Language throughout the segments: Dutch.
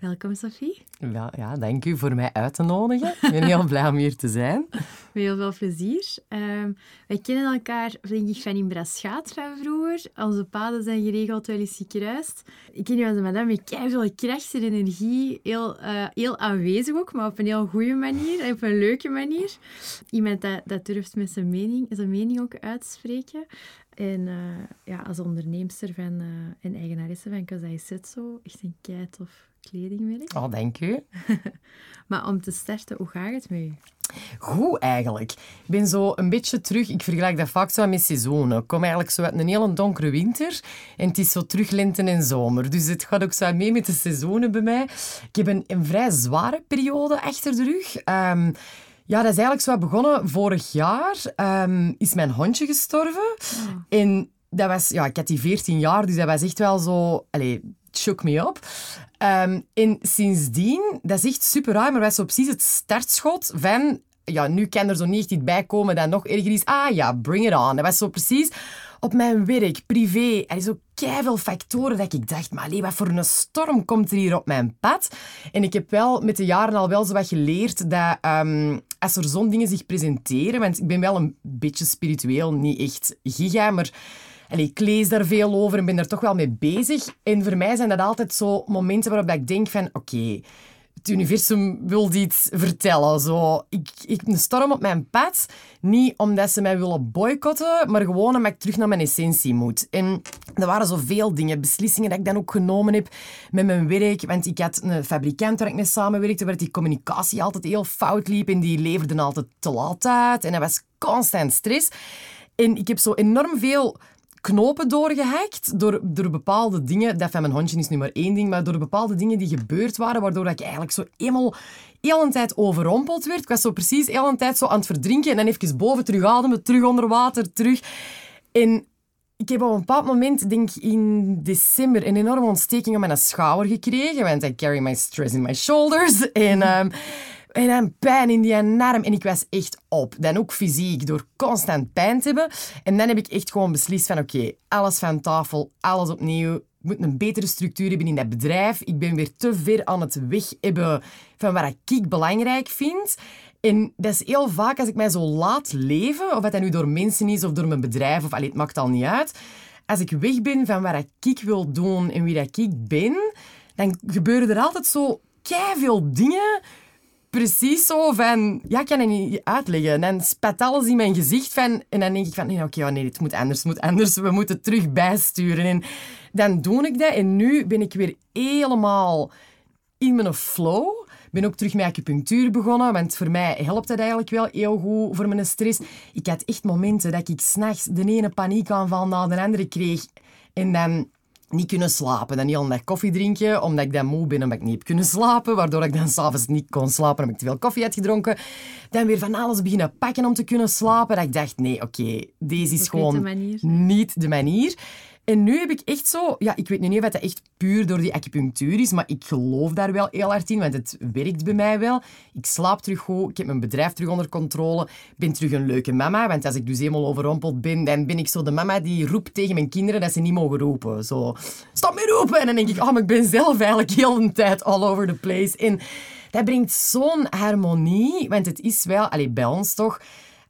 Welkom, Sophie. Ja, ja, dank u voor mij uit te nodigen. Ik ben heel blij om hier te zijn. Met heel veel plezier. Um, wij kennen elkaar, denk ik, van in Braschaat van vroeger. Onze paden zijn geregeld wel eens gekruist. Ik ken je als een madame met veel kracht en energie. Heel, uh, heel aanwezig ook, maar op een heel goede manier. Op een leuke manier. Iemand dat, dat durft met zijn mening, zijn mening ook uitspreken. En uh, ja, als onderneemster van, uh, en eigenaresse van Kazai Setso, echt een keitof kledingmerk. Oh, dank u. maar om te starten, hoe gaat het met u? Goed eigenlijk. Ik ben zo een beetje terug, ik vergelijk dat vaak zo met seizoenen. Ik kom eigenlijk zo uit een hele donkere winter en het is zo terug lente en zomer. Dus het gaat ook zo mee met de seizoenen bij mij. Ik heb een, een vrij zware periode achter de rug. Um, ja, dat is eigenlijk zo begonnen. Vorig jaar um, is mijn hondje gestorven. Oh. En dat was, ja, ik had die 14 jaar, dus dat was echt wel zo... Allez, shook me op. Um, en sindsdien, dat is echt super raar, maar was zo precies het startschot van... Ja, nu kan er zo niet echt iets bij komen dat nog erger is. Ah ja, bring it on. Dat was zo precies op mijn werk, privé. Er is ook veel factoren dat ik dacht, maar wat voor een storm komt er hier op mijn pad? En ik heb wel met de jaren al wel zo wat geleerd dat um, als er zo'n dingen zich presenteren, want ik ben wel een beetje spiritueel, niet echt giga, maar allee, ik lees daar veel over en ben er toch wel mee bezig. En voor mij zijn dat altijd zo momenten waarop ik denk van, oké, het universum wil iets vertellen. Zo, ik, ik een storm op mijn pad. Niet omdat ze mij willen boycotten, maar gewoon omdat ik terug naar mijn essentie moet. En er waren zoveel dingen, beslissingen dat ik dan ook genomen heb met mijn werk. Want ik had een fabrikant waar ik mee samenwerkte, waar die communicatie altijd heel fout liep. En die leverde altijd te laat uit. En dat was constant stress. En ik heb zo enorm veel knopen doorgehackt door, door bepaalde dingen. Dat van mijn hondje is nu maar één ding, maar door bepaalde dingen die gebeurd waren, waardoor ik eigenlijk zo eenmaal heel een tijd overrompeld werd. Ik was zo precies heel een tijd zo aan het verdrinken en dan even boven terug ademen, terug onder water, terug. En ik heb op een bepaald moment, denk in december, een enorme ontsteking aan mijn schouder gekregen. Want I carry my stress in my shoulders. En... Um, en dan pijn in die arm. En ik was echt op. Dan ook fysiek, door constant pijn te hebben. En dan heb ik echt gewoon beslist van oké, alles van tafel, alles opnieuw. Ik moet een betere structuur hebben in dat bedrijf. Ik ben weer te ver aan het weg hebben van wat ik belangrijk vind. En dat is heel vaak als ik mij zo laat leven, of dat nu door mensen is of door mijn bedrijf, of allee, het maakt al niet uit. Als ik weg ben van wat ik wil doen en wie dat ik ben, dan gebeuren er altijd zo veel dingen precies zo van... Ja, ik kan het niet uitleggen. En dan spat alles in mijn gezicht van... En dan denk ik van, nee, oké, okay, nee, het moet anders, het moet anders. We moeten terug bijsturen. En dan doe ik dat. En nu ben ik weer helemaal in mijn flow. Ik ben ook terug met acupunctuur begonnen, want voor mij helpt dat eigenlijk wel heel goed voor mijn stress. Ik had echt momenten dat ik s'nachts de ene paniekaanval na de andere kreeg. En dan niet kunnen slapen. Dan heel een dag koffie drinken, omdat ik dan moe ben omdat ik niet heb kunnen slapen. Waardoor ik dan s'avonds niet kon slapen omdat ik te veel koffie had gedronken. Dan weer van alles beginnen pakken om te kunnen slapen. Dat ik dacht, nee, oké, deze is gewoon niet de manier. En nu heb ik echt zo... Ja, ik weet niet of dat echt puur door die acupunctuur is, maar ik geloof daar wel heel hard in, want het werkt bij mij wel. Ik slaap terug goed, ik heb mijn bedrijf terug onder controle, ben terug een leuke mama, want als ik dus helemaal overrompeld ben, dan ben ik zo de mama die roept tegen mijn kinderen dat ze niet mogen roepen. Zo, stop met roepen! En dan denk ik, oh, maar ik ben zelf eigenlijk heel de tijd all over the place. En dat brengt zo'n harmonie, want het is wel... Allee, bij ons toch,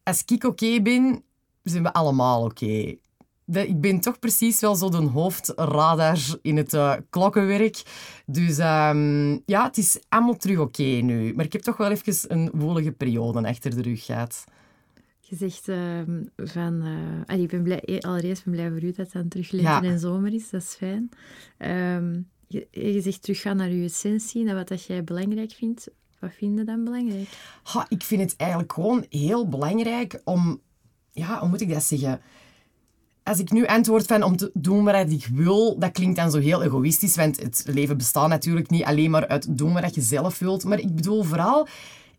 als ik oké ben, zijn we allemaal oké ik ben toch precies wel zo de hoofdradar in het uh, klokkenwerk. Dus um, ja, het is allemaal terug oké nu. Maar ik heb toch wel even een woelige periode achter de rug gehad. Je zegt uh, van... Uh, ik ben blij, eh, allereerst ben blij voor u dat het dan terug lente en zomer is. Dat is fijn. Um, je, je, zegt teruggaan naar je essentie, naar wat dat jij belangrijk vindt. Wat vind je dan belangrijk? Ha, ik vind het eigenlijk gewoon heel belangrijk om... Ja, hoe moet ik dat zeggen? Als ik nu antwoord van om te doen wat ik wil, dat klinkt dan zo heel egoïstisch, want het leven bestaat natuurlijk niet alleen maar uit doen wat je zelf wilt. Maar ik bedoel vooral,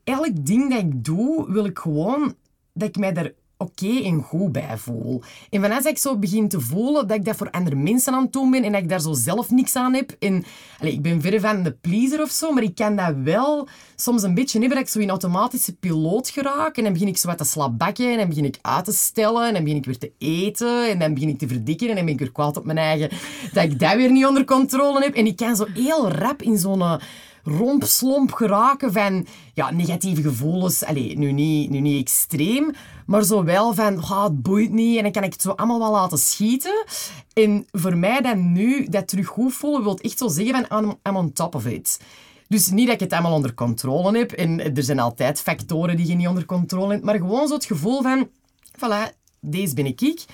elk ding dat ik doe, wil ik gewoon dat ik mij daar oké en goed bij voel. En vanuit dat ik zo begin te voelen dat ik dat voor andere mensen aan het doen ben en dat ik daar zo zelf niks aan heb. En allez, ik ben verre van de pleaser of zo, maar ik kan dat wel soms een beetje hebben dat ik zo in automatische piloot geraak. En dan begin ik zo wat te slapbakken en dan begin ik uit te stellen en dan begin ik weer te eten en dan begin ik te verdikken en dan ben ik weer kwaad op mijn eigen dat ik dat weer niet onder controle heb. En ik kan zo heel rap in zo'n rompslomp geraken van ja, negatieve gevoelens. Allee, nu niet, nu niet extreem, maar zo wel van oh, het boeit niet en dan kan ik het zo allemaal wel laten schieten. En voor mij dan nu dat terug goed voelen wil echt zo zeggen van I'm, on top of it. Dus niet dat ik het allemaal onder controle heb. En er zijn altijd factoren die je niet onder controle hebt. Maar gewoon zo het gevoel van... Voilà, deze ben ik.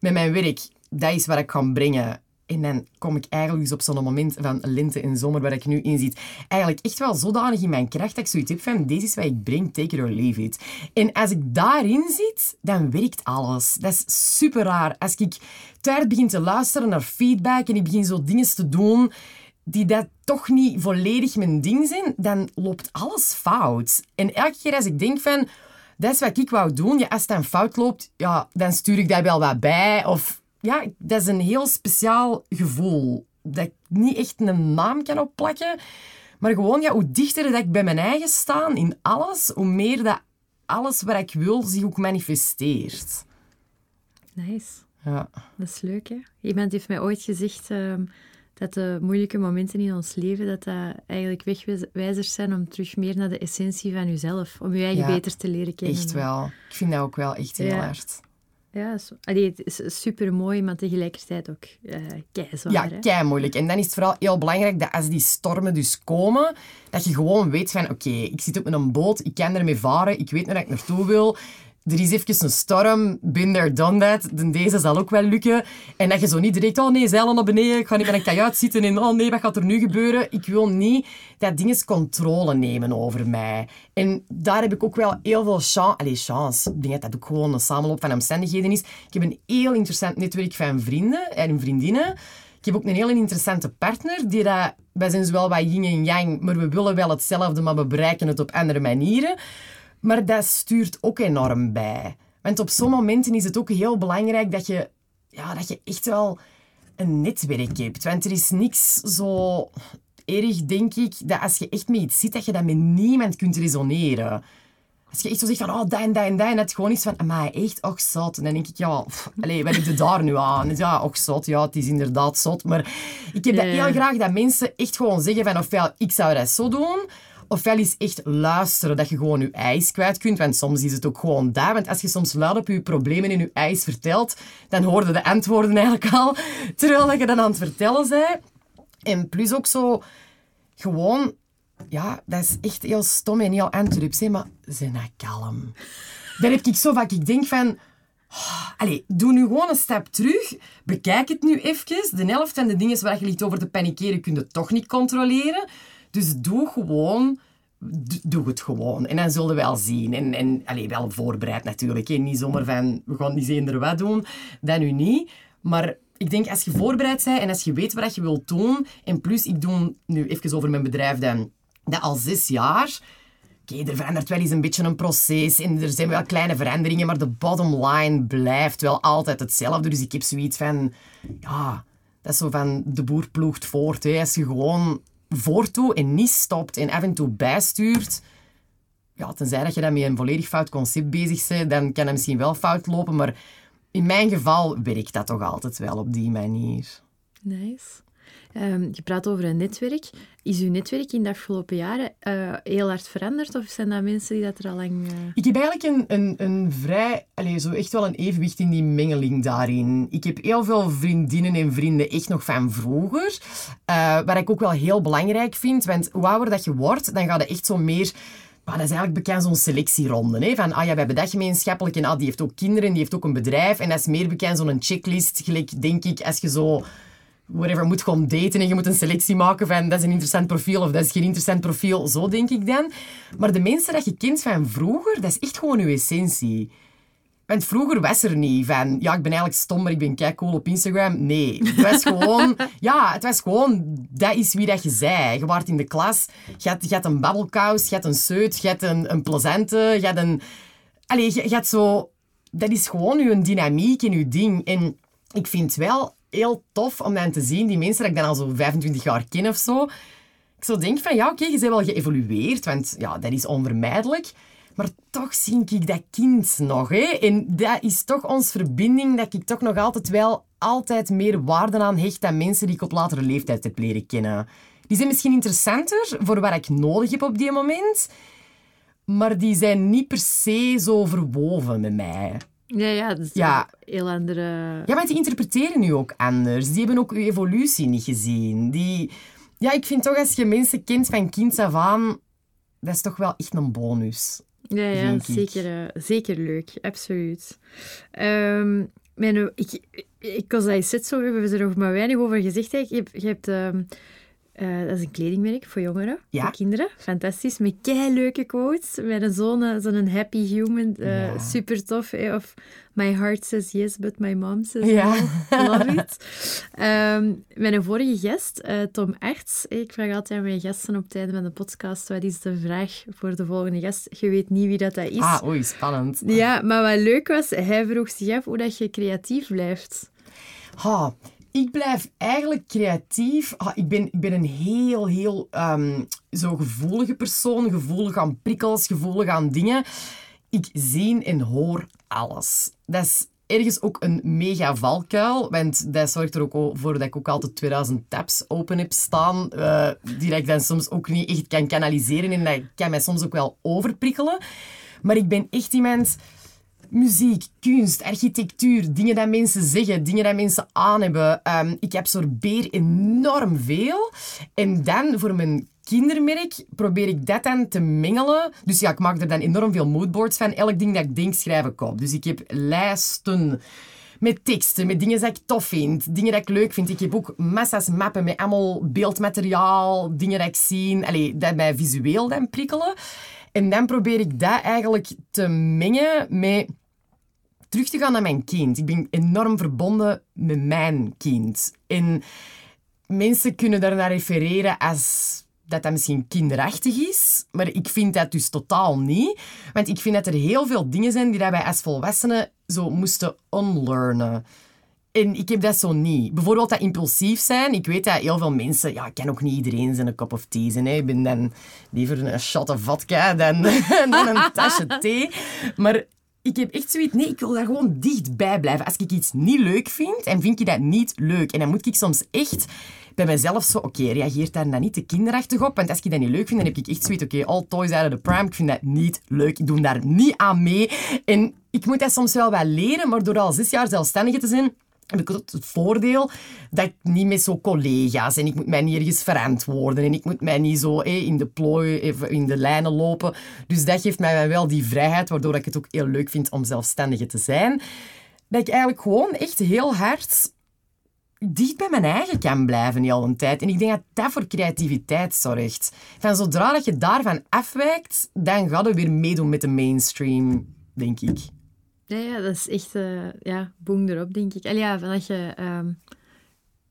Met mijn werk, dat is wat ik kan brengen. En dan kom ik eigenlijk dus op zo'n moment van lente en zomer waar ik nu in zit, eigenlijk echt wel zodanig in mijn kracht dat ik zoiets heb van, deze is wat ik breng, take it or leave it. En als ik daarin zit, dan werkt alles. Dat is super raar. Als ik thuis begin te luisteren naar feedback en ik begin zo dingen te doen die dat toch niet volledig mijn ding zijn, dan loopt alles fout. En elke keer als ik denk van, dat is wat ik wou doen, ja, als het dan fout loopt, ja, dan stuur ik daar wel wat bij. Of ja, dat is een heel speciaal gevoel. Dat ik niet echt een naam kan opplakken. Maar gewoon, ja, hoe dichter dat ik bij mijn eigen sta in alles, hoe meer dat alles wat ik wil zich ook manifesteert. Nice. Ja. Dat is leuk, hè? Iemand heeft mij ooit gezegd ehm, dat de moeilijke momenten in ons leven, dat dat eigenlijk wegwijzers zijn om terug meer naar de essentie van jezelf, om je eigen beter te leren kennen. Echt wel. Ik vind dat ook wel echt heel ja. hard. Ja, allee, het is super mooi, maar tegelijkertijd ook uh, kei zwaar. Ja, kei moeilijk. En dan is het vooral heel belangrijk dat als die stormen dus komen, dat je gewoon weet van oké, ik zit op een boot, ik kan ermee varen, ik weet naar ik naartoe wil er is even een storm, been there, done that. De deze zal ook wel lukken. En dat je zo niet direct, oh nee, zeilen naar beneden, ik ga niet met een kajuit zitten en oh nee, wat gaat er nu gebeuren? Ik wil niet dat dingen controle nemen over mij. En daar heb ik ook wel heel veel chance, allez, chance, ik denk dat dat ook gewoon een samenloop van omstandigheden is. Ik heb een heel interessant netwerk van vrienden en vriendinnen. Ik heb ook een heel interessante partner, die dat, wij zijn zowel wat yin en yang, maar we willen wel hetzelfde, maar we bereiken het op andere manieren. Maar dat stuurt ook enorm bij. Want op zo'n momenten is het ook heel belangrijk dat je, ja, dat je echt wel een netwerk hebt. Want er is niks zo erg, denk ik, dat als je echt met iets zit, dat je dat met niemand kunt resoneren. Als je echt zo zegt van, oh, dat en dat en dat, en gewoon is van, maar echt, och, zot. En dan denk ik, ja, pff, allez, wat heb je daar nu aan? Ja, och, zot, ja, het is inderdaad zot. Maar ik heb dat heel graag, dat mensen echt gewoon zeggen van, ofwel, ik zou dat zo doen, Ofwel is echt luisteren, dat je gewoon je ijs kwijt kunt. Want soms is het ook gewoon daar. Want als je soms luid op je problemen in je ijs vertelt, dan hoorde de antwoorden eigenlijk al. Terwijl je dan aan het vertellen bent. En plus ook zo, gewoon, ja, dat is echt heel stom en heel Antwerps, maar zijn nou kalm. Dan heb ik zo vaak, ik denk van... Oh, allee, doe nu gewoon een stap terug. Bekijk het nu even. De helft van de dingen waar je ligt over te panikeren, kun je toch niet controleren. Dus doe gewoon doe het gewoon. En dan zullen we wel zien. En, en allez, wel voorbereid natuurlijk. Niet zomaar van, we gaan niet eender wat doen. Dat nu niet. Maar ik denk, als je voorbereid bent en als je weet wat je wilt doen... En plus, ik doe nu even over mijn bedrijf dan, dat al zes jaar... Oké, er verandert wel eens een beetje een proces en er zijn wel kleine veranderingen, maar de bottom line blijft wel altijd hetzelfde. Dus ik heb zoiets van... Ja, dat is zo van de boer ploegt voort. Hè. Als je gewoon voortoe en niet stopt en af en toe bijstuurt, ja, tenzij dat je dan met een volledig fout concept bezig bent, dan kan dat misschien wel fout lopen, maar in mijn geval werkt dat toch altijd wel op die manier. Nice. Ehm, je praat over een netwerk. Is uw netwerk in de afgelopen jaren uh, heel hard veranderd? Of zijn dat mensen die dat er al lang... Uh... Ik heb eigenlijk een, een, een vrij... Allez, zo echt wel een evenwicht in die mengeling daarin. Ik heb heel veel vriendinnen en vrienden echt nog van vroeger. Uh, wat ik ook wel heel belangrijk vind. Want hoe ouder dat je wordt, dan gaat het echt zo meer... Maar dat is eigenlijk bekend zo'n selectieronde. Hè? Van, ah ja, we hebben dat gemeenschappelijk en ah, die heeft ook kinderen, die heeft ook een bedrijf. En dat is meer bekend zo'n checklist. Gelijk, denk ik, als je zo whatever, moet gewoon daten en je moet een selectie maken van dat is een interessant profiel of dat is geen interessant profiel. Zo denk ik dan. Maar de mensen dat je kent van vroeger, dat is echt gewoon je essentie. Want vroeger was er niet van, ja, ik ben eigenlijk stom, maar ik ben cool op Instagram. Nee, het was gewoon, ja, het was gewoon, dat is wie dat je zei. Je waart in de klas, je had, je had een babbelkous, je had een seut, je had een, een plezante, je had een... Allee, je, je had zo dat is gewoon uw dynamiek en uw ding. En ik vind wel heel tof om dan te zien, die mensen dat ik dan al zo 25 jaar ken of zo, ik zo denk van, ja, oké, je bent wel geëvolueerd, want ja, dat is onvermijdelijk. Maar toch zie ik dat kind nog. Hè? En dat is toch onze verbinding, dat ik toch nog altijd wel altijd meer waarde aan hecht dan mensen die ik op latere leeftijd heb leren kennen. Die zijn misschien interessanter voor wat ik nodig heb op die moment, maar die zijn niet per se zo verwoven met mij. Ja, ja, dat is Ja. een heel andere... Ja, maar die interpreteren nu ook anders. Die hebben ook uw evolutie niet gezien. Die... Ja, ik vind toch als je mensen kent van kind af aan, dat is toch wel echt een bonus. Ja, ja zeker, eh, zeker leuk. Absoluut. Ehm, mijn, ik, ik was daar zit zo, we hebben er nog maar weinig over gezegd. Je, hebt- je hebt... ehm, eh, dat is een kledingmerk voor jongeren, Ja. voor kinderen. Fantastisch, met kei leuke quotes. Met een zo'n eh, zo'n happy human, eh, Ja. super tof. eh, Of my heart says yes, but my mom says Ja. no. Love it. Ehm, mijn vorige gast, Tom Arts. Ik vraag altijd aan mijn gasten op het einde van de podcast, wat is de vraag voor de volgende gast? Je weet niet wie dat, dat is. Ah, oei, spannend. Ja, maar wat leuk was, hij vroeg zich af hoe dat je creatief blijft. Ha, ik blijf eigenlijk creatief. Ha, ik, ben, ik ben een heel, heel ehm, zo gevoelige persoon. Gevoelig aan prikkels, gevoelig aan dingen. Ik zie en hoor alles. Dat is ergens ook een mega valkuil. Want dat zorgt er ook voor dat ik ook altijd 2000 tabs open heb staan. eh, die ik dan soms ook niet echt kan kanaliseren. En dat kan mij soms ook wel overprikkelen. Maar ik ben echt iemand muziek, kunst, architectuur, dingen dat mensen zeggen, dingen dat mensen aan hebben. Ehm, ik absorbeer enorm veel. En dan voor mijn kindermerk probeer ik dat dan te mengelen. Dus ja, ik maak er dan enorm veel moodboards van. Elk ding dat ik denk, schrijf ik. Dus ik heb lijsten met teksten, met dingen dat ik tof vind, dingen dat ik leuk vind. Ik heb ook massa's mappen met allemaal beeldmateriaal, dingen dat ik zie, allee, dat mij visueel dan prikkelen. En dan probeer ik dat eigenlijk te mengen met terug te gaan naar mijn kind. Ik ben enorm verbonden met mijn kind. En mensen kunnen daarnaar refereren als dat dat misschien kinderachtig is, maar ik vind dat dus totaal niet. Want ik vind dat er heel veel dingen zijn die wij als volwassenen zo moesten unlearnen. En ik heb dat zo niet. Bijvoorbeeld dat impulsief zijn. Ik weet dat heel veel mensen... Ja, ik kan ook niet iedereen zijn een kop of thee zijn. Hè. Ik ben dan liever een shot of vodka dan, dan een tasje thee. Maar ik heb echt zoiets... Nee, ik wil daar gewoon dichtbij blijven. Als ik iets niet leuk vind, en vind ik dat niet leuk. En dan moet ik soms echt bij mezelf zo... Oké, reageert daar dan niet te kinderachtig op? Want als ik dat niet leuk vind, dan heb ik echt zoiets... Oké, all toys out of the pram. Ik vind dat niet leuk. Ik doe daar niet aan mee. En ik moet dat soms wel wel leren, maar door al zes jaar zelfstandige te zijn heb ik het voordeel dat ik niet met zo collega's en ik moet mij niet ergens verantwoorden en ik moet mij niet zo eh, in de plooi, even in de lijnen lopen. Dus dat geeft mij wel die vrijheid, waardoor ik het ook heel leuk vind om zelfstandige te zijn. Dat ik eigenlijk gewoon echt heel hard dicht bij mijn eigen kan blijven heel een tijd. En ik denk dat dat voor creativiteit zorgt. Van zodra dat je daarvan afwijkt, dan ga je weer meedoen met de mainstream, denk ik. Ja, ja, dat is echt... eh, ja, boem erop, denk ik. Allee, ja, van dat je... ehm,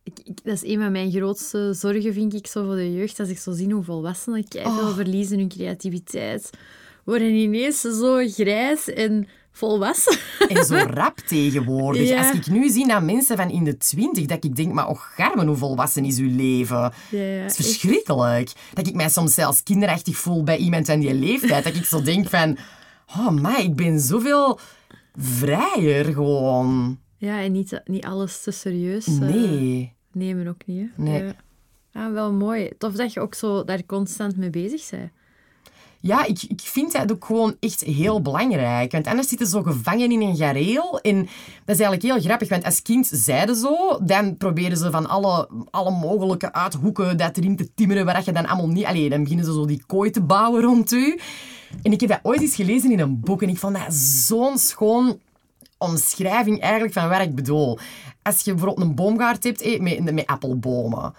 ik, ik- dat is een van mijn grootste zorgen, vind ik, zo voor de jeugd. Als ik zo zie hoe volwassenen veel Oh. verliezen hun creativiteit. Worden ineens zo grijs en volwassen. En zo rap tegenwoordig. Ja. Als ik nu zie naar mensen van in de twintig, dat ik denk, maar oh garmen, hoe volwassen is uw leven? Ja, ja, Het is echt. verschrikkelijk. Dat ik mij soms zelfs kinderachtig voel bij iemand van die leeftijd. Dat ik zo denk van, oh my, ik ben zoveel vrijer gewoon. Ja, en niet, niet alles te serieus eh, Nee. nemen ook niet. Hè? Nee. Ja. Ah, wel mooi. Tof dat je ook zo daar constant mee bezig bent. Ja, ik, ik vind dat ook gewoon echt heel belangrijk. Want anders zitten ze zo gevangen in een gareel. En dat is eigenlijk heel grappig, want als kind zeiden zo, dan proberen ze van alle, alle mogelijke uithoeken dat erin te timmeren, waar je dan allemaal niet... Allee, dan beginnen ze zo die kooi te bouwen rond u. En ik heb dat ooit eens gelezen in een boek en ik vond dat zo'n schoon omschrijving eigenlijk van wat ik bedoel. Als je bijvoorbeeld een boomgaard hebt eh, met, met appelbomen.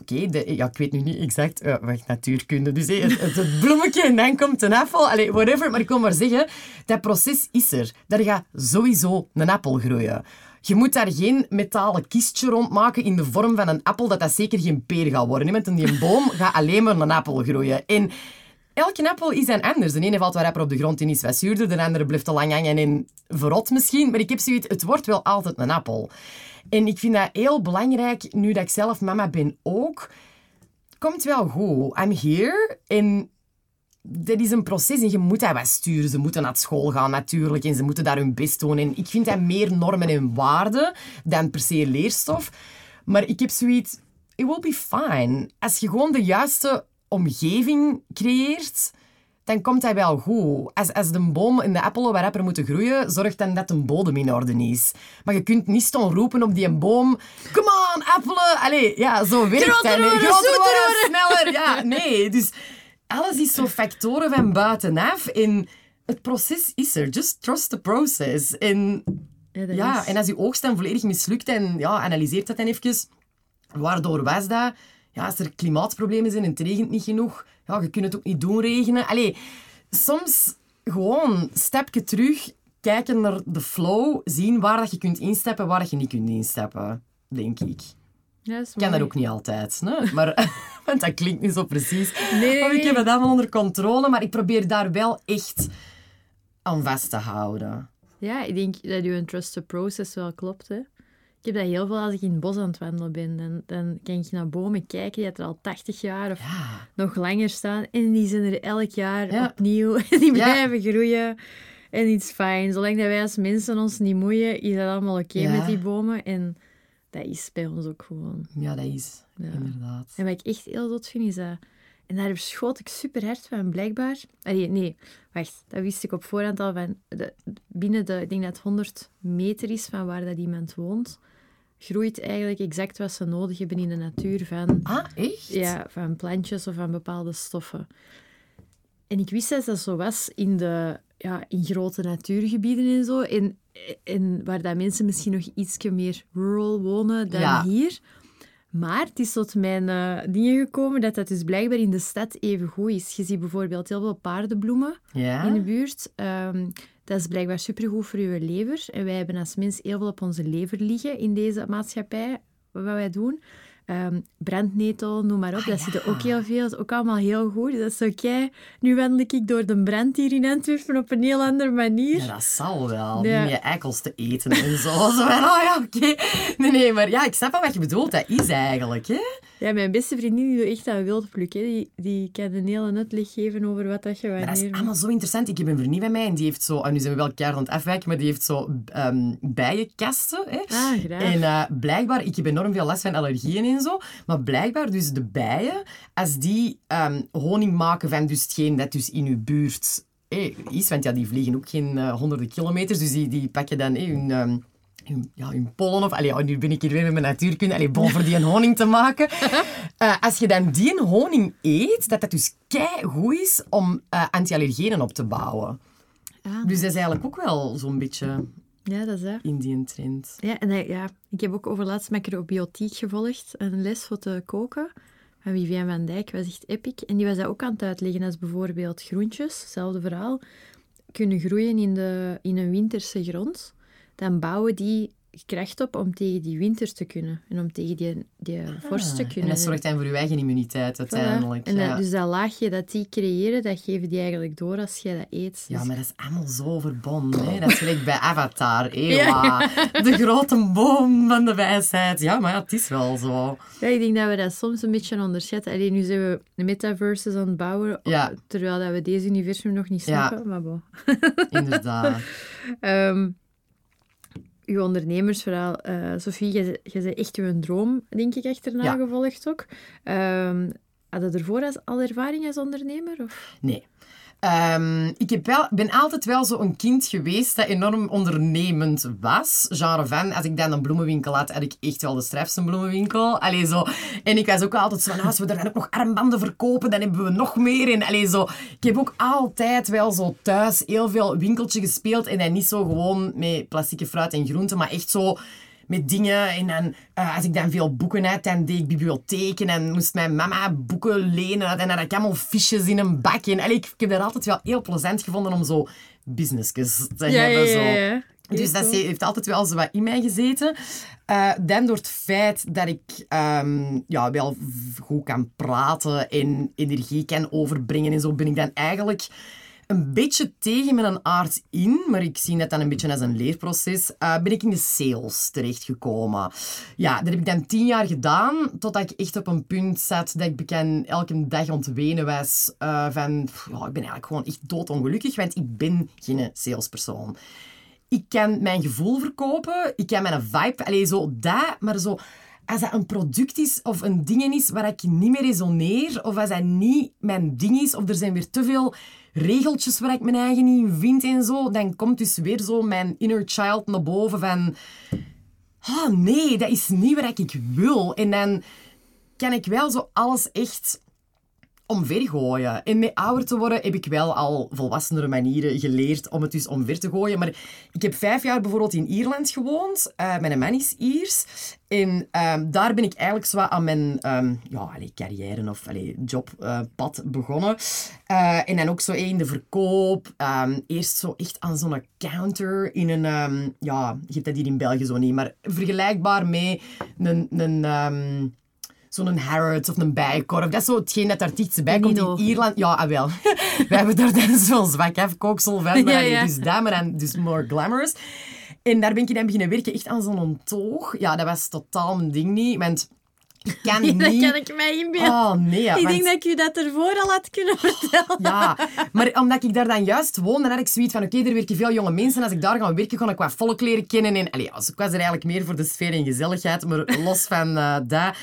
Oké, ja, ik weet nu niet exact, eh, wacht, natuurkunde, dus eh, het, bloemetje en dan komt een appel, allee, whatever, maar ik wil maar zeggen, dat proces is er. Daar gaat sowieso een appel groeien. Je moet daar geen metalen kistje rond maken in de vorm van een appel, dat dat zeker geen peer gaat worden. Want die boom gaat alleen maar een appel groeien. En elke appel is een anders. De ene valt wat rapper op de grond en is wat zuurder. De andere blijft te lang hangen en verrot misschien. Maar ik heb zoiets, het wordt wel altijd een appel. En ik vind dat heel belangrijk, nu dat ik zelf mama ben ook. Komt wel goed. I'm here. En dat is een proces en je moet dat wat sturen. Ze moeten naar school gaan natuurlijk en ze moeten daar hun best doen. En ik vind dat meer normen en waarden dan per se leerstof. Maar ik heb zoiets, it will be fine. Als je gewoon de juiste omgeving creëert, dan komt hij wel goed. Als, als de boom in de appelen waar er moeten groeien, zorg dan dat de bodem in orde is. Maar je kunt niet staan roepen op die boom, come on, appelen. Allee, ja, zo werkt Groter worden, Groter worden, sneller. Ja, nee. Dus alles is zo factoren van buitenaf. En het proces is er. Just trust the process. En, Ja, en als je oogst dan volledig mislukt en ja, analyseert dat dan even. Waardoor was dat? Ja, als er klimaatproblemen zijn en het regent niet genoeg, ja, je kunt het ook niet doen regenen. Allee, soms gewoon een stapje terug, kijken naar de flow, zien waar dat je kunt instappen, waar dat je niet kunt instappen, denk ik. Ja, Ik kan dat ook niet altijd, hè? maar want dat klinkt niet zo precies. Nee, Of ik heb het allemaal onder controle, maar ik probeer daar wel echt aan vast te houden. Ja, ik denk dat je trust the process wel klopt. Hè. Ik heb dat heel veel als ik in het bos aan het wandelen ben. Dan, dan kan ik naar bomen kijken die er al 80 jaar of Ja. nog langer staan. En die zijn er elk jaar Ja. opnieuw. En die Ja. blijven groeien. En iets fijn. Zolang dat wij als mensen ons niet moeien, is dat allemaal oké met die bomen. En dat is bij ons ook gewoon. Ja, dat is inderdaad. En wat ik echt heel zot vind, is dat... En daar schoot ik super hard van, blijkbaar. Allee, nee, wacht. Dat wist ik op voorhand al van... De, binnen de... Ik denk dat het 100 meter is van waar dat iemand woont, groeit eigenlijk exact wat ze nodig hebben in de natuur van... Ah, echt? Ja, van plantjes of van bepaalde stoffen. En ik wist dat dat zo was in, de, ja, in grote natuurgebieden en zo. En, en waar dat mensen misschien nog ietsje meer rural wonen dan Ja. hier. Maar het is tot mijn eh, dingen gekomen dat dat dus blijkbaar in de stad even goed is. Je ziet bijvoorbeeld heel veel paardenbloemen Ja? in de buurt. Ehm, dat is blijkbaar supergoed voor je lever. En wij hebben als mens heel veel op onze lever liggen in deze maatschappij, wat wij doen. Ehm, brandnetel, noem maar op. dat zit er ook heel veel. Dat is ook allemaal heel goed. Dat is oké. Nu wandel ik door de brand hier in Antwerpen op een heel andere manier. Ja, dat zal wel. Ja. Niet meer eikels te eten en zo. zo oh ja, oké. Nee, nee, maar ja, ik snap wel wat je bedoelt. Dat is eigenlijk, hè? Ja, mijn beste vriendin die doet echt aan wildpluk. Hè. Die, die kan een hele uitleg geven over wat dat je Maar dat is wanneer... allemaal zo interessant. Ik heb een vriendin van mij en die heeft zo... En nu zijn we wel keihard aan het afwijken, maar die heeft zo ehm, bijenkasten. Hè? Ah, graag. En eh, blijkbaar, ik heb enorm veel last van allergieën en zo, maar blijkbaar dus de bijen, als die ehm, honing maken van dus hetgeen dat dus in uw buurt eh, is, want ja, die vliegen ook geen eh, honderden kilometers, dus die, die pakken dan eh, hun... hun, ja, hun pollen of... Allee, oh, nu ben ik hier weer met mijn natuurkunde. Allee, bon, voor die een honing te maken. Als je dan die honing eet, dat dat dus goed is om eh anti-allergenen op te bouwen. Ah, Dus dat is eigenlijk ook wel zo'n beetje ja, dat is dat. in die trend. Ja, en hij- ja, ik heb ook overlaatst macrobiotiek gevolgd, een les voor te koken. Van Viviane van Dijk was echt epic. En die was dat ook aan het uitleggen als bijvoorbeeld groentjes, hetzelfde verhaal, kunnen groeien in, de, in een winterse grond. Dan bouwen die kracht op om tegen die winter te kunnen. En om tegen die, die vorst te Ah, kunnen. En dat zorgt dan voor je eigen immuniteit Voilà. uiteindelijk. En dat- ja. dus dat laagje dat die creëren, dat geven die eigenlijk door als jij dat eet. ja, Dus- maar dat is allemaal zo verbonden. Hè? Dat is gelijk bij Avatar. Ewa. Ja. De grote boom van de wijsheid. Ja, maar ja, het is wel zo. Ja, ik denk dat we dat soms een beetje onderschatten. Alleen nu zijn we de metaverses aan het bouwen, Ja. terwijl dat we deze universum nog niet Ja. snappen. Maar bon. Inderdaad. Ehm, uw ondernemersverhaal, eh Sophie, je, bent echt uw droom, denk ik, achterna Ja. gevolgd ook. Ehm had je ervoor al ervaring als ondernemer? Of? Nee. Ehm, ik ben altijd wel zo'n kind geweest dat enorm ondernemend was. Genre van, als ik dan een bloemenwinkel had, had ik echt wel de strafste bloemenwinkel. Allee, zo. En ik was ook altijd zo van, als we er dan ook nog armbanden verkopen, dan hebben we nog meer. En allee, zo. Ik heb ook altijd wel zo thuis heel veel winkeltje gespeeld. En niet zo gewoon met plastieke fruit en groenten, maar echt zo met dingen. En dan, eh, als ik dan veel boeken had, dan deed ik bibliotheken. En moest mijn mama boeken lenen. En dan had ik allemaal fiches in een bak. En allee, ik, ik heb dat altijd wel heel plezant gevonden om zo businessjes te hebben. Zo. Dus dat heeft altijd wel zo wat in mij gezeten. Eh, dan door het feit dat ik ehm, ja, wel goed kan praten en energie kan overbrengen en zo, ben ik dan eigenlijk een beetje tegen mijn aard in, maar ik zie dat dan een beetje als een leerproces, eh, ben ik in de sales terechtgekomen. Ja, dat heb ik dan tien jaar gedaan, totdat ik echt op een punt zat dat ik bekend elke dag ontwenen was uh, van, ja, ik ben eigenlijk gewoon echt doodongelukkig, want ik ben geen salespersoon ik kan mijn gevoel verkopen, ik kan mijn vibe, alleen zo dat, maar zo als dat een product is of een ding is waar ik niet meer resoneer, of als dat niet mijn ding is, of er zijn weer te veel regeltjes waar ik mijn eigen niet in vind en zo, dan komt dus weer zo mijn inner child naar boven van oh nee, dat is niet wat ik wil. En dan kan ik wel zo alles echt omvergooien. En met ouder te worden heb ik wel al volwassenere manieren geleerd om het dus omver te gooien. Maar ik heb vijf jaar bijvoorbeeld in Ierland gewoond. Uh, mijn man is Iers. En um, daar ben ik eigenlijk zo aan mijn um, ja, carrière of jobpad uh, begonnen. Uh, en dan ook zo in de verkoop. Um, eerst zo echt aan zo'n counter in een... ja, je hebt dat hier in België zo niet, maar vergelijkbaar met een... een zo'n Harrods of een Bijenkorf. Dat is zo hetgeen dat daar dichtst bij komt in Ierland. Ja, ah, wel. We hebben daar dan zo'n zwak afkooksel van. Maar Ja, ja. Dus dat, maar dan dus more glamorous. En daar ben ik dan beginnen werken, echt aan zo'n toog. Ja, dat was totaal mijn ding niet, want ik kan niet... dat kan ik mij inbeelden. Oh, nee. ja, ik want- denk dat ik u dat ervoor al had kunnen vertellen. Ja, maar omdat ik daar dan juist woon, dan had ik zoiets van, oké, er werken veel jonge mensen. Als ik daar ga werken, kon ik wat volk leren kennen. En, allee, als- ik was er eigenlijk meer voor de sfeer en gezelligheid. Maar los van eh, dat,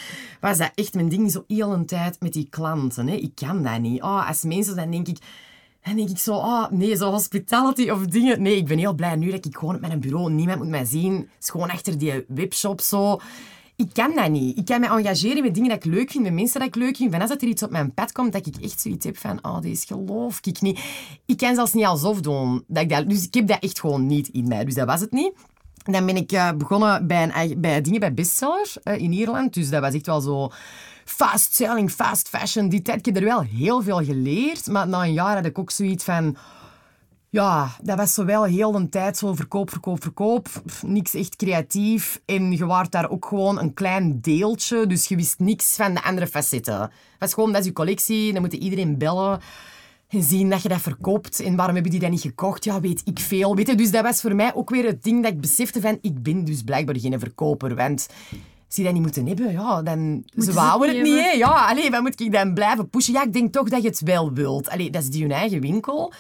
was dat echt mijn ding zo heel een tijd met die klanten. Hè. Ik kan dat niet. Oh, als mensen, dan denk ik... Dan denk ik zo, oh nee, zo hospitality of dingen. Nee, ik ben heel blij nu dat ik gewoon op mijn bureau, niemand moet mij zien. Het is gewoon achter die webshop zo. Ik kan dat niet. Ik kan me engageren met dingen dat ik leuk vind, met mensen dat ik leuk vind. Als er iets op mijn pad komt, dat ik echt zoiets heb van, oh, deze geloof ik niet. Ik kan zelfs niet alsof doen. Dat ik dat, dus ik heb dat echt gewoon niet in mij. Dus dat was het niet. Dan ben ik eh, begonnen bij, een, bij dingen bij Bestseller eh, in Ierland. Dus dat was echt wel zo fast selling, fast fashion. Die tijd, ik heb er wel heel veel geleerd. Maar na een jaar had ik ook zoiets van... Ja, dat was zo wel heel de tijd zo verkoop, verkoop, verkoop. Pff, Niks echt creatief. En je waart daar ook gewoon een klein deeltje. Dus je wist niks van de andere facetten. Het was gewoon, dat is je collectie. Dan moet iedereen bellen. En zien dat je dat verkoopt. En waarom hebben die dat niet gekocht? Ja, weet ik veel. Weet je? Dus dat was voor mij ook weer het ding dat ik besefte van... Ik ben dus blijkbaar geen verkoper. Want als die dat niet moeten hebben, ja, dan... Ze ze wouden het niet niet, hè. Ja, allee, wat moet ik dan blijven pushen? Ja, ik denk toch dat je het wel wilt. Allee, dat is die hun eigen winkel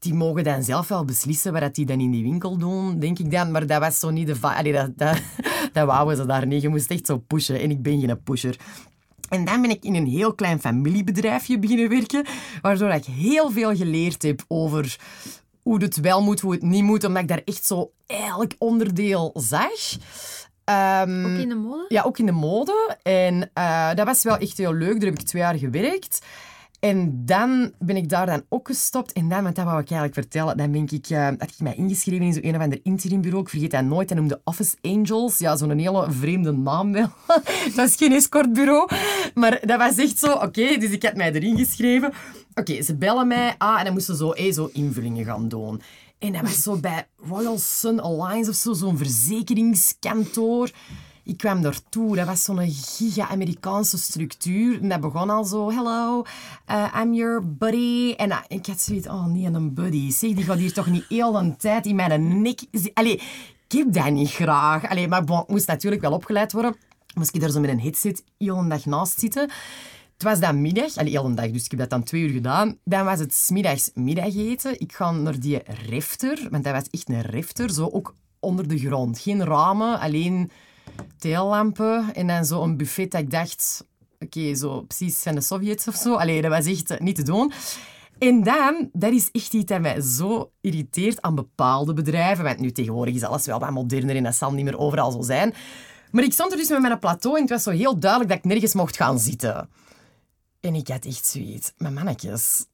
die mogen dan zelf wel beslissen wat die dan in die winkel doen, denk ik dan. Maar dat was zo niet de... Allee, dat, dat, dat wouden ze daar niet. Je moest echt zo pushen. En ik ben geen pusher. En dan ben ik in een heel klein familiebedrijfje beginnen werken, waardoor ik heel veel geleerd heb over hoe het wel moet, hoe het niet moet, omdat ik daar echt zo elk onderdeel zag. Ehm, Ook in de mode? ja, ook in de mode. En eh, dat was wel echt heel leuk. Daar heb ik twee jaar gewerkt. En dan ben ik daar dan ook gestopt. En dan, want dat wou ik eigenlijk vertellen, dan ben ik, eh, had ik mij ingeschreven in zo'n een of ander interimbureau. Ik vergeet dat nooit. Dat noemde Office Angels. Ja, zo'n hele vreemde naam wel. dat was geen escortbureau. Maar dat was echt zo, oké, dus ik had mij erin geschreven. Oké, ze bellen mij. Ah, en dan moesten ze zo, eh, zo invullingen gaan doen. En dat was zo bij Royal Sun Alliance of zo, zo'n verzekeringskantoor. Ik kwam daartoe, dat was zo'n giga-Amerikaanse structuur. En dat begon al zo, hello, uh, I'm your buddy. En uh, ik had zoiets, oh nee, een buddy. Zeg, die gaat hier toch niet heel de tijd in mijn nek... Allee, ik heb dat niet graag. Allee, maar bon, moest natuurlijk wel opgeleid worden. Moest ik daar zo met een headset heel een dag naast zitten. Het was dan middag, allee, heel een dag, dus ik heb dat dan twee uur gedaan. Dan was het 's middags middageten. Ik ga naar die refter, want dat was echt een refter, zo ook onder de grond. Geen ramen, alleen teellampen en dan zo een buffet dat ik dacht, oké, zo precies van de Sovjets of zo. Allee, dat was echt niet te doen. En dan, dat is echt iets dat mij zo irriteert aan bepaalde bedrijven. Want nu tegenwoordig is alles wel wat moderner en dat zal niet meer overal zo zijn. Maar ik stond er dus met mijn plateau en het was zo heel duidelijk dat ik nergens mocht gaan zitten. En ik had echt zoiets, maar mannetjes,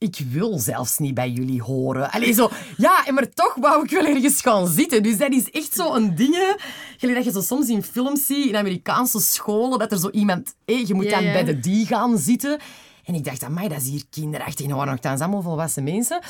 ik wil zelfs niet bij jullie horen. Allee, zo, ja, maar toch wou ik wel ergens gaan zitten. Dus dat is echt zo een ding. Gelijk dat je zo soms in films ziet, in Amerikaanse scholen, dat er zo iemand... hé, je moet dan bij de die gaan zitten. En ik dacht, amai, dat is hier kinderachtig. Er waren nogthans allemaal volwassen mensen.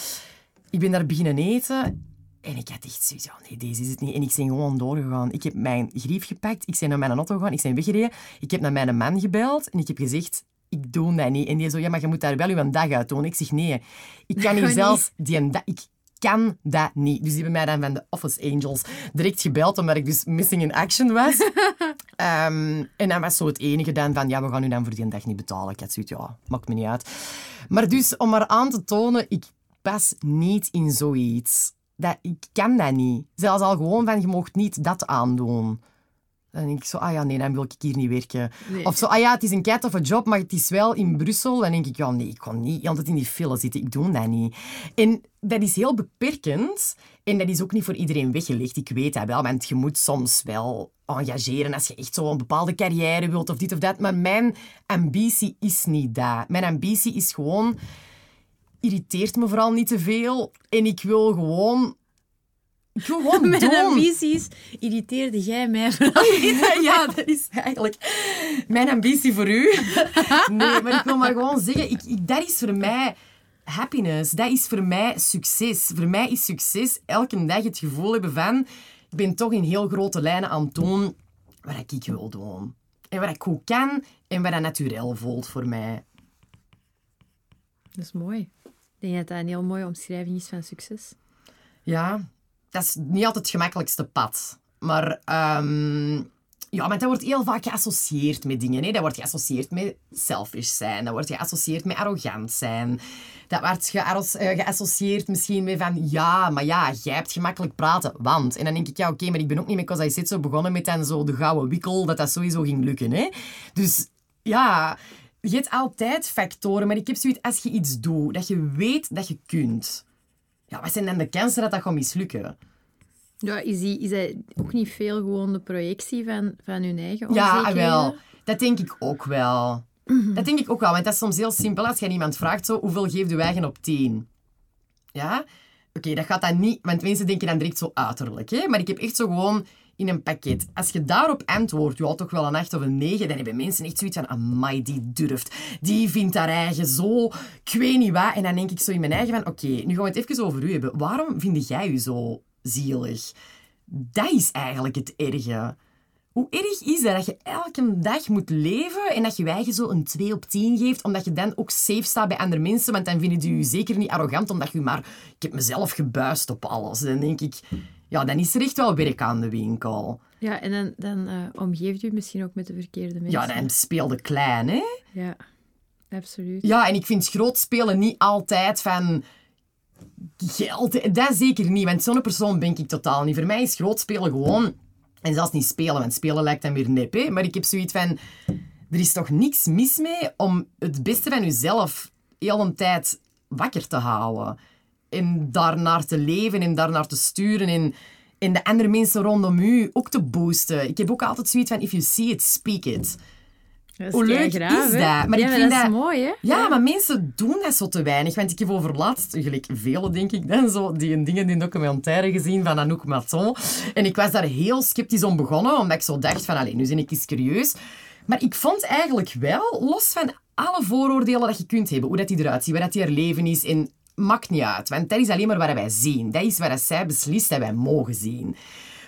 Ik ben daar beginnen eten. En ik had echt zoiets, nee, deze is het niet. En ik ben gewoon doorgegaan. Ik heb mijn grief gepakt, ik ben naar mijn auto gegaan, ik ben weggereden. Ik heb naar mijn man gebeld en ik heb gezegd, ik doe dat niet. En die zo, ja, maar je moet daar wel een dag uit doen. Ik zeg, nee, ik kan hier zelfs die een dag... Ik kan dat niet. Dus die hebben mij dan van de Office Angels direct gebeld, omdat ik dus missing in action was. Ehm, en dat was zo het enige dan van, ja, we gaan u dan voor die dag niet betalen. Ik had zoiets, ja, maakt me niet uit. Maar dus, om maar aan te tonen, ik pas niet in zoiets. Dat, ik kan dat niet. Zelfs al gewoon van, je mocht niet dat aandoen. Dan denk ik zo, ah ja, nee, dan wil ik hier niet werken. Nee. Of zo, ah ja, het is een kei toffe job, maar het is wel in Brussel. Dan denk ik, ja, nee, ik kan niet altijd in die file zitten. Ik doe dat niet. En dat is heel beperkend. En dat is ook niet voor iedereen weggelegd. Ik weet dat wel, want je moet soms wel engageren als je echt zo een bepaalde carrière wilt of dit of dat. Maar mijn ambitie is niet dat. Mijn ambitie is gewoon... Irriteert me vooral niet te veel. En ik wil gewoon... Gewoon Mijn doen. ambities irriteerde jij mij vooral. ja, dat is eigenlijk mijn ambitie voor u. Nee, maar ik wil maar gewoon zeggen, ik, ik, dat is voor mij happiness. Dat is voor mij succes. Voor mij is succes elke dag het gevoel hebben van... Ik ben toch in heel grote lijnen aan het doen wat ik wil doen. En wat ik goed kan en wat dat natuurlijk voelt voor mij. Dat is mooi. Ik denk dat dat een heel mooie omschrijving is van succes. Ja, dat is niet altijd het gemakkelijkste pad. Maar ehm, ja, maar dat wordt heel vaak geassocieerd met dingen. Hè. Dat wordt geassocieerd met selfish zijn. Dat wordt geassocieerd met arrogant zijn. Dat wordt eh, geassocieerd misschien met van... Ja, maar ja, jij hebt gemakkelijk praten, want... En dan denk ik, ja, oké, maar ik ben ook niet met I Said zo begonnen met dan zo de gouden wikkel, dat dat sowieso ging lukken. Hè. Dus ja, je hebt altijd factoren. Maar ik heb zoiets, als je iets doet, dat je weet dat je kunt... Ja, wat zijn dan de kansen dat dat gaat mislukken? Ja, is, die, is dat ook niet veel gewoon de projectie van, van hun eigen Ja, onzekerheden? wel. Dat denk ik ook wel. Dat denk ik ook wel, want dat is soms heel simpel. Als je iemand vraagt, zo, hoeveel geeft je eigen op 10? Ja? Oké, dat gaat dan niet, want mensen denken dan direct zo uiterlijk. Hè? Maar ik heb echt zo gewoon in een pakket. Als je daarop antwoordt, ja, toch wel een 8 of een 9, dan hebben mensen echt zoiets van, amai, die durft. Die vindt haar eigen zo, ik weet niet wat. En dan denk ik zo in mijn eigen van, oké, nu gaan we het even over u hebben. Waarom vind jij u zo zielig? Dat is eigenlijk het erge. Hoe erg is dat dat je elke dag moet leven en dat je je eigen zo een 2 op 10 geeft, omdat je dan ook safe staat bij andere mensen, want dan vinden die je zeker niet arrogant, omdat je maar... Ik heb mezelf gebuist op alles. Dan denk ik, ja, dan is er echt wel werk aan de winkel. Ja, en dan, dan eh, omgeeft u misschien ook met de verkeerde mensen. Ja, dan speelde klein, hè? Ja, absoluut. Ja, en ik vind groot spelen niet altijd van geld. Dat zeker niet, want zo'n persoon ben ik totaal niet. Voor mij is groot spelen gewoon... En zelfs niet spelen, want spelen lijkt dan weer nep, hè? Maar ik heb zoiets van... Er is toch niks mis mee om het beste van jezelf heel een tijd wakker te houden. En daarnaar te leven en daarnaar te sturen en, en de andere mensen rondom u ook te boosten. Ik heb ook altijd zoiets van, if you see it, speak it. Dat Hoe leuk is dat? Maar ja, ik maar vind dat is mooi, hè? Ja, maar mensen doen dat zo te weinig. Want ik heb over laatst, gelijk vele denk ik dan, zo die dingen in documentaire gezien van Anouk Maton. En ik was daar heel sceptisch om begonnen, omdat ik zo dacht van, allee, nu ben ik eens serieus. Maar ik vond eigenlijk wel, los van alle vooroordelen dat je kunt hebben, hoe dat die eruit ziet, waar dat die haar leven is, en maakt niet uit. Want dat is alleen maar wat wij zien. Dat is wat dat zij beslist dat wij mogen zien.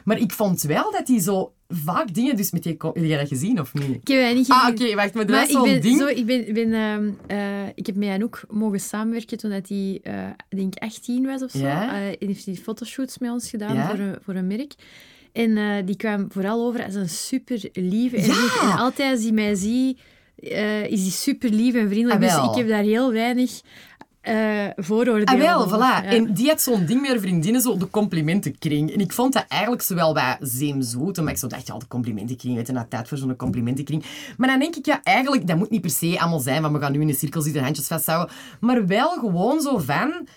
Maar ik vond wel dat die zo vaak dingen... Dus met die, heb jij dat gezien of niet? Ik heb dat niet Ah, gezien. oké, wacht, maar Maar was ik ben, ding... zo, ik, ben, ben, ehm, eh, ik heb met Anouk mogen samenwerken toen dat hij, eh, ik denk 18 was of zo. Ja? Eh, en heeft hij fotoshoots met ons gedaan Ja? voor, een, voor een merk. En eh, die kwam vooral over als een super lieve en, Ja! en altijd als hij mij ziet, eh, is hij super lief en vriendelijk. Ah, dus ik heb daar heel weinig eh vooroordelen Ah, wel, voilà. Ja. En die had zo'n ding met haar vriendinnen, zo de complimentenkring. En ik vond dat eigenlijk zowel bij zeemzoet, omdat ik zo dacht, ja, de complimentenkring, weet je, nou, tijd voor zo'n complimentenkring. Maar dan denk ik, ja, eigenlijk, dat moet niet per se allemaal zijn, van we gaan nu in een cirkel zitten, handjes vasthouden. Maar wel gewoon zo van...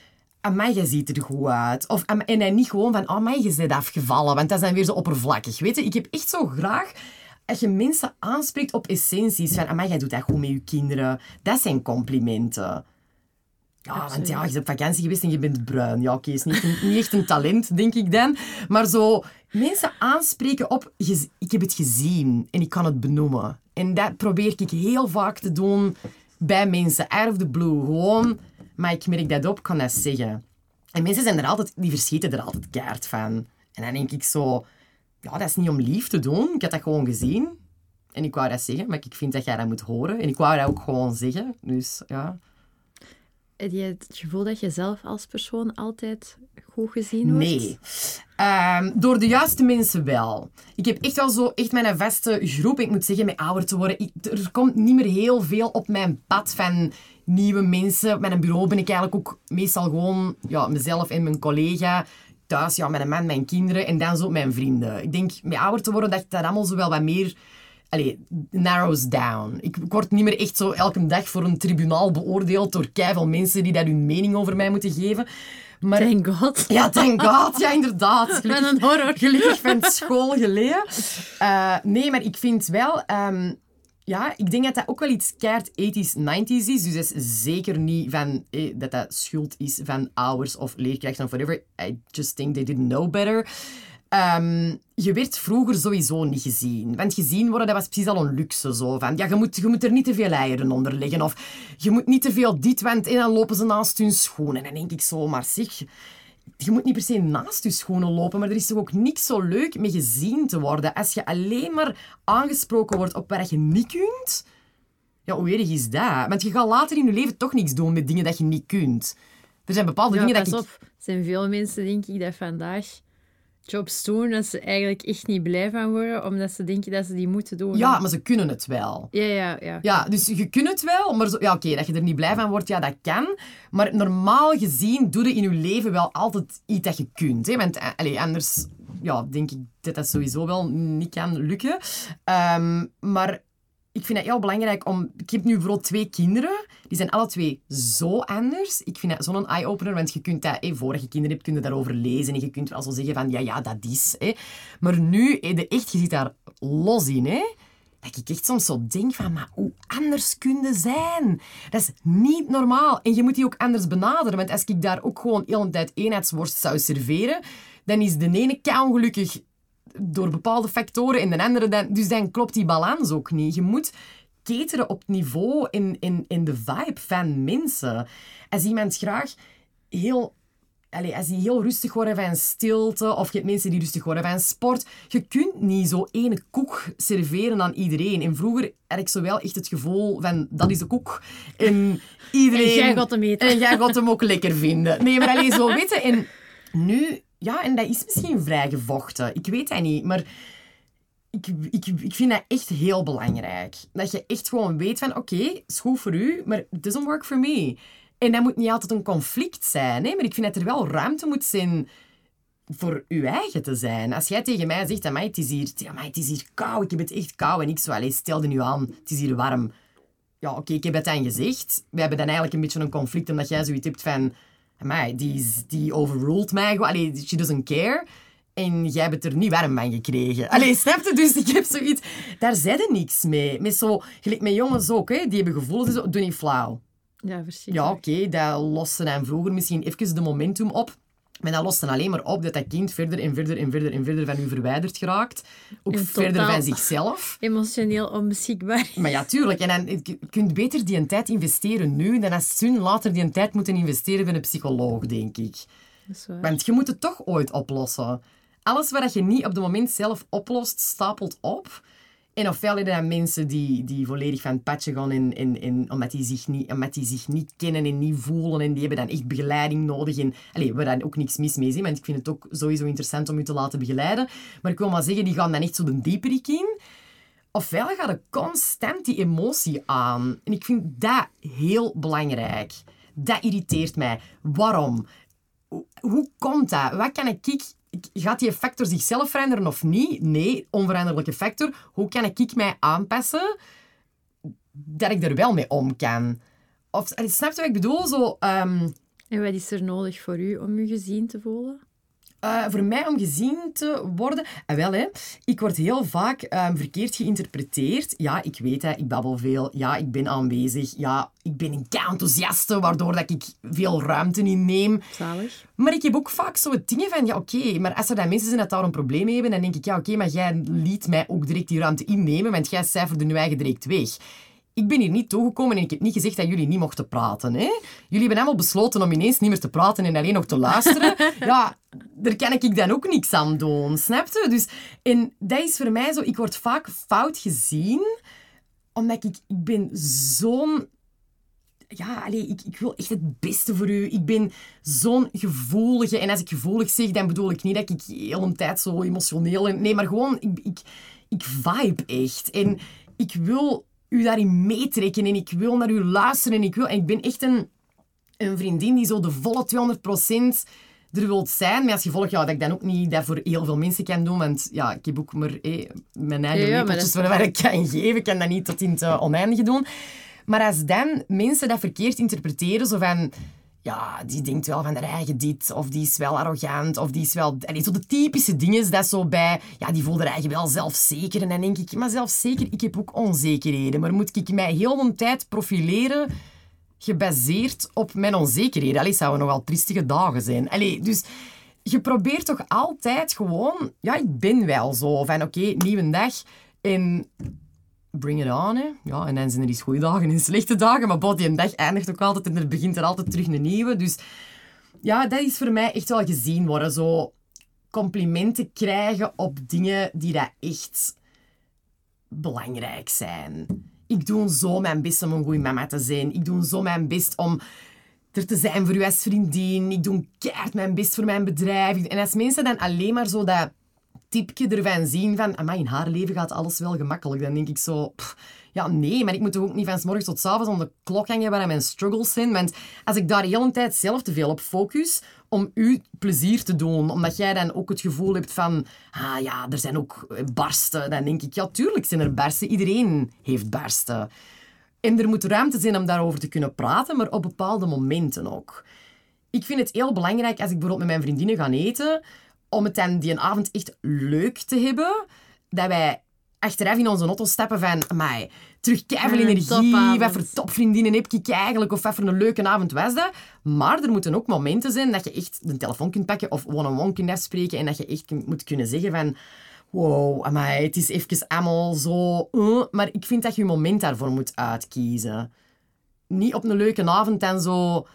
Amai, jij ziet er goed uit. Of, en niet gewoon van, amai, je bent afgevallen. Want dat dan weer zo oppervlakkig. Weet je, ik heb echt zo graag als je mensen aanspreekt op essenties. Van, amai, jij doet dat goed met je kinderen. Dat zijn complimenten. Ja, want ja, je bent op vakantie geweest en je bent bruin. Ja, oké, is niet, een- niet echt een talent, denk ik dan. Maar zo mensen aanspreken op... "Je- Ik heb het gezien en ik kan het benoemen. En dat probeer ik heel vaak te doen bij mensen. Out of the blue. Gewoon, maar ik merk dat op, kan dat zeggen. En mensen zijn er altijd, die verschieten er altijd kaart van. En dan denk ik zo, ja, dat is niet om lief te doen. Ik had dat gewoon gezien. En ik wou dat zeggen, maar ik vind dat jij dat moet horen. En ik wou dat ook gewoon zeggen. Dus ja. Heb je het gevoel dat je zelf als persoon altijd goed gezien wordt? Nee. Ehm, door de juiste mensen wel. Ik heb echt wel zo echt mijn vaste groep. Ik moet zeggen, met ouder te worden. ik- er komt niet meer heel veel op mijn pad van nieuwe mensen. Op mijn bureau ben ik eigenlijk ook meestal gewoon ja, mezelf en mijn collega. Thuis, ja, mijn man, mijn kinderen en dan zo mijn vrienden. Ik denk, met ouder te worden, dat dat allemaal zo wel wat meer... Allee, narrows down. Ik, ik word niet meer echt zo elke dag voor een tribunaal beoordeeld door keiveel mensen die daar hun mening over mij moeten geven. Maar Thank God. ja, thank God. Ja, inderdaad. Met Gelukkig, een horror. gelukkig van school geleden. Eh, nee, maar ik vind wel... ehm, ja, ik denk dat dat ook wel iets keihard 80s, 90s is. Dus dat is zeker niet van, eh, dat dat schuld is van ouders of leerkrachten of whatever. I just think they didn't know better. Ehm, je werd vroeger sowieso niet gezien. Want gezien worden, dat was precies al een luxe. Zo. Van, ja, je, moet, je moet er niet te veel eieren onder leggen. Of je moet niet te veel dit, want en dan lopen ze naast hun schoenen. En dan denk ik zo, maar zeg... Je moet niet per se naast je schoenen lopen, maar er is toch ook niks zo leuk mee gezien te worden. Als je alleen maar aangesproken wordt op waar je niet kunt... Ja, hoe erg is dat? Want je gaat later in je leven toch niks doen met dingen dat je niet kunt. Er zijn bepaalde Ja, dingen dat ik... op. Er zijn veel mensen, denk ik, dat vandaag jobs doen dat ze eigenlijk echt niet blij van worden, omdat ze denken dat ze die moeten doen. Ja, maar ze kunnen het wel. Ja, ja, ja. Ja, dus je kunt het wel, maar zo, ja, oké, dat je er niet blij van wordt, ja, dat kan. Maar normaal gezien doe je in je leven wel altijd iets dat je kunt. Hè? Want eh, allee, anders ja, denk ik dat dat sowieso wel niet kan lukken. Ehm, maar ik vind het heel belangrijk om... Ik heb nu bijvoorbeeld twee kinderen. Die zijn alle twee zo anders. Ik vind dat zo'n eye-opener, want je kunt dat... Voordat kinderen hebt, kun daarover lezen. En je kunt wel zo zeggen van, ja, ja, dat is. Maar nu, de echt, je zit daar los in, hè. Dat ik echt soms zo denk van, maar hoe anders kun je zijn? Dat is niet normaal. En je moet die ook anders benaderen. Want als ik daar ook gewoon heel een tijd eenheidsworst zou serveren, dan is de ene kei ongelukkig door bepaalde factoren en de andere dan... Dus dan klopt die balans ook niet. Je moet cateren op het niveau en in, in de vibe van mensen. Als iemand graag heel Allee, als die heel rustig worden van stilte, of je hebt mensen die rustig worden van sport, je kunt niet zo ene koek serveren aan iedereen. En vroeger had ik zo wel echt het gevoel van, dat is de koek. En iedereen... En jij gaat hem eten. En jij gaat hem ook lekker vinden. Nee, maar alleen zo weten. En nu... Ja, en dat is misschien vrij gevochten. Ik weet dat niet, maar... Ik, ik, ik vind dat echt heel belangrijk. Dat je echt gewoon weet van, oké, is goed voor u, maar it doesn't work for me. En dat moet niet altijd een conflict zijn, hè? maar ik vind dat er wel ruimte moet zijn voor je eigen te zijn. Als jij tegen mij zegt, amai, het is hier, amai, het is hier koud, ik heb het echt koud. En ik zo, stel nu aan, het is hier warm. Ja, oké, ik heb het dan gezegd. We hebben dan eigenlijk een beetje een conflict, omdat jij zoiets hebt van... Amai, die, die overruled mij gewoon. Allee, she doesn't care. En jij hebt er niet warm van gekregen. Allee, snap je? Dus ik heb zoiets... Daar zei je niks mee. Met zo... Gelijk met jongens ook, hè. Die hebben gevoelens. Zo, doe niet flauw. Ja, verschrikkelijk. Ja, oké, dat loste dan vroeger misschien even de momentum op. Maar dat lost dan alleen maar op dat dat kind verder en verder en verder en verder van u verwijderd geraakt. Ook En verder van zichzelf. Emotioneel onbeschikbaar. Maar ja, tuurlijk. En dan, je kunt beter die een tijd investeren nu dan als ze later die een tijd moeten investeren bij een psycholoog, denk ik. Dat is waar. Want je moet het toch ooit oplossen. Alles wat je niet op het moment zelf oplost, stapelt op. En ofwel je dan mensen die, die volledig van het padje gaan en, en, en, omdat, die zich niet, omdat die zich niet kennen en niet voelen. En die hebben dan echt begeleiding nodig. En, allee, waar dan ook niks mis mee is, want ik vind het ook sowieso interessant om je te laten begeleiden. Maar ik wil maar zeggen, die gaan dan echt zo de dieperik in. Ofwel gaat er constant die emotie aan. En ik vind dat heel belangrijk. Dat irriteert mij. Waarom? Hoe komt dat? Wat kan ik... Gaat die factor zichzelf veranderen of niet? Nee, onveranderlijke factor. Hoe kan ik mij aanpassen dat ik er wel mee om kan? Of, snap je wat ik bedoel? Zo, ehm, En wat is er nodig voor u om u gezien te voelen? Eh, voor mij om gezien te worden... En wel, hè, ik word heel vaak ehm, verkeerd geïnterpreteerd. Ja, ik weet het, ik babbel veel. Ja, ik ben aanwezig. Ja, ik ben een enthousiaste, waardoor dat ik veel ruimte inneem. Zalig. Maar ik heb ook vaak zo het dingen van, ja, oké, maar als er dan mensen zijn dat daar een probleem mee hebben, dan denk ik, ja, oké, maar jij liet mij ook direct die ruimte innemen, want jij cijferde nu eigen direct weg. Ik ben hier niet toegekomen en ik heb niet gezegd dat jullie niet mochten praten. Hè? Jullie hebben allemaal besloten om ineens niet meer te praten en alleen nog te luisteren. ja, daar kan ik dan ook niks aan doen, snap je? Dus, en dat is voor mij zo, ik word vaak fout gezien, omdat ik, ik ben zo'n ja, allee, ik, ik wil echt het beste voor u. Ik ben zo'n gevoelige. En als ik gevoelig zeg, dan bedoel ik niet dat ik de hele tijd zo emotioneel... En, nee, maar gewoon, ik, ik, ik vibe echt. En ik wil u daarin meetrekken. En ik wil naar u luisteren. En ik, wil, en ik ben echt een, een vriendin die zo de volle 200% er wilt zijn. Maar als gevolg ja, dat ik dan ook niet dat voor heel veel mensen kan doen. Want ja, ik heb ook maar mijn eigen ja, ja waar ik kan geven. Ik kan dat niet tot in het oneindige doen. Maar als dan mensen dat verkeerd interpreteren, zo van... Ja, die denkt wel van haar eigen dit, of die is wel arrogant, of die is wel... Allee, zo de typische dingen, dat zo bij... Ja, die voelt haar eigen wel zelfzeker. En dan denk ik, maar zelfzeker, ik heb ook onzekerheden. Maar moet ik mij heel de tijd profileren gebaseerd op mijn onzekerheden? Allee, zouden nogal triestige dagen zijn. Allee, dus je probeert toch altijd gewoon... Ja, ik ben wel zo. Van, oké, nieuwe dag. En bring it on. Hè. Ja, en dan zijn er eens goede dagen en slechte dagen. Maar body een dag eindigt ook altijd en er begint er altijd terug een nieuwe. Dus ja, dat is voor mij echt wel gezien worden. Zo complimenten krijgen op dingen die dat echt belangrijk zijn. Ik doe zo mijn best om een goede mama te zijn. Ik doe zo mijn best om er te zijn voor u als vriendin. Ik doe keihard mijn best voor mijn bedrijf. En als mensen dan alleen maar zo dat tipje ervan zien van, maar in haar leven gaat alles wel gemakkelijk. Dan denk ik zo, ja nee, maar ik moet toch ook niet van morgens tot s avonds om de klok hangen waar mijn struggles zijn. Want als ik daar de hele tijd zelf te veel op focus, om u plezier te doen, omdat jij dan ook het gevoel hebt van, ah ja, er zijn ook barsten, dan denk ik, ja tuurlijk zijn er barsten. Iedereen heeft barsten. En er moet ruimte zijn om daarover te kunnen praten, maar op bepaalde momenten ook. Ik vind het heel belangrijk als ik bijvoorbeeld met mijn vriendinnen ga eten, om het dan die avond echt leuk te hebben, dat wij achteraf in onze auto stappen van, amai, terug veel energie, wat voor topvriendinnen heb ik eigenlijk, of wat voor een leuke avond was dat. Maar er moeten ook momenten zijn dat je echt de telefoon kunt pakken of one-on-one kunt afspreken en dat je echt moet kunnen zeggen van, wow, amai, het is even allemaal zo... Uh, maar ik vind dat je je moment daarvoor moet uitkiezen. Niet op een leuke avond en zo...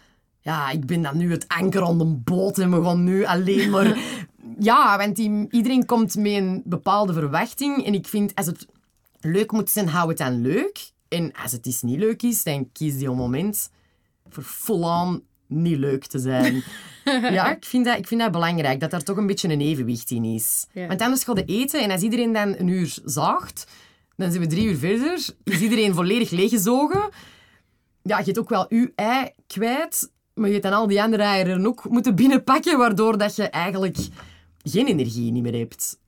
Ja, ik ben dan nu het anker aan de boot en we gaan nu alleen maar ja, want die, iedereen komt met een bepaalde verwachting. En ik vind, als het leuk moet zijn, hou het dan leuk. En als het is niet leuk is, dan kies die moment voor full-on niet leuk te zijn. ja, ik vind, dat, ik vind dat belangrijk, dat er toch een beetje een evenwicht in is. Want anders gaat je eten en als iedereen dan een uur zaagt, dan zijn we drie uur verder, is iedereen volledig leeggezogen. Ja, je hebt ook wel je ei kwijt, maar je hebt dan al die andere eieren ook moeten binnenpakken, waardoor dat je eigenlijk geen energie niet meer hebt.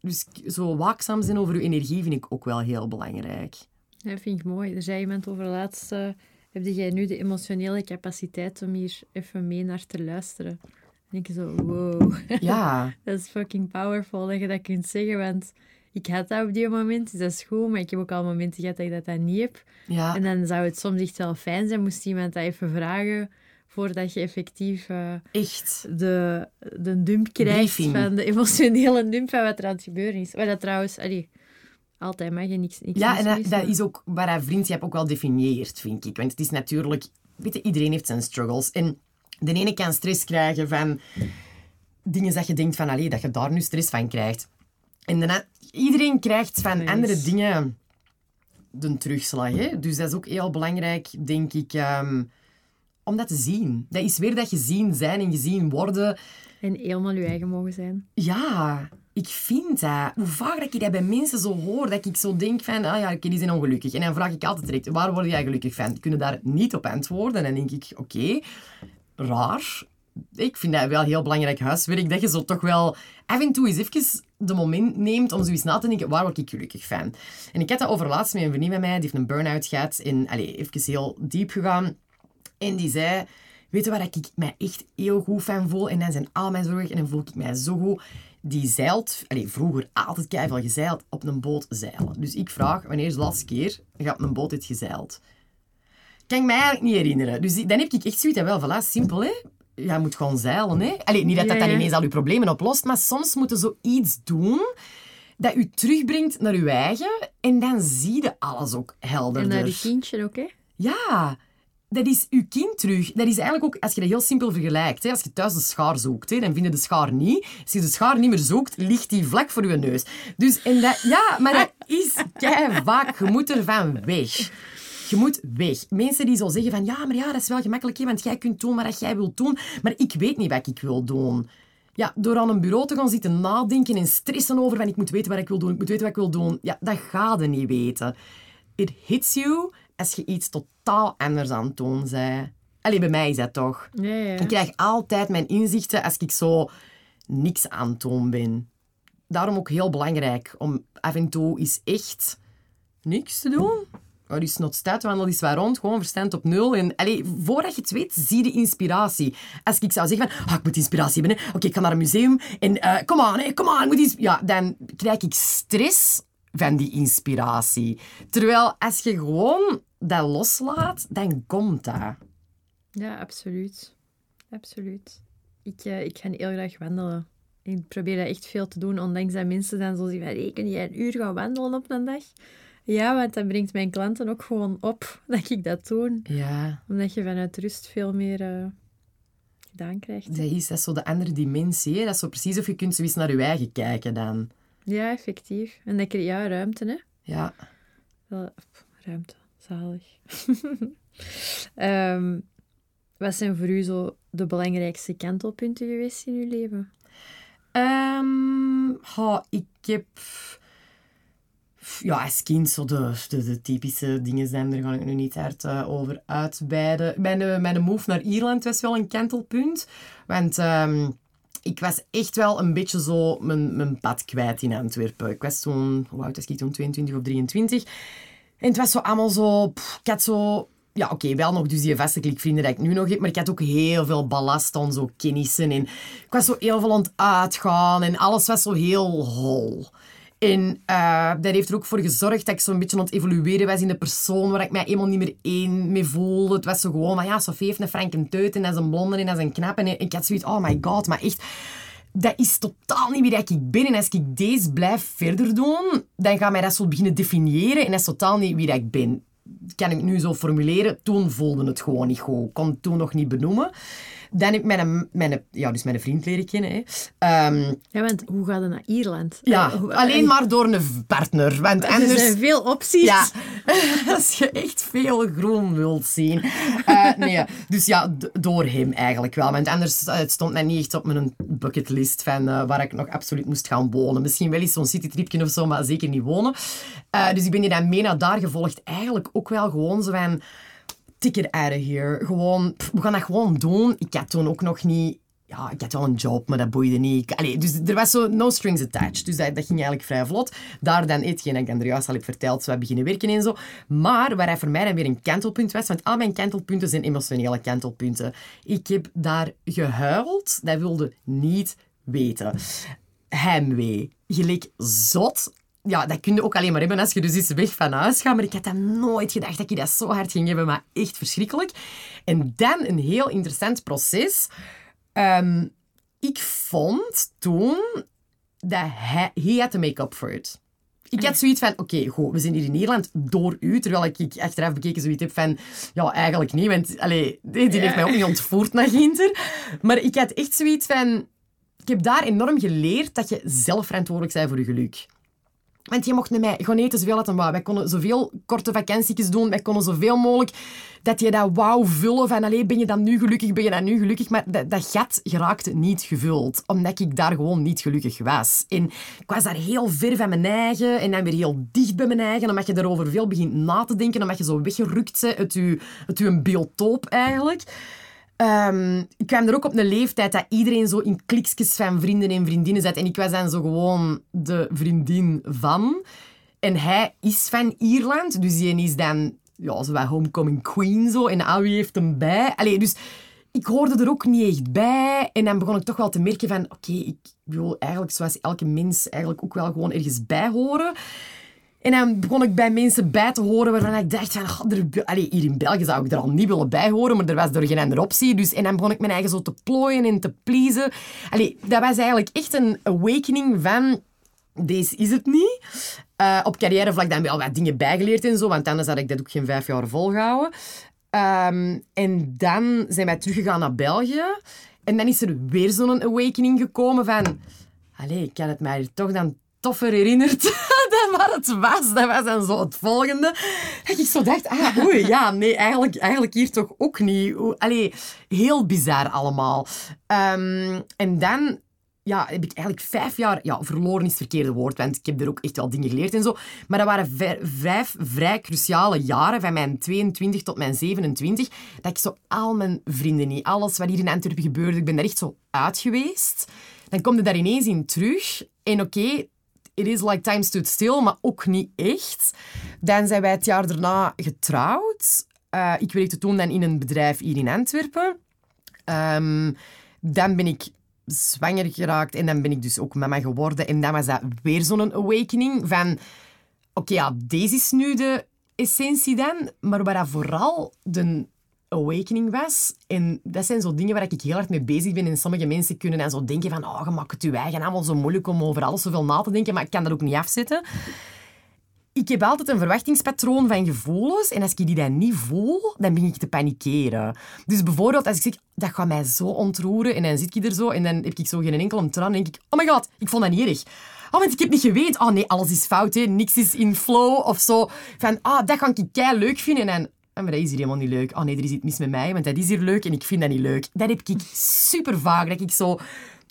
Dus zo waakzaam zijn over je energie vind ik ook wel heel belangrijk. Dat vind ik mooi. Er zei iemand over laatst... Uh, heb jij nu de emotionele capaciteit om hier even mee naar te luisteren? Denk je zo, wow. Ja. dat is fucking powerful dat je dat kunt zeggen, want ik had dat op die moment, dus dat is goed, maar ik heb ook al momenten gehad dat ik dat, dat niet heb. Ja. En dan zou het soms echt wel fijn zijn, moest iemand dat even vragen voordat je effectief uh, Echt? De, de dump krijgt van de emotionele dump van wat er aan het gebeuren is. Wat dat trouwens, allee, altijd mag je niks, niks Ja, en dat, dat, is ook waar haar vriendschap ook wel definieert, vind ik. Want het is natuurlijk... Weet je, iedereen heeft zijn struggles. En de ene kan stress krijgen van dingen dat je denkt van... Allee, dat je daar nu stress van krijgt. En daarna, iedereen krijgt van andere dingen de terugslag. Hè? Dus dat is ook heel belangrijk, denk ik... Um, om dat te zien. Dat is weer dat gezien zijn en gezien worden. En helemaal je eigen mogen zijn. Ja, ik vind dat. Hoe vaak dat ik dat bij mensen zo hoor, dat ik zo denk van, ah ja, die zijn ongelukkig. En dan vraag ik altijd direct, waar word jij gelukkig van? Kunnen daar niet op antwoorden. En dan denk ik, oké, raar. Ik vind dat wel heel belangrijk huiswerk, dat je zo toch wel af en toe eens even de moment neemt om zoiets na te denken, waar word ik gelukkig van? En ik had dat over laatst met een vriendin van mij, die heeft een burn-out gehad en allez, even heel diep gegaan. En die zei, weet je waar ik mij echt heel goed van voel? En dan zijn al mijn zorgen en dan voel ik mij zo goed. Die zeilt, allez, vroeger altijd keihard gezeild, op een boot zeilen. Dus ik vraag, wanneer is de laatste keer dat je op een boot hebt gezeild? Kan ik mij eigenlijk niet herinneren. Dus dan heb ik echt zoiets, wel, voilà, simpel hè. Je moet gewoon zeilen hè. Allee, niet dat dat dan ineens al je problemen oplost, maar soms moeten zo iets doen dat u terugbrengt naar uw eigen en dan zie je alles ook En helderder. naar je kindje ook, hè? Ja, dat is uw kind terug. Dat is eigenlijk ook, als je dat heel simpel vergelijkt, hè, als je thuis de schaar zoekt, hè, dan vind je de schaar niet. Als je de schaar niet meer zoekt, ligt die vlak voor je neus. Dus, en dat, ja, maar dat is kei vaak. Je moet ervan weg. Je moet weg. Mensen die zo zeggen van, ja, maar ja, dat is wel gemakkelijk, hè, want jij kunt doen wat jij wilt doen, maar ik weet niet wat ik wil doen. Ja, door aan een bureau te gaan zitten nadenken en stressen over van ik moet weten wat ik wil doen, ik moet weten wat ik wil doen, ja, dat ga je niet weten. It hits you als je iets totaal anders aan het doen bent. Allee, bij mij is dat toch. Ja, ja. Ik krijg altijd mijn inzichten als ik zo niks aan het doen ben. Daarom ook heel belangrijk om af en toe eens echt niks te doen. Oh, die snotstaat, wandel eens waar rond, gewoon verstand op nul. En, allee, voordat je het weet, zie je inspiratie. Als ik zou zeggen van, ah, ik moet inspiratie hebben, oké, ik ga naar een museum en kom aan, kom aan, ik moet iets... Ja, dan krijg ik stress van die inspiratie. Terwijl als je gewoon dat loslaat, dan komt dat. Ja, absoluut. Absoluut. Ik, eh, ik ga heel graag wandelen. Ik probeer dat echt veel te doen, ondanks dat mensen dan zo zeggen van, hey, kun jij een uur gaan wandelen op een dag? Ja, want dat brengt mijn klanten ook gewoon op dat ik dat doe. Ja. Omdat je vanuit rust veel meer eh, gedaan krijgt. Dat is, dat is zo de andere dimensie. Hè? Dat is zo precies of je kunt zo eens naar je eigen kijken dan. Ja, effectief. En dat creëert ja, ruimte, hè. Ja. Wel, pff, ruimte. Zalig. Ehm, wat zijn voor u zo de belangrijkste kantelpunten geweest in uw leven? Ehm, ha, ik heb... Ja, als kind zo de, de, de typische dingen zijn, daar ga ik nu niet hard eh, over uitweiden. Mijn, eh, mijn move naar Ierland was wel een kantelpunt. Want ehm, ik was echt wel een beetje zo mijn, mijn pad kwijt in Antwerpen. Ik was toen, hoe oud was ik toen? 22 of 23. En het was zo allemaal zo... ik had zo... Ja, oké, wel nog dus die vaste klikvrienden nu nog maar ik had ook heel veel ballast aan zo kennissen. En ik was zo heel veel aan het uitgaan en alles was zo heel hol. En eh, dat heeft er ook voor gezorgd dat ik zo'n beetje aan het evolueren was in de persoon waar ik mij helemaal niet meer één mee voelde. Het was zo gewoon, maar ja, Sofie heeft een franke teut en dat is een blonde en dat is een knap. En ik had zoiets, oh my god, maar echt dat is totaal niet wie ik ben. En als ik deze blijf verder doen, dan gaat mij dat zo beginnen definiëren. En dat is totaal niet wie ik ben. Kan ik nu zo formuleren. Toen voelde het gewoon niet goed. Kon het toen nog niet benoemen. Dan heb ik mijn, mijn, ja, dus mijn vriend leren kennen. Hè. Ehm, Ja, want hoe gaat het naar Ierland? ja, Eh, hoe- alleen maar door een partner. Want Er anders... zijn veel opties. Ja, als je echt veel groen wilt zien. Eh, nee, dus ja, door hem eigenlijk wel. Want anders eh, het stond mij niet echt op mijn bucketlist van waar ik nog absoluut moest gaan wonen. Misschien wel eens zo'n citytripje of zo, maar zeker niet wonen. Dus ik ben die dan mee naar daar gevolgd. Eigenlijk ook wel gewoon zo van... Ticket out of here. Gewoon, we gaan dat gewoon doen. Ik had toen ook nog niet... Ja, ik had wel een job, maar dat boeide niet. Allee, dus er was zo no strings attached. Dus dat, ging eigenlijk vrij vlot. Daar dan hetgeen ik dan er juist al heb verteld, zo wat beginnen werken en zo. Maar waar hij voor mij dan weer een kantelpunt was, want al mijn kantelpunten zijn emotionele kantelpunten. Ik heb daar gehuild. Dat wilde niet weten. Heimwee. Gelijk zot. Ja, dat kun je ook alleen maar hebben als je dus eens weg van huis gaat. Maar ik had dat nooit gedacht dat ik dat zo hard ging hebben. Maar echt verschrikkelijk. En dan een heel interessant proces. Ehm, ik vond toen dat hij... He had to make up for it. Ik had zoiets van, oké, goed, we zijn hier in Ierland door u. Terwijl ik, achteraf bekeken zoiets heb van, ja, eigenlijk niet. Want allee, die, die heeft mij ook niet ontvoerd naar Ginter. Maar ik had echt zoiets van... Ik heb daar enorm geleerd dat je zelf verantwoordelijk bent voor je geluk. Want je mocht met mij gewoon eten zoveel als een wou. Wij konden zoveel korte vakanties doen. Wij konden zoveel mogelijk dat je dat wou vullen. Van, allee, ben je dan nu gelukkig, ben je dan nu gelukkig? Maar dat, dat gat geraakte niet gevuld. Omdat ik daar gewoon niet gelukkig was. En ik was daar heel ver van mijn eigen. En dan weer heel dicht bij mijn eigen. Omdat je daarover veel begint na te denken. Omdat je zo weggerukt bent uit je, uit je biotoop eigenlijk. Ehm, ik kwam er ook op een leeftijd dat iedereen zo in klikjes van vrienden en vriendinnen zat. En ik was dan zo gewoon de vriendin van. En hij is van Ierland, dus die is dan ja, zo wat homecoming queen zo. En al wie heeft hem bij. Dus ik hoorde er ook niet echt bij. En dan begon ik toch wel te merken van... Oké, ik wil eigenlijk zoals elke mens eigenlijk ook wel gewoon ergens bij horen. En dan begon ik bij mensen bij te horen waarvan ik dacht van... "Goh, er, allee, hier in België zou ik er al niet willen bij horen, maar er was er geen andere optie. Dus, en dan begon ik mijn eigen zo te plooien en te pleasen. Allee, dat was eigenlijk echt een awakening van... deze is het niet. Uh, op carrièrevlak dan wel wat dingen bijgeleerd en zo, want anders had ik dat ook geen vijf jaar volgehouden. Um, en dan zijn wij teruggegaan naar België. En dan is er weer zo'n awakening gekomen van... Allee, ik had het mij toch dan toffer herinnerd wat het was. Dat was dan zo het volgende. Dat ik zo dacht, ah, oei, ja, nee, eigenlijk, eigenlijk hier toch ook niet. Allee, heel bizar allemaal. Um, en dan ja, heb ik eigenlijk vijf jaar... Ja, verloren is het verkeerde woord, want ik heb er ook echt wel dingen geleerd en zo. Maar dat waren vijf, vrij cruciale jaren, van mijn 22 tot mijn 27, dat ik zo al mijn vrienden niet, alles wat hier in Antwerpen gebeurde, ik ben daar echt zo uit geweest. Dan kom je daar ineens in terug. En oké, it is like time stood still, maar ook niet echt. Dan zijn wij het jaar daarna getrouwd. Uh, ik werkte toen dan in een bedrijf hier in Antwerpen. Um, dan ben ik zwanger geraakt en dan ben ik dus ook mama geworden. En dan was dat weer zo'n awakening van... Oké, ja, deze is nu de essentie dan, maar waar dat vooral de awakening was. En dat zijn zo dingen waar ik heel hard mee bezig ben. En sommige mensen kunnen dan zo denken van... Oh, je maakt het je eigen allemaal zo moeilijk om over alles zoveel na te denken. Maar ik kan dat ook niet afzetten ik heb altijd een verwachtingspatroon van gevoelens. En als ik die dan niet voel, dan begin ik te panikeren. Dus bijvoorbeeld als ik zeg, dat gaat mij zo ontroeren. En dan zit ik er zo en dan heb ik zo geen enkel traan. En denk ik, oh my god, ik vond dat niet erg. Oh, want ik heb niet geweten. Oh nee, alles is fout. Hè. Niks is in flow of zo. Van, ah, dat ga ik kei leuk vinden. En maar dat is hier helemaal niet leuk. Oh nee, er is iets mis met mij, want dat is hier leuk en ik vind dat niet leuk. Dat heb ik super vaak. Dat ik zo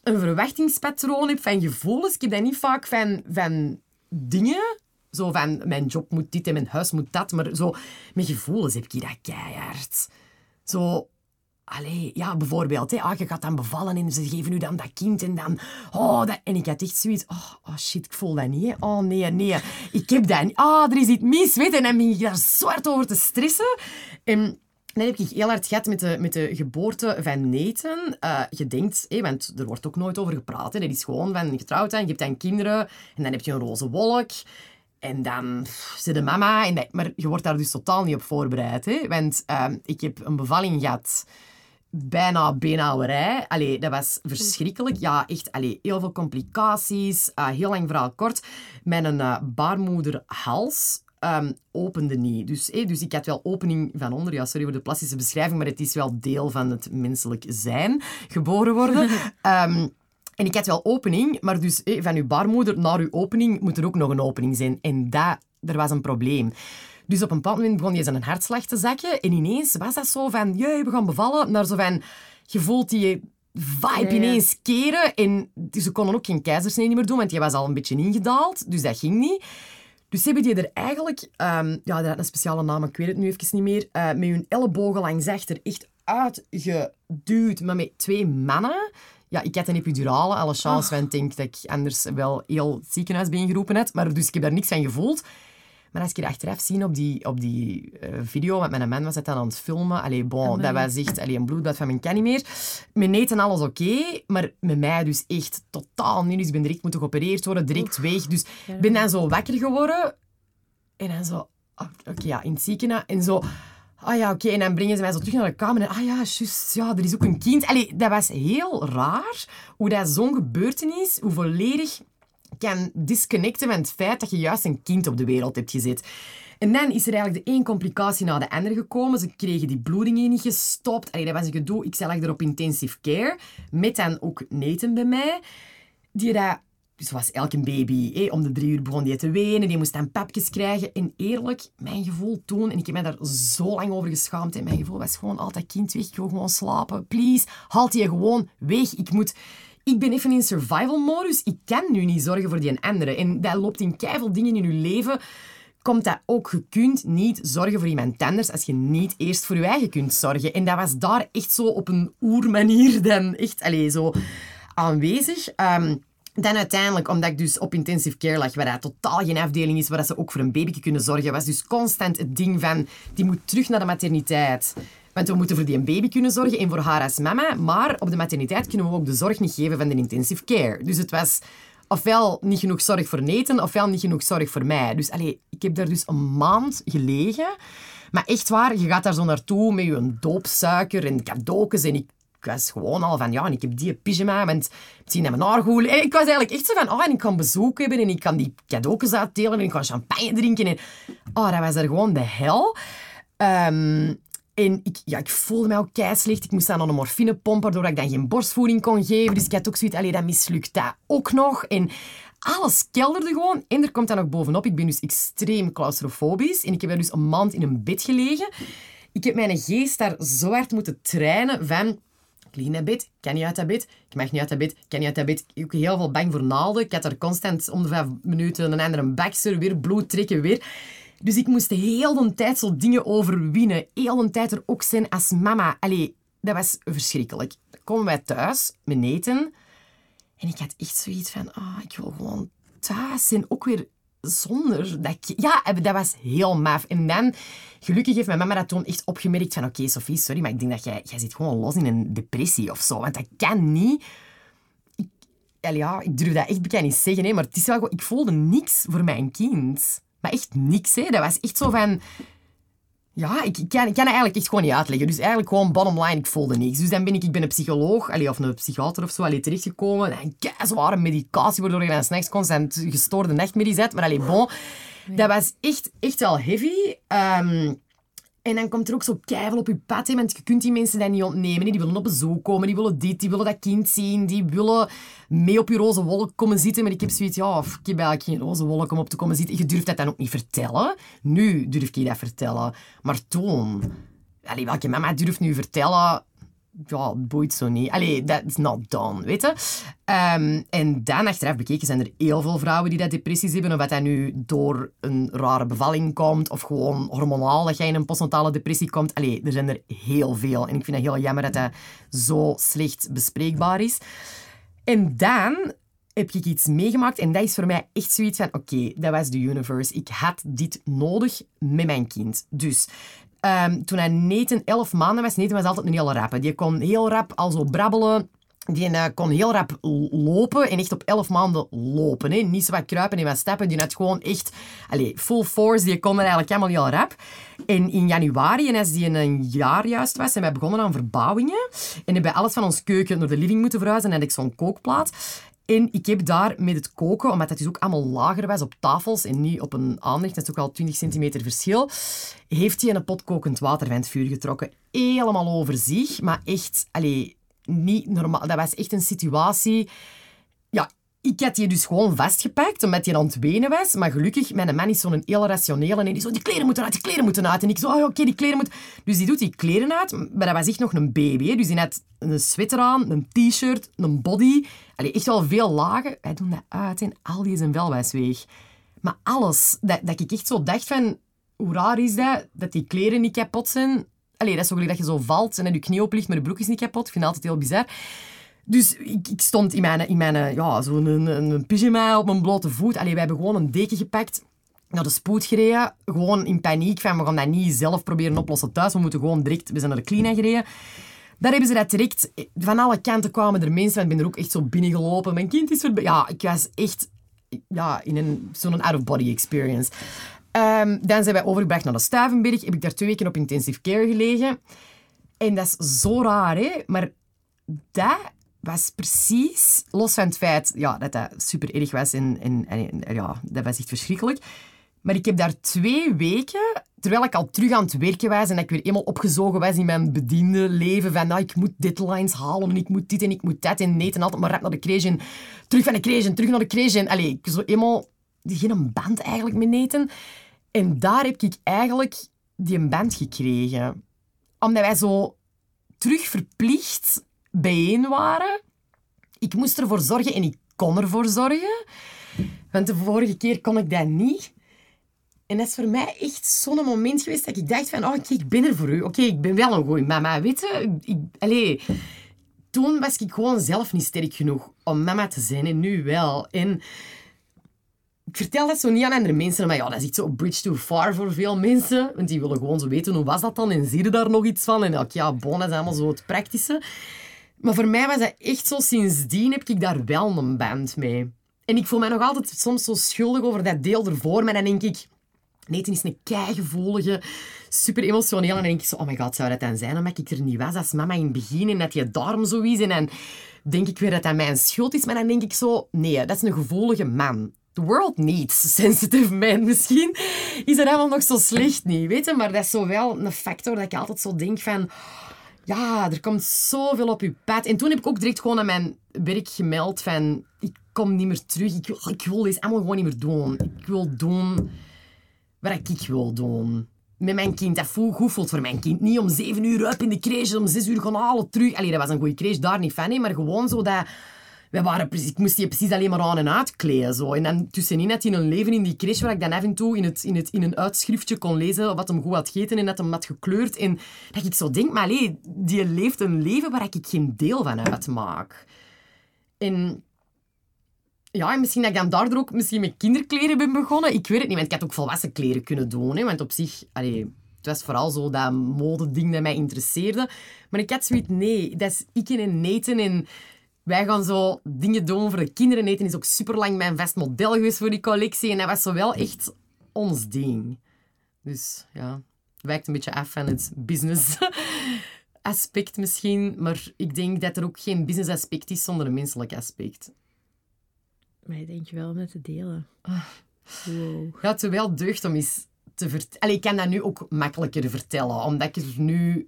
een verwachtingspatroon heb van gevoelens. Ik heb dat niet vaak van, van dingen zo van, mijn job moet dit en mijn huis moet dat. Maar zo, met gevoelens heb ik dat keihard. Zo, Allee, ja, bijvoorbeeld, hè, ah, je gaat dan bevallen en ze geven u dan dat kind en dan... Oh, dat, en ik had echt zoiets... Oh, oh shit, ik voel dat niet. Oh, nee, nee. Ik heb dat niet. Ah, er is iets mis, weet En dan ben ik daar zwart over te stressen. En dan heb ik heel hard gehad met de, met de geboorte van Nathan. Uh, je denkt, hé, want er wordt ook nooit over gepraat. Hè. Dat is gewoon van getrouwd zijn, je hebt dan kinderen en dan heb je een roze wolk. En dan zit de mama. En maar je wordt daar dus totaal niet op voorbereid. Hè? Want ehm, ik heb een bevalling gehad bijna beenhouwerij. Allee, dat was verschrikkelijk. Ja, echt allee, heel veel complicaties. Uh, heel lang verhaal kort. Mijn uh, baarmoederhals um, opende niet. Dus, dus ik had wel opening van onder. Ja, sorry voor de plastische beschrijving, maar het is wel deel van het menselijk zijn. Geboren worden. um, En ik had wel opening, maar dus van uw baarmoeder naar uw opening moet er ook nog een opening zijn. En dat, er was een probleem. Dus op een bepaald moment begon je zijn hartslag te zakken. En ineens was dat zo van, jee, we gaan bevallen. Naar zo van, je voelt die vibe ineens keren. En ze konden ook geen keizersnee meer doen, want je was al een beetje ingedaald. Dus dat ging niet. Dus hebben die er eigenlijk, um, ja, dat had een speciale naam, ik weet het nu even niet meer, uh, met hun ellebogen langs achter echt uitgeduwd, maar met twee mannen. Ja, ik had een epidurale, alle chance, want ik denk dat ik anders wel heel het ziekenhuis ben geroepen had. Maar dus ik heb daar niks aan gevoeld. Maar als ik er achteraf zie op die, op die uh, video, met mijn man was het dan aan het filmen. Allee, bon, dat was echt allee, een bloedbad van mijn kan niet meer. Met Nathan alles oké, maar met mij dus echt totaal niet. Dus ik ben direct moeten geopereerd worden, direct weg. Dus ik ben dan zo wakker geworden. En dan zo, ah, oké, ja, in het ziekenhuis. En zo Ah ja, oké. En dan brengen ze mij zo terug naar de kamer. En ah ja, juist, ja, er is ook een kind. Allee, dat was heel raar. Hoe dat zo'n gebeurtenis, hoe volledig kan disconnecten van het feit dat je juist een kind op de wereld hebt gezet. En dan is er eigenlijk de één complicatie na de andere gekomen. Ze kregen die bloedingen niet gestopt. Allee, dat was een gedoe. Ik lag er op intensive care. Met dan ook Nathan bij mij. Die dat zoals elke baby, om de drie uur begon die te wenen, die moest dan papjes krijgen. En eerlijk, mijn gevoel toen, en ik heb mij daar zo lang over geschaamd, en mijn gevoel was gewoon altijd kind weg, ik wil gewoon slapen. Please, haal die gewoon weg. Ik moet... Ik ben even in survival modus. Ik kan nu niet zorgen voor die andere. En dat loopt in keiveel dingen in je leven komt dat ook. Je kunt niet zorgen voor iemand anders als je niet eerst voor je eigen kunt zorgen. En dat was daar echt zo op een oermanier dan echt allez, zo aanwezig. Um, dan uiteindelijk, omdat ik dus op intensive care lag, waar dat totaal geen afdeling is, waar ze ook voor een baby kunnen zorgen, was dus constant het ding van, die moet terug naar de materniteit. Want we moeten voor die baby kunnen zorgen en voor haar als mama, maar op de materniteit kunnen we ook de zorg niet geven van de intensive care. Dus het was ofwel niet genoeg zorg voor Neten, ofwel niet genoeg zorg voor mij. Dus allee, ik heb daar dus een maand gelegen. Maar echt waar, je gaat daar zo naartoe met je doopsuiker en cadeautjes en ik was gewoon al van, ja, en ik heb die pyjama, want misschien naar mijn haar goed. En ik was eigenlijk echt zo van, oh, en ik kan bezoek hebben en ik kan die cadeautjes uitdelen en ik kan champagne drinken. En, oh, dat was er gewoon de hel. Ehm, en ik, ja, ik voelde mij ook keislecht. Ik moest dan aan een morfine pompen, waardoor ik dan geen borstvoeding kon geven. Dus ik had ook zoiets, allee, dat mislukt dat ook nog. En alles kelderde gewoon. En er komt dan nog bovenop, ik ben dus extreem claustrofobisch. En ik heb daar dus een maand in een bed gelegen. Ik heb mijn geest daar zo hard moeten trainen van... Ik lig dat bed, kan niet uit dat bed. Ik mag niet uit dat bed, kan niet uit dat bed. Ik ook heel veel bang voor naalden. Ik had er constant om de vijf minuten een andere bakster, weer bloed trekken, weer... Dus ik moest heel de tijd zo dingen overwinnen. Heel de tijd er ook zijn als mama. Allee, dat was verschrikkelijk. Dan komen wij thuis met eten. En ik had echt zoiets van, ah, ik wil gewoon thuis zijn. Ook weer zonder dat ik... Ja, dat was heel maf. En dan, gelukkig heeft mijn mama dat toen echt opgemerkt van, oké, Sophie, sorry, maar ik denk dat jij, jij zit gewoon los in een depressie of zo. Want dat kan niet. Ik, ja, ik durf dat echt bekend niet zeggen, hè, maar het is wel gewoon... Ik voelde niks voor mijn kind. Maar echt niks, hè. Dat was echt zo van... Ja, ik, ik, kan, ik kan het eigenlijk echt gewoon niet uitleggen. Dus eigenlijk gewoon bottom line, ik voelde niks. Dus dan ben ik, ik ben een psycholoog, allee, of een psychiater of zo, allee, terechtgekomen. En zware medicatie, waardoor je dan s'nachts constant gestoorde nachtmerries hebt. Maar allee, bon, dat was echt, echt wel heavy. Um, en dan komt er ook zo keihard op je pad. Hè, want je kunt die mensen dat niet ontnemen. Die willen op bezoek komen, die willen dit, die willen dat kind zien. Die willen mee op je roze wolk komen zitten. Maar ik heb zoiets, ja, ik heb eigenlijk geen roze wolk om op te komen zitten. Je durft dat dan ook niet vertellen. Nu durf je dat vertellen. Maar toen... Allee, welke mama durft nu vertellen ja, boeit zo niet. Allee, that's not done, weet je. Um, en dan, achteraf bekeken, zijn er heel veel vrouwen die dat depressies hebben. Of dat dat nu door een rare bevalling komt, of gewoon hormonaal, dat jij in een postnatale depressie komt. Allee, er zijn er heel veel. En ik vind het heel jammer dat dat zo slecht bespreekbaar is. En dan heb ik iets meegemaakt en dat is voor mij echt zoiets van oké, dat was de universe. Ik had dit nodig met mijn kind. Dus Um, toen hij Nathan elf maanden was, Nathan was altijd een heel rappe. Die kon heel rap al zo brabbelen. Die uh, kon heel rap lopen en echt op elf maanden lopen. Hè. Niet zo wat kruipen en wat stappen. Die had gewoon echt allez, full force. Die kon eigenlijk helemaal heel rap. En in januari, en als die een jaar juist was, zijn wij begonnen aan verbouwingen. En hebben alles van ons keuken naar de living moeten verhuizen. En had ik zo'n kookplaat. En ik heb daar met het koken, omdat het dus ook allemaal lager was op tafels en niet op een aanrecht, dat is ook al 20 centimeter verschil, heeft hij een pot kokend water van het vuur getrokken. Helemaal over zich, maar echt, allee, niet normaal. Dat was echt een situatie... Ik had die dus gewoon vastgepakt, omdat hij aan het wenen was. Maar gelukkig, mijn man is zo'n heel rationele. En die zo, die kleren moeten uit, die kleren moeten uit. En ik zo, oh, oké, die kleren moeten... Dus die doet die kleren uit. Maar dat was echt nog een baby. Dus die had een sweater aan, een t-shirt, een body. Allee, echt wel veel lagen. Wij doen dat uit en al die zijn wel weg. Maar alles, dat, dat ik echt zo dacht van... Hoe raar is dat, dat die kleren niet kapot zijn? Allee, dat is zo dat je zo valt en dat je knie op ligt, maar de broek is niet kapot. Ik vind het altijd heel bizar. Dus ik, stond in mijn, in mijn ja, zo'n een, pyjama op mijn blote voet. Allee, wij hebben gewoon een deken gepakt, naar de spoed gereden. Gewoon in paniek van, we gaan dat niet zelf proberen oplossen thuis. We moeten gewoon direct, we zijn naar de kliniek gereden. Daar hebben ze dat direct, van alle kanten kwamen er mensen. Ik ben er ook echt zo binnengelopen. Mijn kind is. Ja, ik was echt ja, in een, zo'n out-of-body experience. Um, dan zijn wij overgebracht naar de Stuivenberg. Heb ik daar twee weken op intensive care gelegen. En dat is zo raar, hè? Maar dat was precies, los van het feit ja, dat dat super erg was en, en, en, ja, dat was echt verschrikkelijk. Maar ik heb daar twee weken, terwijl ik al terug aan het werken was en ik weer eenmaal opgezogen was in mijn bediende leven, van nou, ik moet deadlines halen en ik moet dit en ik moet dat en nee, en altijd maar rap naar de creation, terug van de creation, terug naar de creation. Allee, ik zo eenmaal geen band eigenlijk met Nathan. En daar heb ik eigenlijk die band gekregen. Omdat wij zo terug verplicht bijeen waren. Ik moest ervoor zorgen en ik kon ervoor zorgen. Want de vorige keer kon ik dat niet. En dat is voor mij echt zo'n moment geweest dat ik dacht van... Oh, ik ben er voor u. Oké, ik ben wel een goeie mama, weet? Ik, allez, toen was ik gewoon zelf niet sterk genoeg om mama te zijn. En nu wel. En ik vertel dat zo niet aan andere mensen, maar ja, dat is iets zo bridge too far voor veel mensen. Want die willen gewoon zo weten, hoe was dat dan? En zie je daar nog iets van? En ja bon, dat is allemaal zo het praktische. Maar voor mij was dat echt zo, sindsdien heb ik daar wel een band mee. En ik voel mij nog altijd soms zo schuldig over dat deel ervoor, maar dan denk ik... Nathan is een keigevoelige, super emotioneel. En dan denk ik zo, oh my god, zou dat dan zijn omdat ik er niet was als mama in het begin en dat je daarom zo is? En dan denk ik weer dat dat mijn schuld is. Maar dan denk ik zo, nee, dat is een gevoelige man. The world needs sensitive men. Misschien is dat allemaal nog zo slecht niet, weet je? Maar dat is zo wel een factor dat ik altijd zo denk van... Ja, er komt zoveel op je pad. En toen heb ik ook direct gewoon aan mijn werk gemeld van... Ik kom niet meer terug. Ik wil, ik wil deze allemaal gewoon niet meer doen. Ik wil doen wat ik wil doen. Met mijn kind. Dat voelt goed voelt voor mijn kind. Niet om zeven uur uit in de crèche, om zes uur gaan halen, terug. Allee, dat was een goede crèche, daar niet van. hè, Maar gewoon zo dat... Wij waren ik moest die precies alleen maar aan en uitkleden. Zo. En dan tussenin had hij een leven in die crèche waar ik dan af en toe in, het, in, het, in een uitschriftje kon lezen wat hem goed had gegeten en dat hem had gekleurd. En dat ik zo denk, maar allee, die leeft een leven waar ik geen deel van uitmaak. En ja, en misschien dat ik dan daardoor ook misschien met kinderkleren ben begonnen. Ik weet het niet, want ik had ook volwassen kleren kunnen doen. Hè, want op zich, allee, het was vooral zo dat modeding dat mij interesseerde. Maar ik had zoiets, nee, dat is ik en Nathan en wij gaan zo dingen doen voor de kinderen. Nathan is ook super lang mijn vast model geweest voor die collectie. En dat was zo wel echt ons ding. Dus ja, wijkt een beetje af van het business aspect misschien. Maar ik denk dat er ook geen business aspect is zonder een menselijk aspect. Maar je denkt wel om het te delen. Wow. Ja, het is wel deugd om eens te vertellen. Ik kan dat nu ook makkelijker vertellen, omdat ik er nu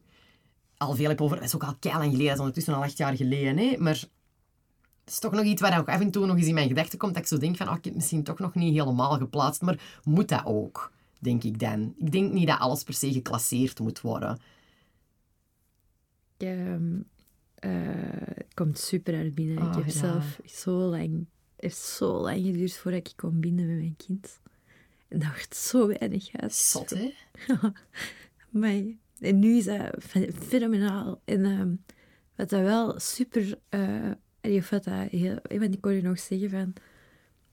al veel heb over... Dat is ook al lang geleden, dat is ondertussen al acht jaar geleden. Hè? Maar het is toch nog iets waar ook af en toe nog eens in mijn gedachten komt, dat ik zo denk van, oh, ik heb het misschien toch nog niet helemaal geplaatst, maar moet dat ook, denk ik dan. Ik denk niet dat alles per se geclasseerd moet worden. Ehm, eh, het komt super hard binnen. ik Oh, heb ja. zelf zo lang... Het heeft zo lang geduurd voordat ik kon binden met mijn kind. En dat wordt zo weinig uit. Zot, hè? Maar en nu is dat fe- fenomenaal. En ehm, wat dat wel super... eh of wat dat heel... Want ik hoorde nog zeggen van...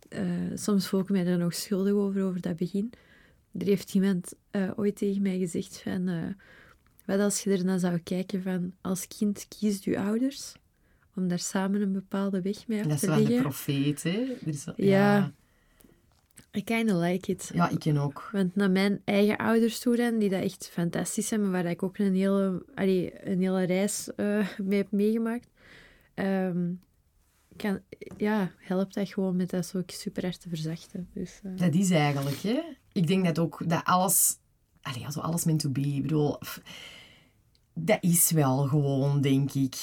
eh, soms voel ik mij er nog schuldig over, over dat begin. Er heeft iemand eh, ooit tegen mij gezegd van... eh, wat als je er dan zou kijken van... Als kind kiest je ouders om daar samen een bepaalde weg mee af Dat is te wel de leggen. profeet, hè? Ja. ja. I kind of like it. Ja, ik ken ook. Want naar mijn eigen ouders toe dan, die dat echt fantastisch zijn, maar waar ik ook een hele, allee, een hele reis mee heb meegemaakt, ehm, kan, ja, helpt dat gewoon met dat zo super hard te verzachten. Dus, eh, Dat is eigenlijk, hè. Ik denk dat ook dat alles... Allee, zo alles meant to be. Ik bedoel... Dat is wel gewoon, denk ik.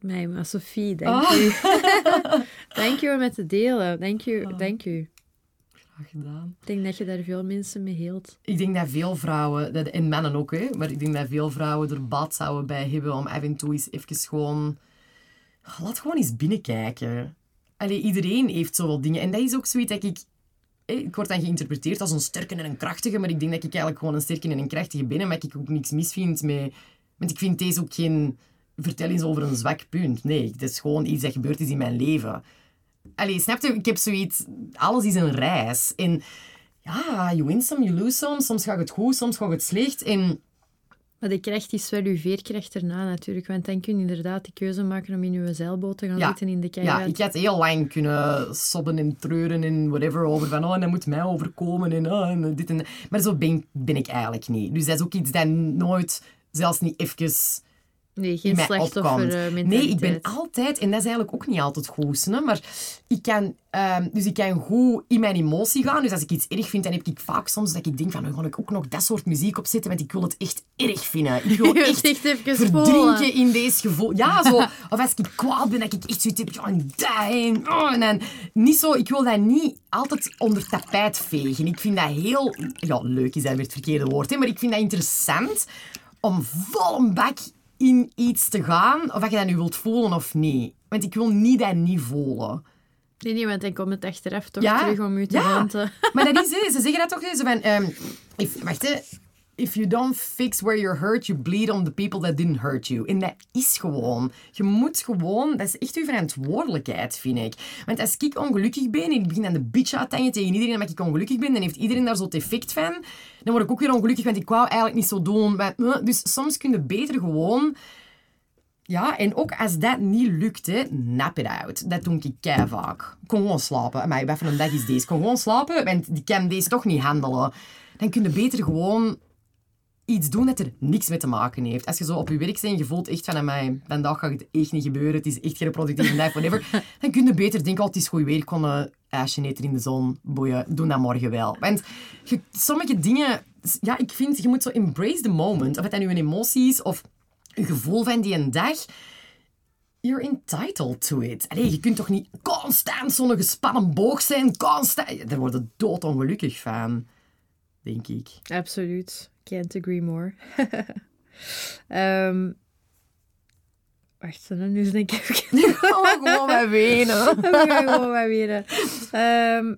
Nee, maar Sophie, dank Oh. u. dank u om het te delen. Dank u, Oh. dank u. Gedaan. Ik denk dat je daar veel mensen mee heelt. Ik denk dat veel vrouwen, dat, en mannen ook, hè, maar ik denk dat veel vrouwen er baat zouden bij hebben om af en toe eens even gewoon... Laat gewoon eens binnenkijken. Allee, iedereen heeft zoveel dingen. En dat is ook zoiets dat ik... Ik word dan geïnterpreteerd als een sterke en een krachtige, maar ik denk dat ik eigenlijk gewoon een sterke en een krachtige ben, en dat ik ook niks mis vind met... Want ik vind deze ook geen vertel eens over een zwak punt. Nee, het is gewoon iets dat gebeurd is in mijn leven. Allee, snap je? Ik heb zoiets... Alles is een reis. En ja, you win some, you lose some. Soms gaat het goed, soms gaat het slecht. En Maar de kracht is wel uw veerkracht erna natuurlijk. Want dan kun je inderdaad de keuze maken om in uw zeilboot te gaan Ja. zitten in de ja, kajuit. ik had heel lang kunnen sobben en treuren en whatever over van oh, en dat moet mij overkomen en, oh, en dit en dat. Maar zo ben, ben ik eigenlijk niet. Dus dat is ook iets dat nooit, zelfs niet even Nee, geen slachtoffer eh, Nee, ik ben altijd, en dat is eigenlijk ook niet altijd goed, hè, maar ik kan, ehm, dus ik kan goed in mijn emotie gaan. Dus als ik iets erg vind, dan heb ik vaak soms dat ik denk van, nu ga ik ook nog dat soort muziek opzetten, want ik wil het echt erg vinden. Ik wil echt echt even verdrinken voelen. in deze gevoel. Ja, zo. Of als ik kwaad ben, dat ik echt zoiets heb, ja, en dat en, oh, en dan niet zo, ik wil dat niet altijd onder tapijt vegen. Ik vind dat heel, ja, leuk is dat weer het verkeerde woord, hè, maar ik vind dat interessant om vol een bak in iets te gaan, of dat je dat nu wilt voelen of niet. Want ik wil niet dat niet voelen. Nee, nee, want dan komt het achteraf toch Ja. terug om u te Ja. Maar dat is, hè, ze zeggen dat toch, hè, zo van, if, wacht, hè. If you don't fix where you're hurt, you bleed on the people that didn't hurt you. En dat is gewoon. Je moet gewoon... Dat is echt je verantwoordelijkheid, vind ik. Want als ik ongelukkig ben en ik begin aan de bitch uit te tegen iedereen omdat ik ongelukkig ben, dan heeft iedereen daar zo het effect van. Dan word ik ook weer ongelukkig, want ik wou eigenlijk niet zo doen. Eh, Dus soms kun je beter gewoon Ja, en ook als dat niet lukt, nap it out. Dat doe ik kei vaak. Kon gewoon slapen. Maar even een dag is deze. Kon gewoon slapen, want die kan deze toch niet handelen. Dan kun je beter gewoon iets doen dat er niks mee te maken heeft. Als je zo op je werk bent en je voelt echt van, mij, vandaag gaat het echt niet gebeuren, het is echt geen productieve dag, whatever, dan kun je beter denken, oh, het is goed weer, ik kon een ijsje eten in de zon, boeien, doe dat morgen wel. Want je, sommige dingen, ja, ik vind, je moet zo embrace the moment. Of het dan nu een emotie is, of een gevoel van die een dag, you're entitled to it. Allee, je kunt toch niet constant zo'n gespannen boog zijn, constant... Daar worden doodongelukkig van, denk ik. Absoluut. Can't agree more. Ehm wacht, nu denk ik even... Oh, gewoon maar wenen. Gewoon maar wenen. Ehm,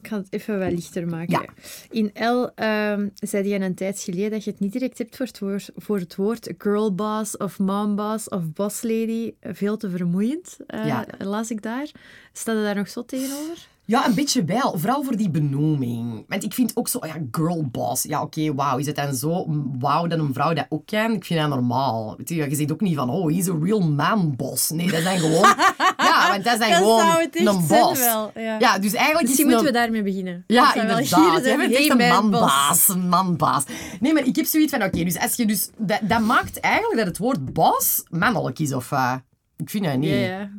ik ga het even wat lichter maken. Ja. In L ehm zei je een tijd geleden dat je het niet direct hebt voor het woord, voor het woord girlboss of momboss of boss lady. Veel te vermoeiend, Ja. las ik daar. Staat er daar nog zo tegenover? Ja, een beetje wel. Vooral voor die benoeming. Want ik vind ook zo, oh ja, girlboss. Ja, oké, wauw. Is het dan zo wauw dat een vrouw dat ook kan? Ik vind dat normaal. Weet je, je zegt ook niet van, oh, he's a real man boss. Nee, dat zijn gewoon... ja, want dat zijn Dat gewoon een boss. wel, ja. ja, dus eigenlijk Misschien is moeten een... we daarmee beginnen. Ja, inderdaad. hier We hebben geen echt een manbaas. Een manbaas. Nee, maar ik heb zoiets van, oké, dus als je dus... Dat, dat maakt eigenlijk dat het woord boss mannelijk is, of... eh, ik vind dat niet.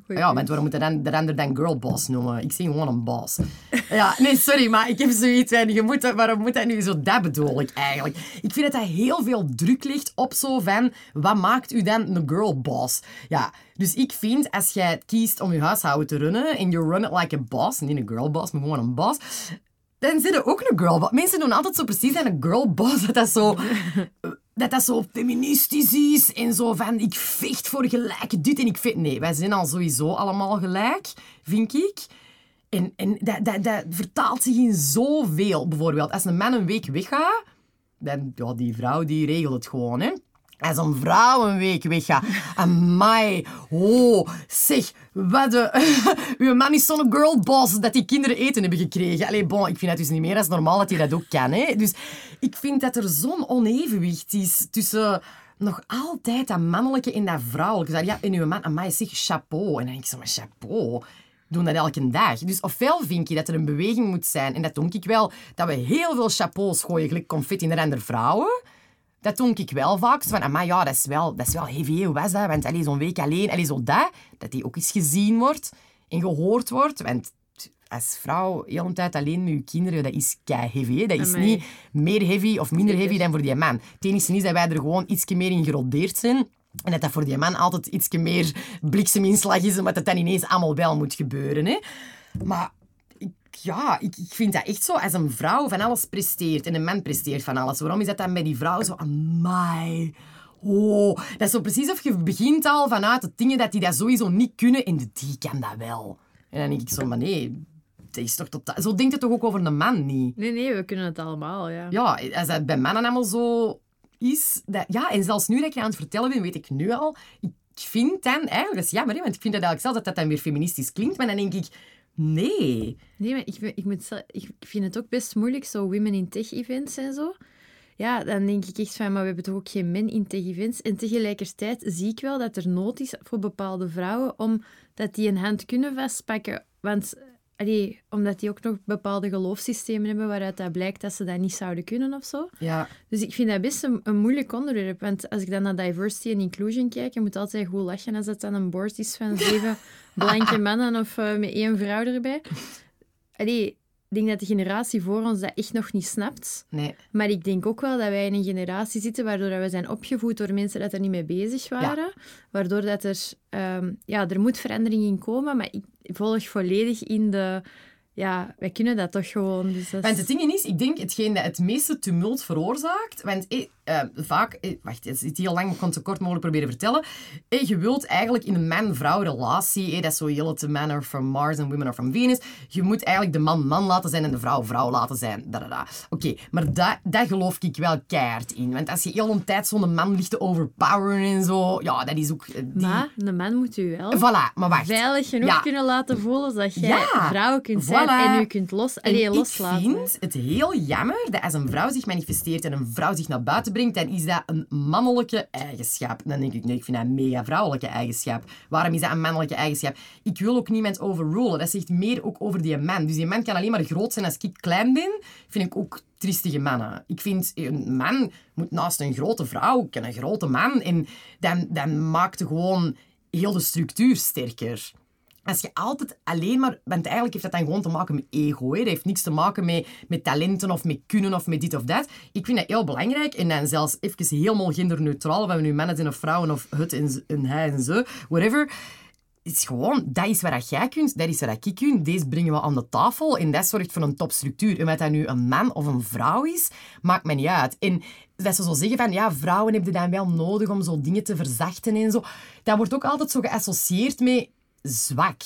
Ja, want waarom moet de ander dan girlboss noemen? Ik zie gewoon een boss. Ja, nee, sorry, maar ik heb zoiets van, je moet, waarom moet dat nu zo? Dat bedoel ik eigenlijk. Ik vind dat dat heel veel druk ligt op zo van, wat maakt u dan een girlboss? Ja, dus ik vind, als jij kiest om je huishouden te runnen en you run it like a boss, niet een girlboss, maar gewoon een boss, dan zit er ook een girlboss. Mensen doen altijd zo precies aan een girlboss, dat dat zo... Dat dat zo feministisch is en zo van ik vecht voor gelijk dit en ik vecht... Nee, wij zijn al sowieso allemaal gelijk, vind ik. En, en dat, dat, dat vertaalt zich in zoveel. Bijvoorbeeld, als een man een week weggaat, dan, ja, die vrouw die regelt het gewoon, hè. Als een vrouw een week weggaat, amai, oh, zeg, wat de... Uw man is zo'n girlboss dat die kinderen eten hebben gekregen. Allee, bon, ik vind dat dus niet meer als normaal dat hij dat ook kan, hè. Dus ik vind dat er zo'n onevenwicht is tussen nog altijd dat mannelijke en dat vrouwelijke. Ja, en uw man, amai, zeg, chapeau. En dan denk ik zo, maar chapeau doen dat elke dag. Dus ofwel vind je dat er een beweging moet zijn, en dat denk ik wel, dat we heel veel chapeaus gooien, gelijk confetti naar andere vrouwen. Dat doe ik wel vaak. Zo van, maar ja, dat is wel, dat is wel heavy, hoe was dat? Want allee, zo'n week alleen, allee, zo dat, dat die ook eens gezien wordt en gehoord wordt. Want als vrouw, heel de tijd alleen met je kinderen, dat is kei heavy. hè. Dat is Amai. niet meer heavy of minder heavy dan voor die man. Het enige is dat wij er gewoon iets meer in gerodeerd zijn. En dat dat voor die man altijd iets meer blikseminslag is, omdat het dan ineens allemaal wel moet gebeuren. Hè. Maar ja, ik, ik vind dat echt zo. Als een vrouw van alles presteert en een man presteert van alles, waarom is dat dan bij die vrouw zo, amai... Oh, dat is zo precies of je begint al vanuit de dingen dat die dat sowieso niet kunnen en die kan dat wel. En dan denk ik zo, maar nee, dat is toch totaal... Zo denkt het toch ook over een man niet? Nee, nee, we kunnen het allemaal, ja. Ja, als dat bij mannen allemaal zo is... Dat, ja, en zelfs nu dat ik je aan het vertellen ben, weet ik nu al... Ik vind dan... Eigenlijk, dat is jammer, hè, want ik vind dat eigenlijk zelfs dat dat dan weer feministisch klinkt. Maar dan denk ik... Nee. Nee, maar ik, ik, ik vind het ook best moeilijk, zo women in tech-events en zo. Ja, dan denk ik echt van, maar we hebben toch ook geen men in tech-events. En tegelijkertijd zie ik wel dat er nood is voor bepaalde vrouwen om dat die een hand kunnen vastpakken. Want, allee, omdat die ook nog bepaalde geloofssystemen hebben waaruit dat blijkt dat ze dat niet zouden kunnen of zo. Ja. Dus ik vind dat best een, een moeilijk onderwerp. Want als ik dan naar diversity en inclusion kijk, je moet altijd goed lachen als het dan een board is van zeven blanke mannen of eh, met één vrouw erbij. Allee, ik denk dat de generatie voor ons dat echt nog niet snapt. Nee. Maar ik denk ook wel dat wij in een generatie zitten waardoor we zijn opgevoed door mensen dat er niet mee bezig waren. Waardoor dat er... ehm, ja, er moet verandering in komen, maar ik volg volledig in de... Ja, wij kunnen dat toch gewoon. Dus dat is- Want het ding is, ik denk hetgeen dat het meeste tumult veroorzaakt. Want eh, vaak, eh, wacht, het is heel lang, ik kan het zo kort mogelijk proberen vertellen. Eh, je wilt eigenlijk in een man-vrouw relatie, dat is zo heel het men are from Mars en women are from Venus. Je moet eigenlijk de man man laten zijn en de vrouw vrouw laten zijn. Da, da, da. Oké, maar dat, dat geloof ik wel keihard in. Want als je heel een tijd zo'n man ligt te overpoweren en zo, ja, dat is ook... die... Maar een man moet u wel Voilà, maar wacht. veilig genoeg Ja. kunnen laten voelen dat jij Ja, vrouw kunt zijn voilà. en u kunt los, allee, En loslaten. Ik vind het heel jammer dat als een vrouw zich manifesteert en een vrouw zich naar buiten brengt, dan is dat een mannelijke eigenschap. Dan denk ik, nee, ik vind dat een mega vrouwelijke eigenschap. Waarom is dat een mannelijke eigenschap? Ik wil ook niemand overrulen. Dat zegt meer ook over die man. Dus die man kan alleen maar groot zijn als ik klein ben. Vind ik ook triestige mannen. Ik vind, een man moet naast een grote vrouw, kan een grote man. En dan, dan maakt gewoon heel de structuur sterker. Als je altijd alleen maar... Want eigenlijk heeft dat dan gewoon te maken met ego. Hè. Dat heeft niks te maken met, met talenten of met kunnen of met dit of dat. Ik vind dat heel belangrijk. En dan zelfs even helemaal genderneutraal. Of we nu mannen zijn of vrouwen of het en, en hij en ze. Whatever is gewoon, dat is wat jij kunt, dat is wat ik kun. Deze brengen we aan de tafel en dat zorgt voor een topstructuur. En wat dat nu een man of een vrouw is, maakt me niet uit. En dat ze zo zeggen van, ja, vrouwen hebben dan wel nodig om zo dingen te verzachten en zo. Dat wordt ook altijd zo geassocieerd met zwak.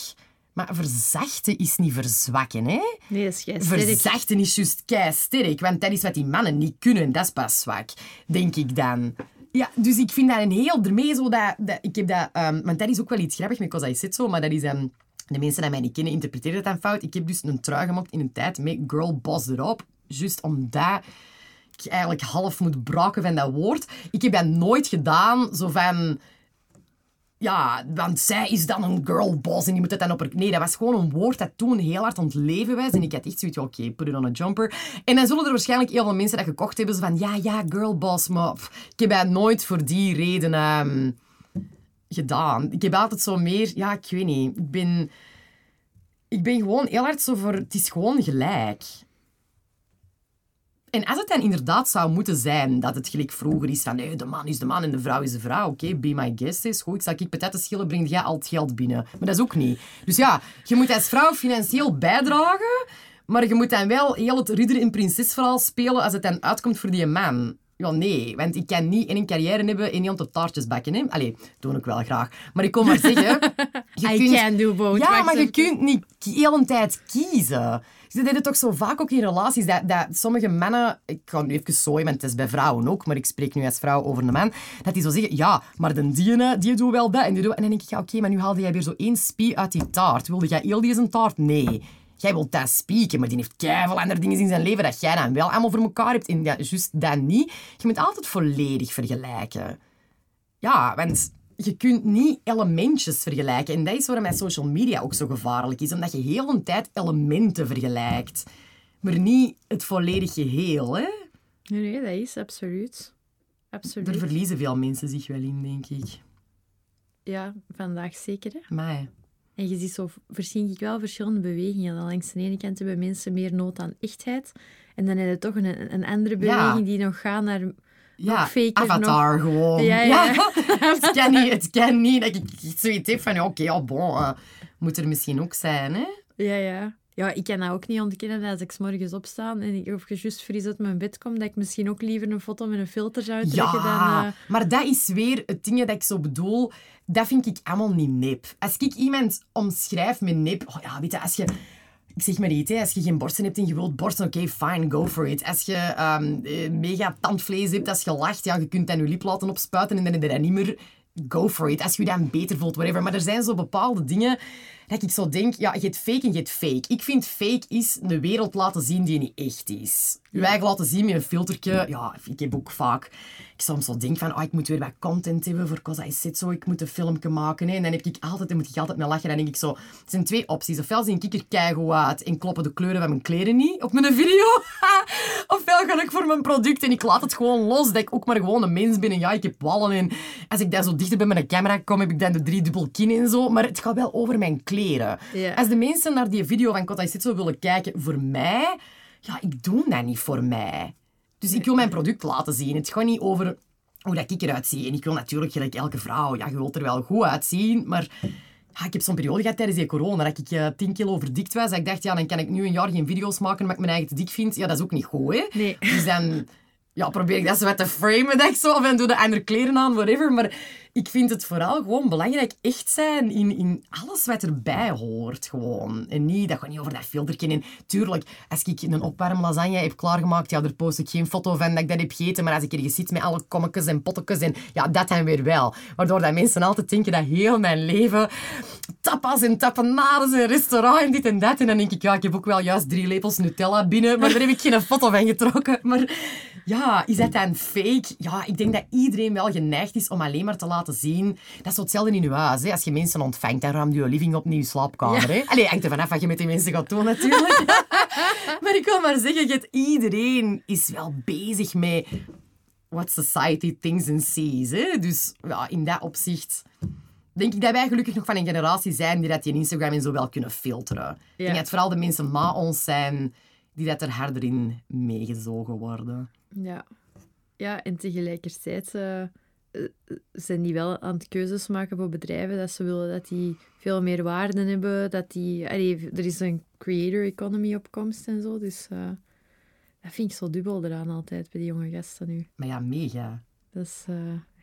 Maar verzachten is niet verzwakken, hè? Nee, dat is sterk. Verzachten is juist kei sterk, want dat is wat die mannen niet kunnen. Dat is pas zwak, denk ik dan. Ja, dus ik vind dat een heel... Ermee zo dat... dat ik heb dat... Um, want dat is ook wel iets grappigs met Cosa zit zo, maar dat is... Um, de mensen die mij niet kennen, interpreteren dat dan fout. Ik heb dus een trui gemaakt in een tijd met girl boss erop. Juist omdat ik eigenlijk half moet braken van dat woord. Ik heb dat nooit gedaan, zo van ja, want zij is dan een girlboss en die moet het dan op haar... Nee, dat was gewoon een woord dat toen heel hard aan het leven was. En ik had echt zoiets oké, okay, put it on a jumper. En dan zullen er waarschijnlijk heel veel mensen dat gekocht hebben. Van, ja, ja, girlboss, maar ik heb dat nooit voor die reden ehm, gedaan. Ik heb altijd zo meer... Ja, ik weet niet. Ik ben... Ik ben gewoon heel hard zo voor... Het is gewoon gelijk. En als het dan inderdaad zou moeten zijn dat het gelijk vroeger is van nee, de man is de man en de vrouw is de vrouw, oké, be my guest is goed. Ik zal ik patatten schillen, breng jij al het geld binnen. Maar dat is ook niet. Dus ja, je moet als vrouw financieel bijdragen, maar je moet dan wel heel het ridder en prinsesverhaal spelen als het dan uitkomt voor die man. Ja, nee, want ik kan niet in een carrière hebben en niet om taartjes bakken. Hè? Allee, doe ik wel graag. Maar ik kom maar zeggen... Je I kunt, can do both. Ja, maar je kunt niet de hele tijd kiezen. Ze deden toch zo vaak ook in relaties dat, dat sommige mannen... Ik ga nu even zooien, want het is bij vrouwen ook, maar ik spreek nu als vrouw over een man. Dat die zo zeggen, ja, maar de die, die doet wel dat en die doet... En dan denk ik, ja, oké, maar nu haalde jij weer zo één spie uit die taart. Wilde jij heel die zijn taart? Nee. Jij wilt dat spieken, maar die heeft keihard andere dingen in zijn leven dat jij dan wel allemaal voor elkaar hebt. En ja, juist dat niet. Je moet altijd volledig vergelijken. Ja, want je kunt niet elementjes vergelijken. En dat is waarom mijn social media ook zo gevaarlijk is. Omdat je heel een tijd elementen vergelijkt. Maar niet het volledige geheel, hè? Nee, dat is absoluut. absoluut. Er verliezen veel mensen zich wel in, denk ik. Ja, vandaag zeker, hè? Maar... En je ziet zo, zie ik wel verschillende bewegingen. Dan langs de ene kant hebben mensen meer nood aan echtheid. En dan heb je toch een, een andere beweging die nog gaat naar ja, avatar gewoon. Ja, ja. het, kan niet, het kan niet dat ik zoiets heb van, oké, okay, bon, uh, moet er misschien ook zijn, hè? Ja, ja. Ja, ik kan dat ook niet ontkennen dat als ik s morgens opsta en ik of juist fris uit mijn bed kom, dat ik misschien ook liever een foto met een filter zou trekken ja, dan... Uh... maar dat is weer het ding dat ik zo bedoel. Dat vind ik allemaal niet nep. Als ik iemand omschrijf met nep... Oh ja, weet je, als je ik zeg maar iets, hè. als je geen borsten hebt en je wilt borsten, oké, fine, go for it. Als je um, mega tandvlees hebt, als je lacht, ja, je kunt dan je lip laten opspuiten en dan je dat niet meer. Go for it. Als je je dan beter voelt, whatever. Maar er zijn zo bepaalde dingen dat ik zo denk, ja, je hebt fake en je hebt fake. Ik vind fake is de wereld laten zien die niet echt is. Je eigen laten zien met een filtertje. Ja, ik heb ook vaak... Ik soms zo denk van, oh, ik moet weer wat content hebben voor Cause I Sit zo. Ik moet een filmpje maken. Hè. En dan heb ik altijd, dan moet ik altijd mee lachen. Dan denk ik zo, er zijn twee opties. Ofwel zie ik er keigoed uit en kloppen de kleuren van mijn kleren niet op mijn video. Ofwel ga ik voor mijn product en ik laat het gewoon los. Dat ik ook maar gewoon een mens ben. En ja, ik heb wallen. En als ik daar zo dichter bij mijn camera kom, heb ik dan de drie dubbel kin en zo. Maar het gaat wel over mijn kleren. Als de mensen naar die video van Kota zo willen kijken voor mij, ja, ik doe dat niet voor mij. Dus ik wil mijn product laten zien. Het gaat niet over hoe dat ik eruit zie. En ik wil natuurlijk, gelijk elke vrouw, ja, je wilt er wel goed uitzien, maar... Ja, ik heb zo'n periode gehad tijdens die corona dat ik uh, 10 kilo verdikt was. Dat ik dacht, ja, dan kan ik nu een jaar geen video's maken omdat ik mijn eigen te dik vind. Ja, dat is ook niet goed, hè? Nee. Dus dan ja, probeer ik dat zo wat te framen, denk zo. Of en doe de andere kleren aan, whatever. Maar ik vind het vooral gewoon belangrijk echt zijn in, in alles wat erbij hoort. Gewoon. En niet, dat gewoon niet over dat filterje. En tuurlijk, als ik een opwarm lasagne heb klaargemaakt, ja, daar post ik geen foto van dat ik dat heb gegeten. Maar als ik ergens zit met alle kommetjes en pottekjes en ja, dat dan weer wel. Waardoor dat mensen altijd denken dat heel mijn leven tapas en tapenades en restaurant en dit en dat. En dan denk ik, ja, ik heb ook wel juist drie lepels Nutella binnen. Maar daar heb ik geen foto van getrokken. Maar Ja, is dat dan fake? Ja, ik denk dat iedereen wel geneigd is om alleen maar te laten zien... Dat is zo hetzelfde in je huis. Hè. Als je mensen ontvangt, dan ruimt je living op in je slaapkamer. Hè. Allee, hangt er vanaf wat je met die mensen gaat doen, natuurlijk. maar ik wil maar zeggen, je- iedereen is wel bezig met what society thinks and sees. Hè. Dus ja, in dat opzicht denk ik dat wij gelukkig nog van een generatie zijn die dat in Instagram en zo wel kunnen filteren. Ik denk dat vooral de mensen na ons zijn die dat er harder in meegezogen worden. Ja. Ja, en tegelijkertijd eh, eh, zijn die wel aan het keuzes maken voor bedrijven dat ze willen dat die veel meer waarde hebben, dat die... allee, er is een creator economy opkomst en zo, dus eh, dat vind ik zo dubbel eraan altijd bij die jonge gasten nu. Maar ja, mega. Dat is,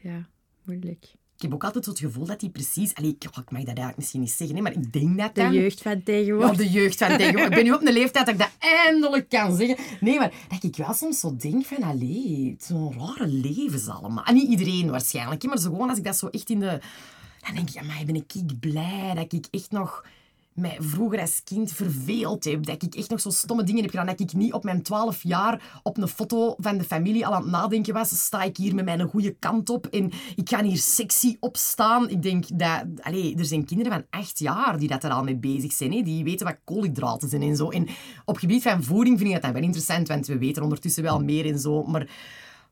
ja, moeilijk. Ik heb ook altijd zo het gevoel dat die precies... Allee, ik, ik mag dat eigenlijk misschien niet zeggen, hè, maar ik denk dat De dan... jeugd van Ja, tegenwoordig. de jeugd van tegenwoordig. Ik ben nu op een leeftijd dat ik dat eindelijk kan zeggen. Nee, maar dat ik wel soms zo denk van, allee, zo'n rare levens allemaal. En niet iedereen waarschijnlijk, hè, maar zo gewoon als ik dat zo echt in de... Dan denk ik, amai, ben ik blij dat ik echt nog mij vroeger als kind verveeld heb. Dat ik echt nog zo stomme dingen heb gedaan. Dat ik niet op mijn 12 jaar op een foto van de familie al aan het nadenken was. Sta ik hier met mijn goede kant op en ik ga hier sexy opstaan. Ik denk dat... Allee, er zijn kinderen van 8 jaar die dat er al mee bezig zijn. Hè? Die weten wat koolhydraten zijn en zo. En op gebied van voeding vind ik dat wel interessant, want we weten ondertussen wel meer en zo. Maar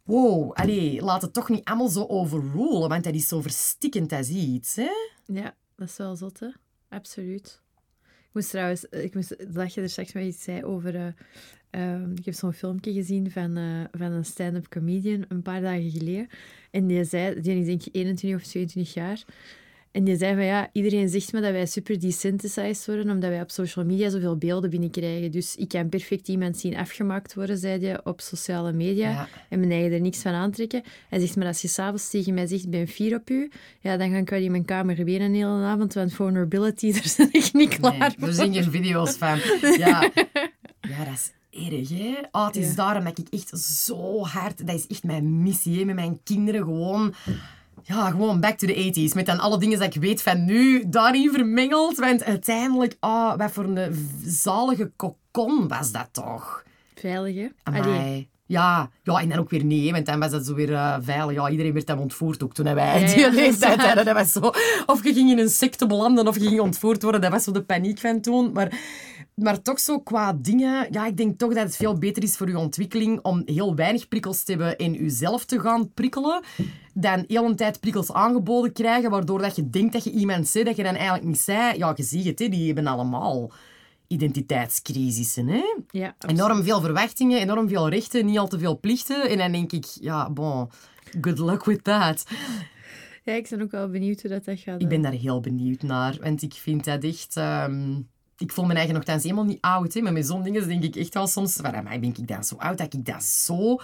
wow, allee, laat het toch niet allemaal zo overrulen, want dat is zo verstikkend als iets. Hè? Ja, dat is wel zot? Absoluut. Ik moest trouwens, ik moest, dat je er straks maar iets zei over. eh, ehm, ik heb zo'n filmpje gezien van, eh, van een stand-up comedian een paar dagen geleden. En die zei, die is denk ik 21 of 22 jaar. En die zei van ja, iedereen zegt me dat wij super desensitized worden, omdat wij op social media zoveel beelden binnenkrijgen. Dus ik kan perfect iemand zien afgemaakt worden, zei je, op sociale media. Ja. En mijn eigen er niks van aantrekken. Hij zegt, maar als je s'avonds tegen mij zegt, ik ben fier op u, ja, dan ga ik wel in mijn kamer wenen een hele avond, want vulnerability, daar ben ik niet klaar Nee, voor. zijn geen video's van. Ja, ja dat is erg, hè? Oh, het is Ja. daarom dat ik echt zo hard... Dat is echt mijn missie, hè? Met mijn kinderen gewoon... Ja, gewoon back to the 80s. Met dan alle dingen dat ik weet van nu daarin vermengeld. Want uiteindelijk, oh, wat voor een zalige kokon was dat toch? Veilig, hè? Amai. Ja, ja, en dan ook weer nee, want dan was dat zo weer eh, veilig. Ja, iedereen werd dan ontvoerd ook toen wij Ja, die leeftijd hadden. Dat was zo, of je ging in een secte belanden of je ging ontvoerd worden. Dat was zo de paniek van toen. Maar, maar toch zo qua dingen... Ja, ik denk toch dat het veel beter is voor je ontwikkeling om heel weinig prikkels te hebben en jezelf te gaan prikkelen, dan heel een tijd prikkels aangeboden krijgen, waardoor dat je denkt dat je iemand zei dat je dan eigenlijk niet zei. Ja, je ziet het, hè, die hebben allemaal identiteitscrisissen, hè? ja. Enorm veel verwachtingen, enorm veel rechten, niet al te veel plichten. En dan denk ik, ja, bon, good luck with that. Ja, ik ben ook wel benieuwd hoe dat, dat gaat. Ik ben daar heel benieuwd naar, want ik vind dat echt... ehm, ik voel me eigen nogthans helemaal niet oud, hè. maar met zo'n dingen denk ik echt wel soms... Amai, ben ik dan zo oud dat ik dat zo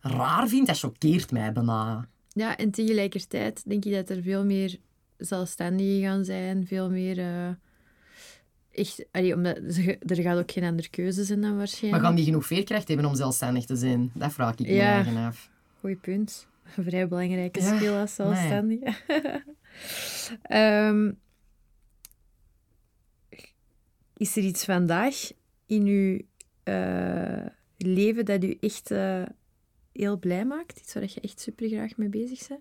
raar vind? Dat choqueert mij bijna. Ja, en tegelijkertijd denk ik dat er veel meer zelfstandigen gaan zijn, veel meer... eh, echt, allee, omdat er gaat ook geen andere keuze zijn dan Maar waarschijnlijk. gaan die genoeg veerkracht hebben om zelfstandig te zijn? Dat vraag ik me Ja. eigen af. Goeie punt. Een vrij belangrijke Ja, skill als amai. zelfstandige. Ehm, is er iets vandaag in uw eh, leven dat u echt eh, heel blij maakt? Iets waar je echt super graag mee bezig bent?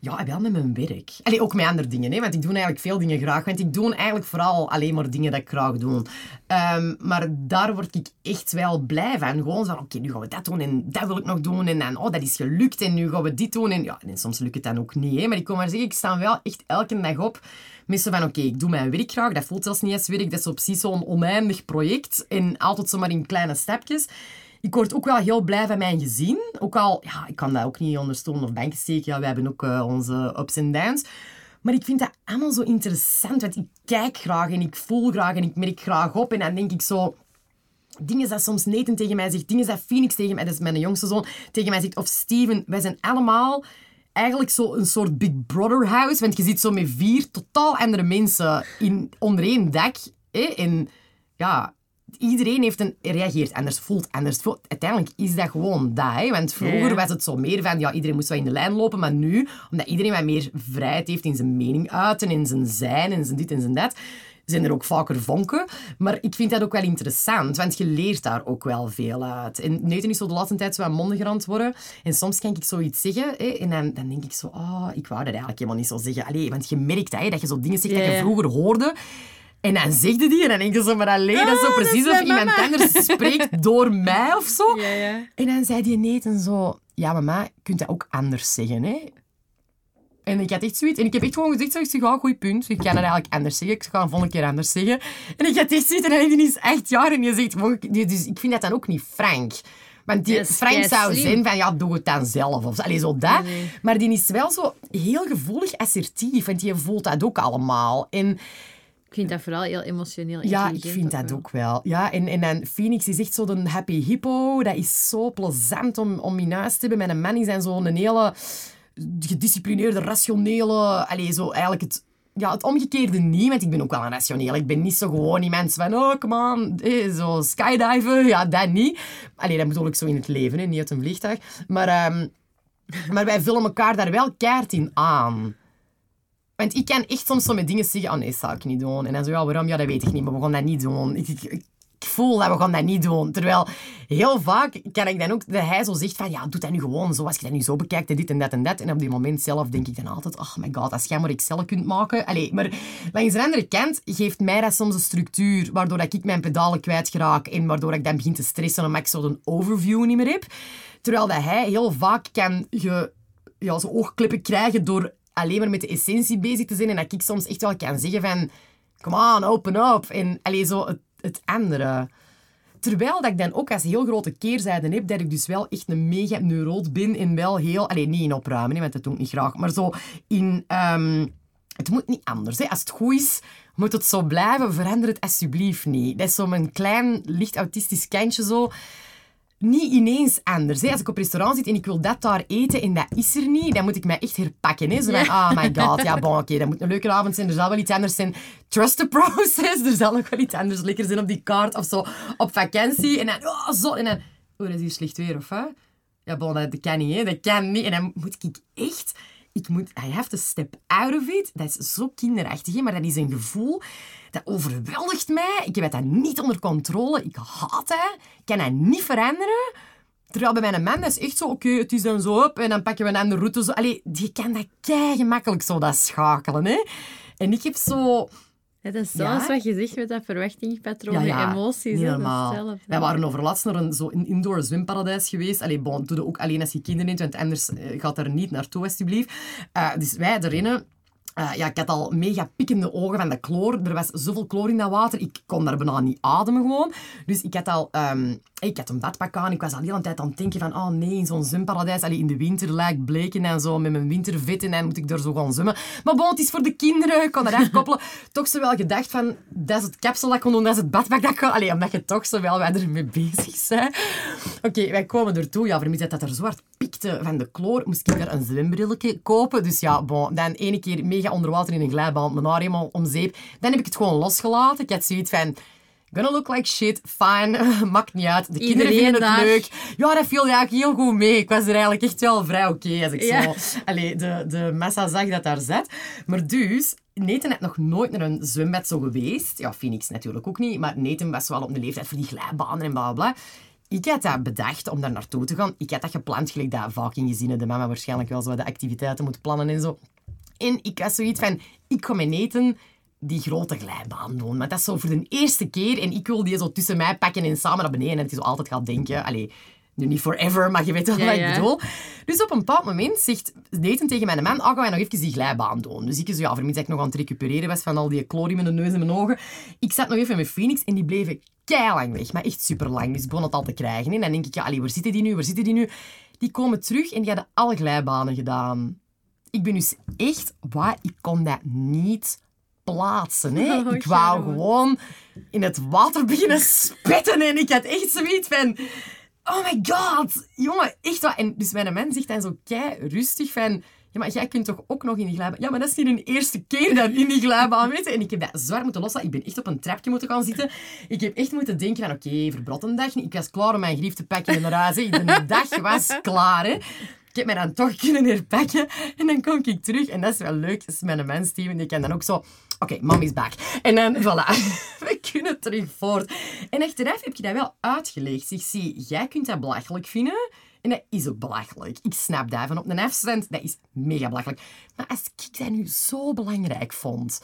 Ja, wel met mijn werk. Allee, ook met andere dingen, hè, want ik doe eigenlijk veel dingen graag. Want ik doe eigenlijk vooral alleen maar dingen dat ik graag doe. Ehm, maar daar word ik echt wel blij van. Gewoon van, oké, nu gaan we dat doen en dat wil ik nog doen. En dan, oh, dat is gelukt en nu gaan we dit doen. En, ja, en soms lukt het dan ook niet, hè. Maar ik kom maar zeggen, ik sta wel echt elke dag op met van, oké, ik doe mijn werk graag. Dat voelt zelfs niet als werk. Dat is zo precies zo'n oneindig project. En altijd zomaar in kleine stapjes. Ik word ook wel heel blij van mijn gezin. Ook al, ja, ik kan dat ook niet onder stoel of banken steken. Ja, wij hebben ook eh, onze ups en downs. Maar ik vind dat allemaal zo interessant. Want ik kijk graag en ik voel graag en ik merk graag op. En dan denk ik zo... Dingen dat soms Nathan tegen mij zegt. Dingen dat Phoenix tegen mij, dat is mijn jongste zoon, tegen mij zegt. Of Steven. Wij zijn allemaal eigenlijk zo een soort Big Brother house. Want je zit zo met vier totaal andere mensen in, onder één dak. Hè? En ja, iedereen heeft een, reageert anders, voelt anders. Voelt- Uiteindelijk is dat gewoon dat. Hè? Want vroeger Ja. was het zo meer van, ja, iedereen moest wel in de lijn lopen. Maar nu, omdat iedereen wat meer vrijheid heeft in zijn mening uiten, in zijn zijn, en zijn dit en zijn dat, zijn er ook vaker vonken. Maar ik vind dat ook wel interessant, want je leert daar ook wel veel uit. En Neuten is zo de laatste tijd zo aan mondig worden. En soms kan ik zoiets zeggen hè, en dan, dan denk ik zo, oh, ik wou dat eigenlijk helemaal niet zo zeggen. Allee, want je merkt hè, dat je zo dingen zegt dat je vroeger hoorde. En dan zegde die en dan denk je zo, maar alleen, dat is zo Ah, precies of iemand mama. anders spreekt door mij of zo. Ja, ja. En dan zei die Nathan zo... Ja, mama, je kunt dat ook anders zeggen, hè? En ik had echt zoiets... En ik heb echt gewoon gezegd, zo, ik zeg, ja, goed punt. Ik kan het eigenlijk anders zeggen. Ik ga het volgende keer anders zeggen. En ik had echt zoiets... En dan die is echt jaar en je zegt... Dus ik vind dat dan ook niet frank. Want die frank zou zijn van, ja, doe het dan zelf. Of, allee, zo dat. Nee, nee. Maar die is wel zo heel gevoelig assertief. Want die voelt dat ook allemaal. En Ik vind dat vooral heel emotioneel ja, ik vind ook dat wel. ook wel. Ja, en, en dan Phoenix is echt zo een happy hippo. Dat is zo plezant om, om in huis te hebben. Mijn man is zo'n hele gedisciplineerde, rationele... Allee, zo eigenlijk het... Ja, het omgekeerde niet, want ik ben ook wel een rationeel. Ik ben niet zo gewoon iemand van, oh, come on, eh, zo skydiven. Ja, dat niet. Allee, dat bedoel ik zo in het leven, hè, niet uit een vliegtuig. Maar, ehm, maar wij vullen elkaar daar wel keihard in aan. Want ik kan echt soms zo met dingen zeggen, oh nee, dat zou ik niet doen. En dan zo, ja, waarom? Ja, dat weet ik niet, maar we gaan dat niet doen. Ik, ik, ik voel dat we gaan dat niet doen. Terwijl heel vaak kan ik dan ook, dat hij zo zegt van, ja, doe dat nu gewoon zo. Als je dat nu zo bekijkt, en dit en dat en dat. En op die moment zelf denk ik dan altijd, oh my god, als jij maar Excel kunt maken. Allee, maar langs de andere kant geeft mij dat soms een structuur, waardoor dat ik mijn pedalen kwijtraak en waardoor ik dan begin te stressen omdat ik zo een overview niet meer heb. Terwijl dat hij heel vaak kan je ja, zo krijgen door alleen maar met de essentie bezig te zijn. En dat ik soms echt wel kan zeggen van... Come on, open up. En alleen zo het, het andere. Terwijl dat ik dan ook als heel grote keerzijde heb, dat ik dus wel echt een mega neuroot ben en wel heel... Alleen niet in opruimen, want dat doe ik niet graag. Maar zo in... ehm, het moet niet anders. Hè. Als het goed is, moet het zo blijven. Verander het alsjeblieft niet. Dat is zo mijn klein, licht autistisch kindje zo niet ineens anders. Hè. Als ik op restaurant zit en ik wil dat daar eten en dat is er niet, dan moet ik mij echt herpakken. Hè. Zo van, oh my god, ja, bon, oké, dat moet een leuke avond zijn. Er zal wel iets anders zijn. Trust the process. Er zal nog wel iets anders lekker zijn op die kaart of zo. Op vakantie. En dan, oh, zo. En dan, oh, dat is hier slecht weer, of hè? Ja, bon, dat, dat kan niet, hè. Dat kan niet. En dan moet ik echt... Ik moet... I have to step out of it. Dat is zo kinderachtig, hè. Maar dat is een gevoel... Dat overweldigt mij. Ik heb dat niet onder controle. Ik haat het. Ik kan dat niet veranderen. Terwijl bij mijn man, dat is echt zo, oké, het is dan zo op en dan pakken we een andere route. Zo. Allee, je kan dat kei gemakkelijk zo dat schakelen, hè. En ik heb zo... Dat is Ja. zoals wat je zegt met dat verwachtingspatroon, Ja, ja, emoties. dat hetzelfde. Wij waren overlaatst naar een zo een indoor zwemparadijs geweest. Allee, bon, doe dat ook alleen als je kinderen neemt, want anders eh, gaat er niet naartoe, alsjeblieft. Eh, dus wij erin... eh, ja, ik had al mega pikkende ogen van de chloor. Er was zoveel chloor in dat water. Ik kon daar bijna niet ademen gewoon. Dus ik had al... ehm, ik had een badpak aan. Ik was al de hele tijd aan het denken van... Oh nee, in zo'n zwemparadijs. Allee, in de winter lijk bleken en zo met mijn wintervet. En dan moet ik daar zo gaan zwemmen. Maar bon, het is voor de kinderen. Ik kon dat afkoppelen. toch zo wel gedacht van... Dat is het kapsel dat ik kon doen. Dat is het badpak dat ik kon... Allee, omdat je toch zo wel wij ermee bezig bent. Oké, wij komen ertoe. Ja, vermits dat dat er zo hard pikte van de chloor, moest ik daar een zwembrilletje kopen. Dus ja, bon, dan ene keer mega onder water in een glijbaan, mijn haar helemaal om zeep. Dan heb ik het gewoon losgelaten. Ik had zoiets van... Gonna look like shit, fine, maakt niet uit. De kinderen Iedereen vinden het daar. leuk. Ja, dat viel eigenlijk heel goed mee. Ik was er eigenlijk echt wel vrij oké als ik Ja. zo... Allee, de, de massa zag dat daar zat. Maar dus, Nathan had nog nooit naar een zwembad zo geweest. Ja, Phoenix natuurlijk ook niet. Maar Nathan was wel op een leeftijd voor die glijbanen en bla bla. Ik had dat bedacht om daar naartoe te gaan. Ik had dat gepland, gelijk dat vaak in gezinnen de mama waarschijnlijk wel zo de activiteiten moet plannen en zo. En ik was zoiets van, ik ga met Nathan die grote glijbaan doen. Maar dat is zo voor de eerste keer. En ik wil die zo tussen mij pakken en samen naar beneden. En dat hij zo altijd gaat denken... Allee, nu niet forever, maar je weet wel Ja, wat ja. ik bedoel. Dus op een bepaald moment zegt Nathan tegen mijn man, ah, gaan wij nog even die glijbaan doen. Dus ik zo, ja, vermits dat ik nog aan het recupereren was van al die chloor in mijn neus en mijn ogen. Ik zat nog even met Phoenix en die bleven keilang weg. Maar echt super lang. Dus ik begon het al te krijgen. En dan denk ik, ja, allee, waar zitten die nu? Waar zitten die nu? Die komen terug en die hadden alle glijbanen gedaan. Ik ben dus echt, waar, ik kon dat niet plaatsen. Hè. Oh, ik wou gewoon in het water beginnen spitten en ik had echt zoiets van... Oh my god, jongen, echt wat. En dus mijn man zegt dan zo kei rustig van... Ja, maar jij kunt toch ook nog in die glijbaan... Ja, maar dat is niet een eerste keer dan in die glijbaan, weet je. En ik heb dat zwaar moeten loslaten. Ik ben echt op een trapje moeten gaan zitten. Ik heb echt moeten denken van... Oké, verbrot een dag. Ik was klaar om mijn grief te pakken en naar huis. De dag was klaar, hè. Ik heb mij dan toch kunnen herpakken. En dan kom ik terug. En dat is wel leuk. Dat is mijn man, Steven. Die kan dan ook zo... Oké, mom is back. En dan, voilà, we kunnen terug voort. En achteraf heb je dat wel uitgelegd. Ik zie, jij kunt dat belachelijk vinden. En dat is ook belachelijk. Ik snap dat. Van op een afstand, dat is mega belachelijk. Maar als ik dat nu zo belangrijk vond...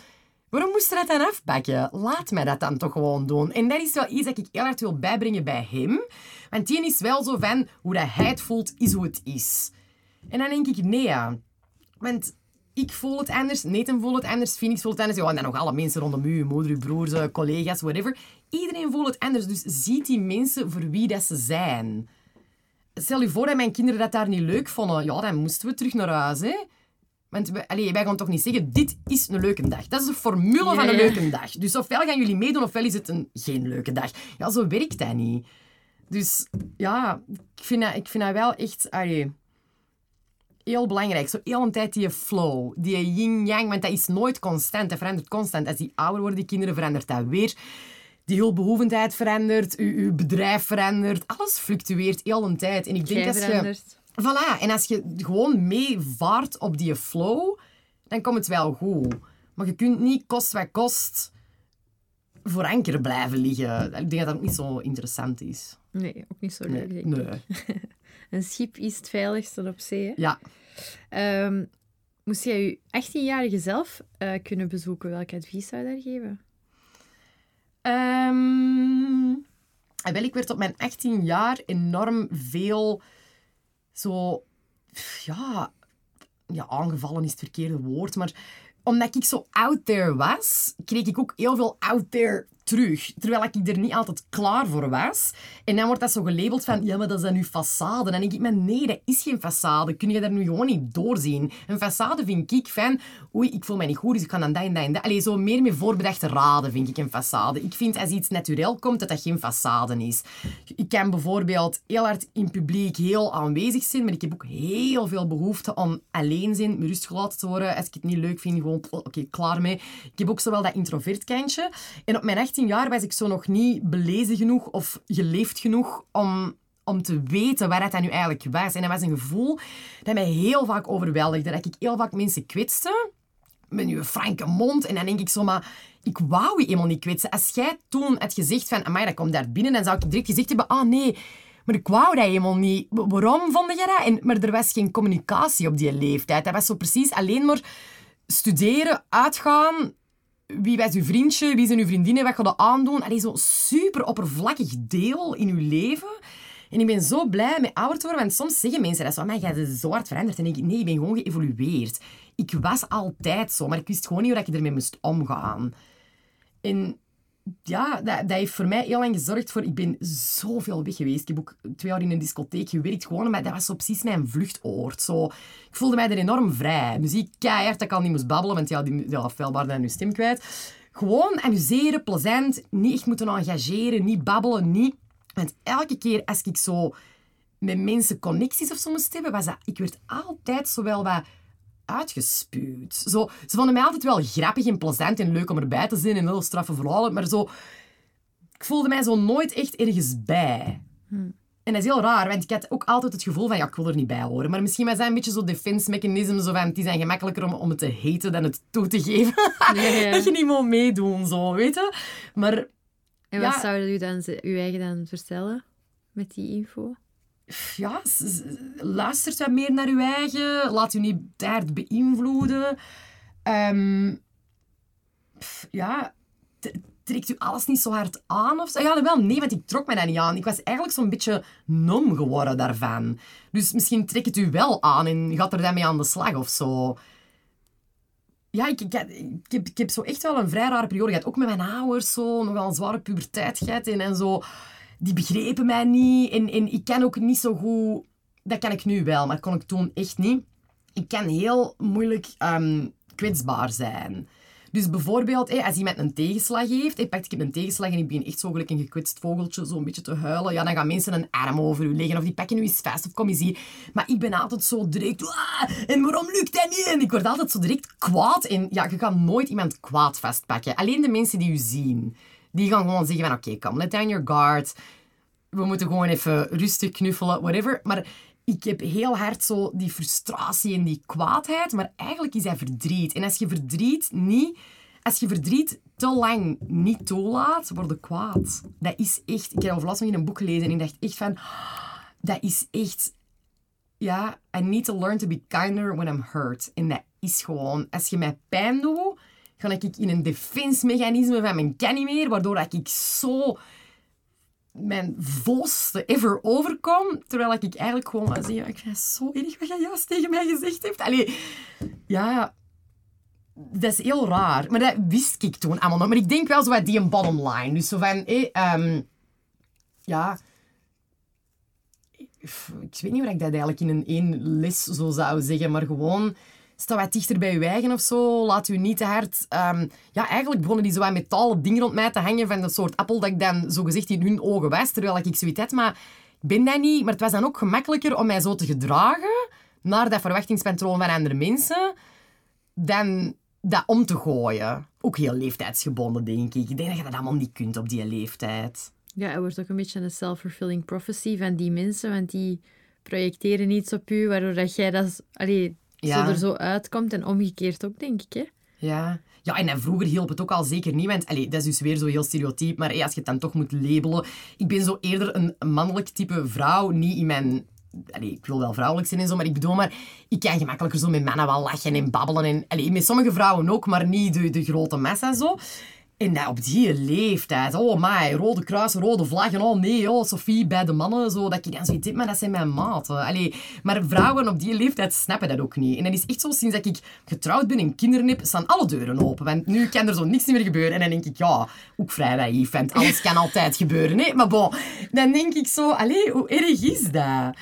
Waarom moest je dat dan afpakken? Laat mij dat dan toch gewoon doen. En dat is wel iets dat ik heel hard wil bijbrengen bij hem. Want die is wel zo van, hoe dat hij het voelt, is hoe het is. En dan denk ik, nee ja. Want ik voel het anders, Nathan voelt het anders, Phoenix voelt het anders. Ja, en dan nog alle mensen rondom u, moeder, uw broers, eh, collega's, whatever. Iedereen voelt het anders. Dus ziet die mensen voor wie dat ze zijn. Stel je voor dat mijn kinderen dat daar niet leuk vonden. Ja, dan moesten we terug naar huis, hè. Want wij, allee, wij gaan toch niet zeggen, dit is een leuke dag. Dat is de formule van een Ja. leuke dag. Dus ofwel gaan jullie meedoen, ofwel is het een geen leuke dag. Ja, zo werkt dat niet. Dus ja, ik vind dat, ik vind dat wel echt... Allee, heel belangrijk. Zo heel een tijd die flow, die yin-yang, want dat is nooit constant. Dat verandert constant. Als die ouder worden, die kinderen, verandert dat weer. Die hulpbehoevendheid verandert, uw, uw bedrijf verandert. Alles fluctueert heel een tijd. En ik denk als je... Voilà, en als je gewoon meevaart op die flow, dan komt het wel goed. Maar je kunt niet kost wat kost voor anker blijven liggen. Ik denk dat dat niet zo interessant is. Nee, ook niet zo leuk, nee. Een schip is het veiligste op zee. hè? Ja. Ehm, moest jij je 18-jarige zelf eh, kunnen bezoeken, welk advies zou je daar geven? Ehm, wel, ik werd op mijn 18 jaar enorm veel zo... Ja, ja, aangevallen is het verkeerde woord, maar omdat ik zo out there was, kreeg ik ook heel veel out there terug. Terwijl ik er niet altijd klaar voor was. En dan wordt dat zo gelabeld van, ja, maar dat dan uw façade. En dan denk ik, nee, dat is geen façade. Kun je daar nu gewoon niet doorzien? Een façade vind ik van, oei, ik voel mij niet goed, dus ik ga dan dat en dat en. Allee, zo meer met voorbedachte raden vind ik een façade. Ik vind als iets natuurlijk komt, dat dat geen façade is. Ik kan bijvoorbeeld heel hard in publiek heel aanwezig zijn, maar ik heb ook heel veel behoefte om alleen zijn, met rust gelaten te worden. Als ik het niet leuk vind, gewoon, oké, klaar mee. Ik heb ook zo wel dat introvert kantje. En op mijn 18 jaar was ik zo nog niet belezen genoeg of geleefd genoeg om, om te weten waar het nu eigenlijk was. En dat was een gevoel dat mij heel vaak overweldigde. Dat ik heel vaak mensen kwetste met je franke mond. En dan denk ik zo, maar ik wou je helemaal niet kwetsen. Als jij toen had gezegd van, amai, dat komt daar binnen, dan zou ik direct gezegd hebben, ah nee, maar ik wou dat helemaal niet. Wa- Waarom vond je dat? En, maar er was geen communicatie op die leeftijd. Dat was zo precies alleen maar studeren, uitgaan, wie was uw vriendje, wie zijn uw vriendinnen, wat ga je aandoen. Allee, zo'n super oppervlakkig deel in uw leven. En ik ben zo blij met ouder te worden, want soms zeggen mensen dat zo, maar jij zo hard veranderd. En ik, nee, ik ben gewoon geëvolueerd. Ik was altijd zo, maar ik wist gewoon niet hoe ik ermee moest omgaan. En ja, dat, dat heeft voor mij heel lang gezorgd voor... Ik ben zoveel weg geweest. Ik heb ook twee jaar in een discotheek gewerkt. Gewoon, maar dat was zo precies mijn vluchtoord. Zo, ik voelde mij er enorm vrij. Muziek keihard, dat ik al niet moest babbelen, want ja, die ja, feilbaar dan je stem kwijt. Gewoon amuseren, plezant. Niet moeten engageren, niet babbelen, niet... Want elke keer als ik zo met mensen connecties of zo moest hebben, was dat... Ik werd altijd zo wel wat uitgespuwd. Zo, ze vonden mij altijd wel grappig en plezant en leuk om erbij te zijn en heel straffe verhalen, maar zo... Ik voelde mij zo nooit echt ergens bij. En dat is heel raar, want ik had ook altijd het gevoel van, ja, ik wil er niet bij horen. Maar misschien was dat een beetje zo defense mechanism, zo van, is dan gemakkelijker om, om het te haten dan het toe te geven. Ja. dat je niet moet meedoen, zo, weet je. Maar En wat Ja. zou u dan uw eigen dan vertellen met die info? Ja, luistert wat meer naar uw eigen. Laat u niet hard beïnvloeden. Ehm, ja, trekt u alles niet zo hard aan of zo? Ja, wel, nee, want ik trok me dat niet aan. Ik was eigenlijk zo'n beetje nom geworden daarvan. Dus misschien trekt het u wel aan en gaat er dan mee aan de slag of zo. Ja, ik, heb, ik heb zo echt wel een vrij rare periode gehad. Ook met mijn ouders, zo, nog wel een zware puberteit gehad. En zo, die begrepen mij niet. En, en ik kan ook niet zo goed... Dat kan ik nu wel, maar kon ik toen echt niet. Ik kan heel moeilijk ehm, kwetsbaar zijn. Dus bijvoorbeeld, als iemand een tegenslag heeft, hé, pak ik een tegenslag en ik begin echt zo gelijk een gekwetst vogeltje zo een beetje te huilen, ja, dan gaan mensen een arm over u leggen of die pakken u eens vast of kom eens hier. Maar ik ben altijd zo direct, "Ah, en waarom lukt dat niet? En ik word altijd zo direct kwaad. En ja, je gaat nooit iemand kwaad vastpakken. Alleen de mensen die u zien, die gaan gewoon zeggen van, oké, kom, let down your guard. We moeten gewoon even rustig knuffelen, whatever. Maar ik heb heel hard zo die frustratie en die kwaadheid, maar eigenlijk is dat verdriet. En als je verdriet niet als je verdriet te lang niet toelaat, word je kwaad. Dat is echt... Ik heb overlast nog in een boek gelezen en ik dacht echt van... Dat is echt... Ja, I need to learn to be kinder when I'm hurt. En dat is gewoon... Als je mij pijn doet, ga ik in een defense-mechanisme van mijn kan niet meer, waardoor ik zo mijn volste ever overkom, terwijl ik eigenlijk gewoon maar zeg, ik vind het zo erg wat jij juist tegen mij gezegd hebt. Allee, ja, dat is heel raar. Maar dat wist ik toen allemaal nog. Maar ik denk wel zo wat die een bottom line. Dus zo van, eh, ja... Ik weet niet waar ik dat eigenlijk in een één les zo zou zeggen, maar gewoon sta wat dichter bij je eigen of zo. Laat u niet te hard... Um, ja, eigenlijk begonnen die zo wat metalen dingen rond mij te hangen van dat soort appel dat ik dan zo gezegd in hun ogen was, terwijl ik zoiets had. Maar ik ben dat niet. Maar het was dan ook gemakkelijker om mij zo te gedragen naar dat verwachtingspatroon van andere mensen dan dat om te gooien. Ook heel leeftijdsgebonden, denk ik. Ik denk dat je dat allemaal niet kunt op die leeftijd. Ja, het wordt ook een beetje een self-fulfilling prophecy van die mensen, want die projecteren iets op u, waardoor dat jij dat... Allee, ja. zo er zo uitkomt. En omgekeerd ook, denk ik. Hè? Ja. Ja, en vroeger hielp het ook al zeker niet. Want allee, dat is dus weer zo heel stereotyp. Maar als je het dan toch moet labelen... Ik ben zo eerder een mannelijk type vrouw. Niet in mijn... Allee, ik wil wel vrouwelijk zijn en zo, maar ik bedoel maar... Ik kan gemakkelijker zo met mannen wel lachen en babbelen. En, allee, met sommige vrouwen ook, maar niet de, de grote massa zo. En op die leeftijd, oh my, rode kruis, rode vlaggen, oh nee, oh Sophie, bij de mannen, zo, dat je dan zoiets maar dat zijn mijn maten. Allee, maar vrouwen op die leeftijd snappen dat ook niet. En dat is echt zo, sinds dat ik getrouwd ben en kinderen heb, staan alle deuren open. Want nu kan er zo niks meer gebeuren. En dan denk ik, ja, ook vrij naïef, want alles kan altijd gebeuren. Nee, maar bon, dan denk ik zo, allee, hoe erg is dat?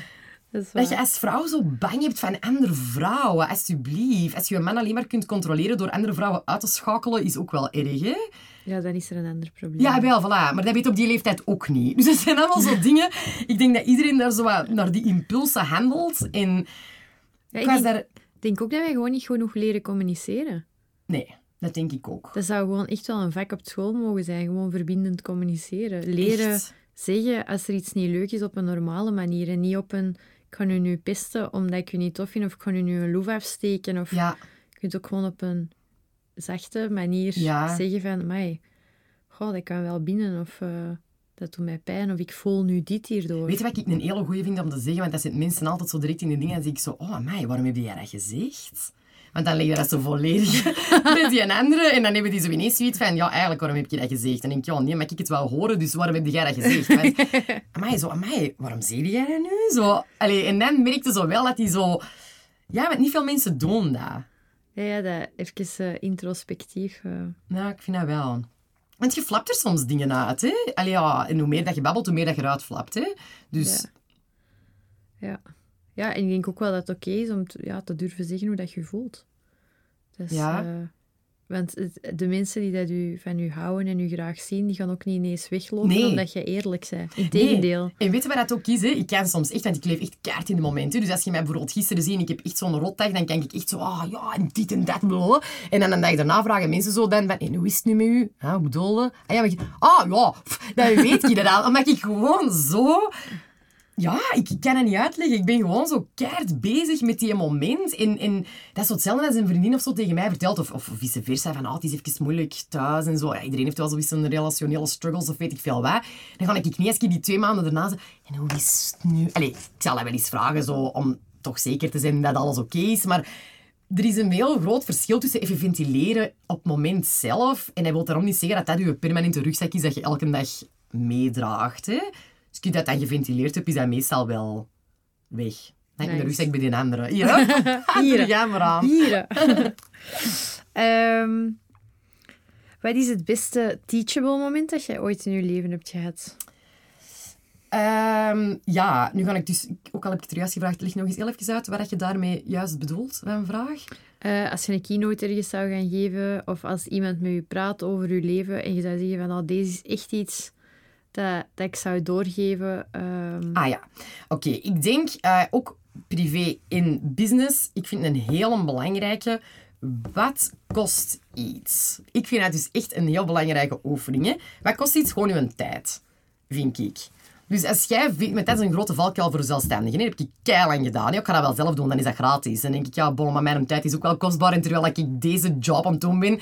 Dat, dat, je als vrouw zo bang hebt van andere vrouwen, alsjeblieft. Als je een man alleen maar kunt controleren door andere vrouwen uit te schakelen, is ook wel erg, hè? Ja, dan is er een ander probleem. Ja, wel, voilà. Maar dat weet op die leeftijd ook niet. Dus dat zijn allemaal zo dingen... Ik denk dat iedereen daar zo naar die impulsen handelt. En ja, ik denk, daar... denk ook dat wij gewoon niet genoeg leren communiceren. Nee, dat denk ik ook. Dat zou gewoon echt wel een vak op school mogen zijn. Gewoon verbindend communiceren. Leren zeggen als er iets niet leuk is op een normale manier. En niet op een... Ik ga u nu pesten omdat ik u niet tof vind. Of ik ga u nu een loef afsteken. Of ja. je kunt ook gewoon op een zachte manier zeggen van... Mij, goh, dat kan wel binnen. Of... Uh, dat doet mij pijn, of ik voel nu dit hierdoor. Weet je wat ik een hele goeie vind om te zeggen? Want dat zitten mensen altijd zo direct in de dingen en zie ik zo, oh mij, waarom heb jij dat gezegd? Want dan leg je dat zo volledig met die andere. En dan hebben die zo ineens zoiets van, ja, eigenlijk, waarom heb je dat gezegd? En dan denk ik, ja, nee, maar ik het wel horen, dus waarom heb jij dat gezegd? Want, amai, zo, amai, waarom zeg jij dat nu? Zo, allee, en dan merkte zo wel dat hij zo... Ja, want niet veel mensen doen dat. Ja, ja dat even uh, introspectief. Uh... Ja, ik vind dat wel. Want je flapt er soms dingen uit, hè? Allee, ja, en hoe meer dat je babbelt, hoe meer dat je eruit flapt, hè? Dus... Ja. ja. ja. en ik denk ook wel dat het oké is om te, ja, te durven zeggen hoe dat je voelt. Dus, ja. Uh, want de mensen die dat u, van u houden en u graag zien, die gaan ook niet ineens weglopen omdat je eerlijk bent. Integendeel. Nee. En weet je wat dat ook is? Hè? Ik kan soms echt, want ik leef echt kaart in de momenten. Dus als je mij bijvoorbeeld gisteren ziet en ik heb echt zo'n rotdag, dan kan ik echt zo, ah ja, en dit en dat. Blablabla. En dan een dag daarna vragen mensen zo dan van, en hoe is het nu met u? Ah, hoe? Ah ja, maar, ah, ja, dan weet je dat al. Omdat ik gewoon zo ja, ik kan het niet uitleggen. Ik ben gewoon zo keihard bezig met die moment. En, en dat is zo hetzelfde als een vriendin of zo tegen mij vertelt. Of, of vice versa. Van, oh, het is even moeilijk thuis en zo. Iedereen heeft wel zoiets relationele struggles of weet ik veel wat. Dan ga ik niet ik die twee maanden daarna. En hoe is het nu? Allee, ik zal dat wel eens vragen, zo, om toch zeker te zijn dat alles oké is. Maar er is een heel groot verschil tussen even ventileren op het moment zelf. En hij wil daarom niet zeggen dat dat je permanente rugzak is dat je elke dag meedraagt. Hè? Als je dat dan geventileerd hebt, is dat meestal wel weg. Dan nice. de rugzak bij die andere. Hier, Hier. Ga maar aan. Hier. um, wat is het beste teachable moment dat jij ooit in je leven hebt gehad? Um, ja, nu ga ik dus, ook al heb ik het er juist gevraagd, ligt nog eens heel even uit wat je daarmee juist bedoelt, mijn vraag. Uh, als je een keynote ergens zou gaan geven, of als iemand met je praat over je leven en je zou zeggen van, oh, deze is echt iets dat, dat ik zou doorgeven? Um... Ah ja, oké. Ik denk uh, ook privé in business. Ik vind een hele belangrijke. Wat kost iets? Ik vind dat dus echt een heel belangrijke oefening. Wat kost iets? Gewoon uw tijd, vind ik. Dus als jij vindt, met dat is een grote valkuil voor zelfstandigen. Dat heb ik lang gedaan. Ik ga dat wel zelf doen, dan is dat gratis. Dan denk ik, ja, bon, maar mijn tijd is ook wel kostbaar. En terwijl ik deze job aan het doen ben,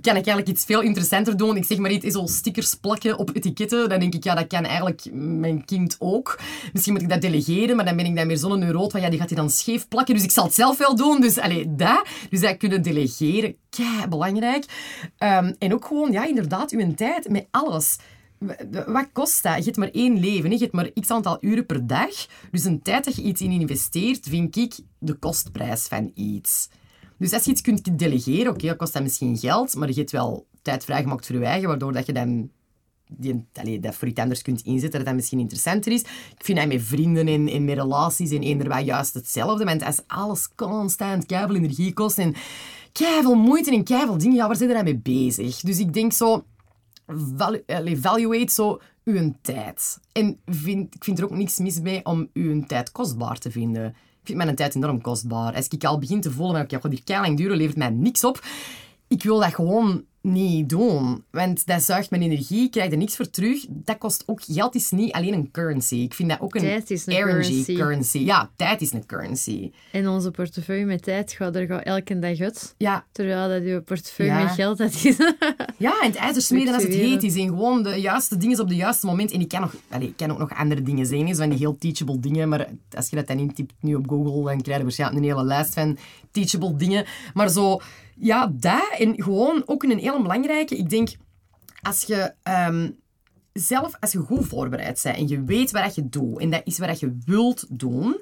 kan ik eigenlijk iets veel interessanter doen. Ik zeg maar iets, zo stickers plakken op etiketten. Dan denk ik, ja, dat kan eigenlijk mijn kind ook. Misschien moet ik dat delegeren, maar dan ben ik dan meer zo'n neuroot van, ja, die gaat hij dan scheef plakken. Dus ik zal het zelf wel doen. Dus, allee, dat. Dus dat kunnen delegeren, kei belangrijk. Ehm, en ook gewoon, ja, inderdaad, uw tijd met alles. Wat kost dat? Je hebt maar één leven. Je hebt maar x aantal uren per dag. Dus een tijd dat je iets in investeert, vind ik de kostprijs van iets. Dus als je iets kunt delegeren, oké, dat kost dat misschien geld, maar je hebt wel tijd vrijgemaakt voor je eigen, waardoor dat je dan die, allee, dat voor kunt inzetten, dat dat misschien interessanter is. Ik vind dat met vrienden en, en met relaties en eender wat juist hetzelfde. Want als alles constant keiveel energie kost en keiveel moeite en keiveel dingen, ja, waar zit je dan mee bezig? Dus ik denk zo, evaluate zo uw tijd. En vind, ik vind er ook niks mis mee om uw tijd kostbaar te vinden. Ik vind mijn tijd enorm kostbaar. Als ik al begin te voelen oké, okay, hier keilang duren, levert mij niks op. Ik wil dat gewoon niet doen. Want dat zuigt mijn energie, ik krijg er niks voor terug. Dat kost ook... Geld is niet alleen een currency. Ik vind dat ook een, Tijd is een energy currency. Ja, tijd is een currency. En onze portefeuille met tijd gaat er gewoon elke dag uit. Ja, Terwijl dat je portefeuille Ja. met geld dat is. Ja, en het ijzer smeden als het heet is. En gewoon de juiste dingen op de juiste moment. En ik kan, nog, allee, ik kan ook nog andere dingen zijn. Zo van die heel teachable dingen. Maar als je dat dan intypt nu op Google, dan krijg je waarschijnlijk een hele lijst van teachable dingen. Maar zo, ja, dat. En gewoon ook een hele belangrijke. Ik denk, als je ehm, zelf, als je goed voorbereid bent en je weet wat je doet. En dat is wat je wilt doen.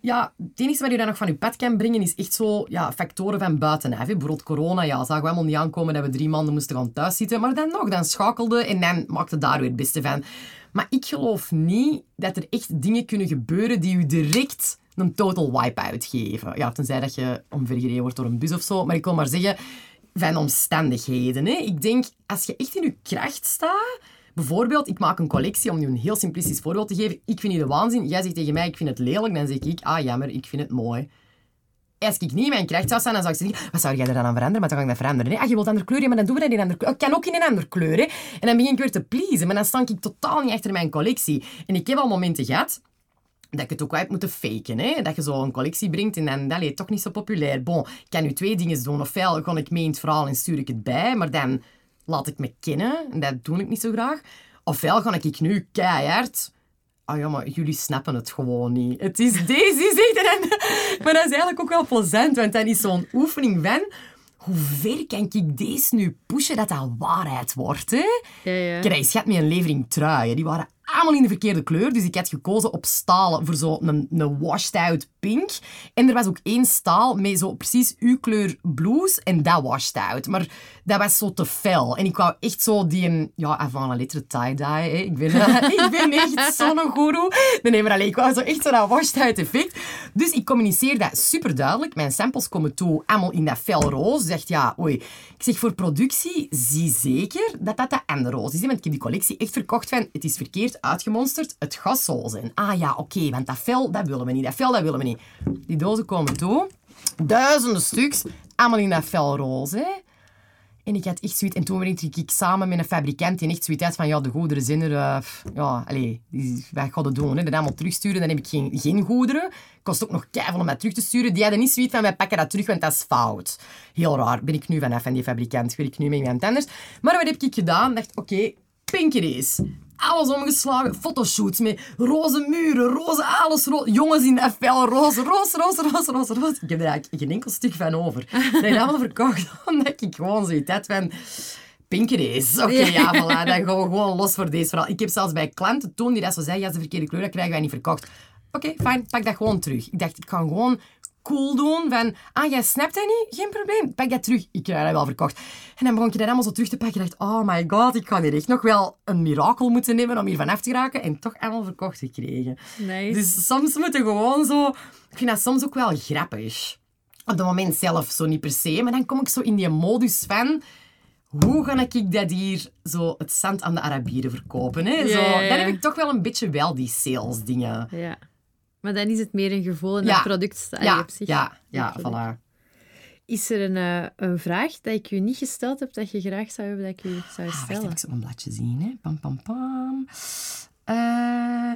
Ja, het enige wat je dan nog van je pad kan brengen is echt zo ja, factoren van buitenaf. Bijvoorbeeld corona, ja, zagen we helemaal niet aankomen dat we drie maanden moesten gaan thuiszitten. Maar dan nog, dan schakelde en dan maakte daar weer het beste van. Maar ik geloof niet dat er echt dingen kunnen gebeuren die u direct een total wipe-out geven. Ja, tenzij dat je omvergereden wordt door een bus of zo. Maar ik wil maar zeggen, van omstandigheden. Hè. Ik denk, als je echt in je kracht staat... Bijvoorbeeld, ik maak een collectie, om nu een heel simplistisch voorbeeld te geven. Ik vind die de waanzin. Jij zegt tegen mij, ik vind het lelijk. Dan zeg ik, ah jammer, ik vind het mooi. Als ik niet in mijn kracht zou staan, dan zou ik zeggen, wat zou jij er dan aan veranderen? Maar dan ga ik dat veranderen. Ah, je wilt een andere kleur, ja, maar dan doen we dat in een andere kleur. Ik kan ook in een andere kleur. Hè? En dan begin ik weer te pleasen. Maar dan sta ik totaal niet achter mijn collectie. En ik heb al momenten gehad dat ik het ook wel heb moeten faken. Hè? Dat je zo een collectie brengt en dan, dat is toch niet zo populair. Bon, ik kan nu twee dingen doen. Ofwel ga ik mee in het verhaal en stuur ik het bij, maar dan laat ik me kennen. En dat doe ik niet zo graag. Ofwel ga ik nu keihard... Ah ja, maar jullie snappen het gewoon niet. Het is deze, zegt er. En- Maar dat is eigenlijk ook wel plezant, want dan is zo'n oefening van... Hoe ver kan ik deze nu pushen dat dat waarheid wordt, hè? Ja, ja. Krijg schat met een levering truien. Die waren allemaal in de verkeerde kleur. Dus ik had gekozen op stalen voor zo'n een, een washed out pink. En er was ook één staal met zo precies uw kleur blouse. En dat washed out. Maar dat was zo te fel. En ik wou echt zo die... Ja, avant la lettre tie-dye. Ik, ben, ik ben echt zo'n goeroe. Nee, maar alleen, ik wou zo echt zo dat washed out effect. Dus ik communiceer dat super duidelijk. Mijn samples komen toe allemaal in dat fel roze. Zegt ja, oei. Ik zeg voor productie, zie zeker dat dat de andere roze is. Want ik heb die collectie echt verkocht van het is verkeerd uitgemonsterd. Het gaat zo zijn. Ah ja, oké, want dat fel, dat willen we niet. Dat fel, dat willen we niet. Die dozen komen toe. Duizenden stuks. Allemaal in dat fel roze. hè. En ik had echt zoiets... En toen werkte ik samen met een fabrikant die echt zoiets had van... Ja, de goederen zijn er... eh, ja, die, wat gaan we doen? Hè? Dat allemaal terugsturen. Dan heb ik geen, geen goederen. Kost ook nog keiveel om dat terug te sturen. Die hadden niet zoiets van... Wij pakken dat terug, want dat is fout. Heel raar. Ben ik nu vanaf van die fabrikant. Werk ik nu met iemand anders. Maar wat heb ik gedaan? dacht, oké, Pinkeries. Alles omgeslagen, fotoshoots met roze muren, roze alles, roze. jongens in dat fel, roze, roze, roze, roze, roze, roze. Ik heb er eigenlijk geen enkel stuk van over. Ik allemaal verkocht, omdat ik gewoon zoiets had van... Pinkeries. Oké, ja, voilà. Dan gaan we gewoon los voor deze verhaal. Ik heb zelfs bij klanten toen die dat zo zeiden, ja, de verkeerde kleur, dat krijgen wij niet verkocht. Oké, fijn, pak dat gewoon terug. Ik dacht, ik ga gewoon cool doen van, ah, jij snapt dat niet? Geen probleem, pak dat terug. Ik krijg dat wel verkocht. En dan begon ik dat allemaal zo terug te pakken. Ik dacht, oh my god, ik ga hier echt nog wel een mirakel moeten nemen om hier vanaf te geraken. En toch allemaal verkocht gekregen. Nice. Dus soms moeten gewoon zo... Ik vind dat soms ook wel grappig. Op het moment zelf zo niet per se, maar dan kom ik zo in die modus van... Hoe ga ik dat hier zo het zand aan de Arabieren verkopen? Hè? Zo. Dan heb ik toch wel een beetje wel die sales dingen. Ja. Maar dan is het meer een gevoel en Ja. het product staat Ja, op zich. ja, ja, voilà. Is er een, eh, een vraag dat ik u niet gesteld heb, dat je graag zou hebben dat ik u zou Ah, wacht, stellen? ik zo een bladje zien, hè? Pam, pam, pam. Eh,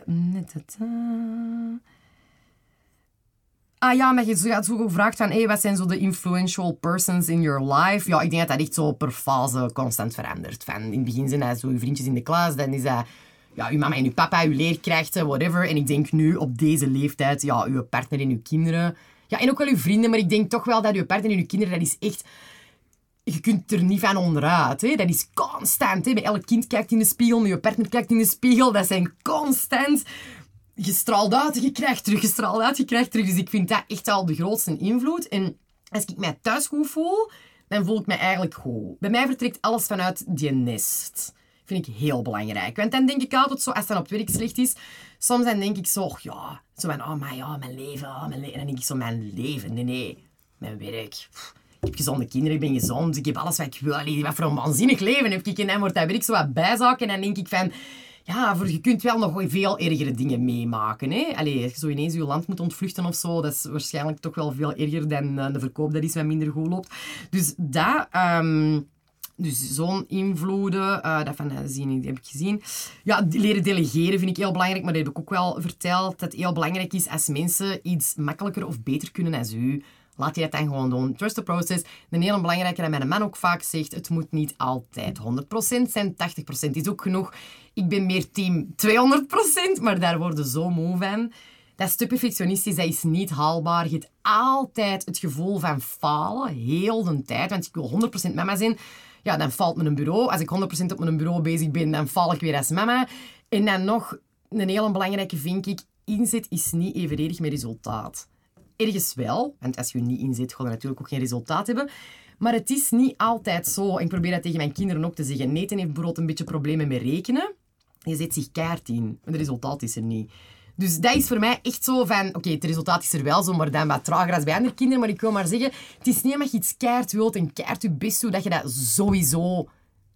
eh. Ah ja, maar je had zo gevraagd van, hey, wat zijn zo de influential persons in your life? Ja, ik denk dat dat echt zo per fase constant verandert. Van, in het begin zijn dat zo je vriendjes in de klas, dan is dat ja, uw mama en uw papa, uw leerkrachten, whatever. En ik denk nu, op deze leeftijd, ja, uw partner en uw kinderen. Ja, en ook wel uw vrienden, maar ik denk toch wel dat uw partner en uw kinderen, dat is echt... Je kunt er niet van onderuit. Hè? Dat is constant. Hè? Bij elk kind kijkt in de spiegel, je partner kijkt in de spiegel. Dat zijn constant je straalt uit, je krijgt terug, je straalt uit, je krijgt terug. Dus ik vind dat echt al de grootste invloed. En als ik mij thuis goed voel, dan voel ik me eigenlijk goed. Bij mij vertrekt alles vanuit die nest. Vind ik heel belangrijk. Want dan denk ik altijd zo, als dan op het werk slecht is, soms dan denk ik zo, ja, zo van, oh, maar ja, mijn leven, oh, mijn leven. En dan denk ik zo, mijn leven, nee, nee, mijn werk. Ik heb gezonde kinderen, ik ben gezond, ik heb alles wat ik wil. Allee, wat voor een waanzinnig leven heb ik. En dan wordt dat werk zo wat bijzaken en dan denk ik van ja, voor, je kunt wel nog veel ergere dingen meemaken. Hè? Allee, als je zo ineens je land moet ontvluchten of zo, dat is waarschijnlijk toch wel veel erger dan uh, de verkoop dat is wat minder goed loopt. Dus dat... Um, dus zo'n invloeden, uh, dat van uh, zien, die heb ik gezien. Ja, leren delegeren vind ik heel belangrijk, maar dat heb ik ook wel verteld. Dat het heel belangrijk is als mensen iets makkelijker of beter kunnen als u laat je dat dan gewoon doen. Trust the process. Een hele belangrijke dat mijn man ook vaak zegt, het moet niet altijd 100% zijn. 80% is ook genoeg. Ik ben meer team 200%, maar daar worden zo moe van. Dat stuk perfectionistisch, dat is niet haalbaar. Je hebt altijd het gevoel van falen, heel de tijd. Want ik wil 100% mama zijn. Ja, dan valt mijn bureau. Als ik 100% op mijn bureau bezig ben, dan val ik weer als mama. En dan nog een hele belangrijke vind ik, inzet is niet evenredig met resultaat ergens wel. Want als je niet in zit, ga je natuurlijk ook geen resultaat hebben. Maar het is niet altijd zo. Ik probeer dat tegen mijn kinderen ook te zeggen. Nathan heeft bijvoorbeeld een beetje problemen met rekenen. Je zet zich kaart in. Maar het resultaat is er niet. Dus dat is voor mij echt zo van... Oké, het resultaat is er wel zo, maar dan wat trager als bij andere kinderen. Maar ik wil maar zeggen, het is niet omdat je iets keihard wilt en keihard je best doet, dat je dat sowieso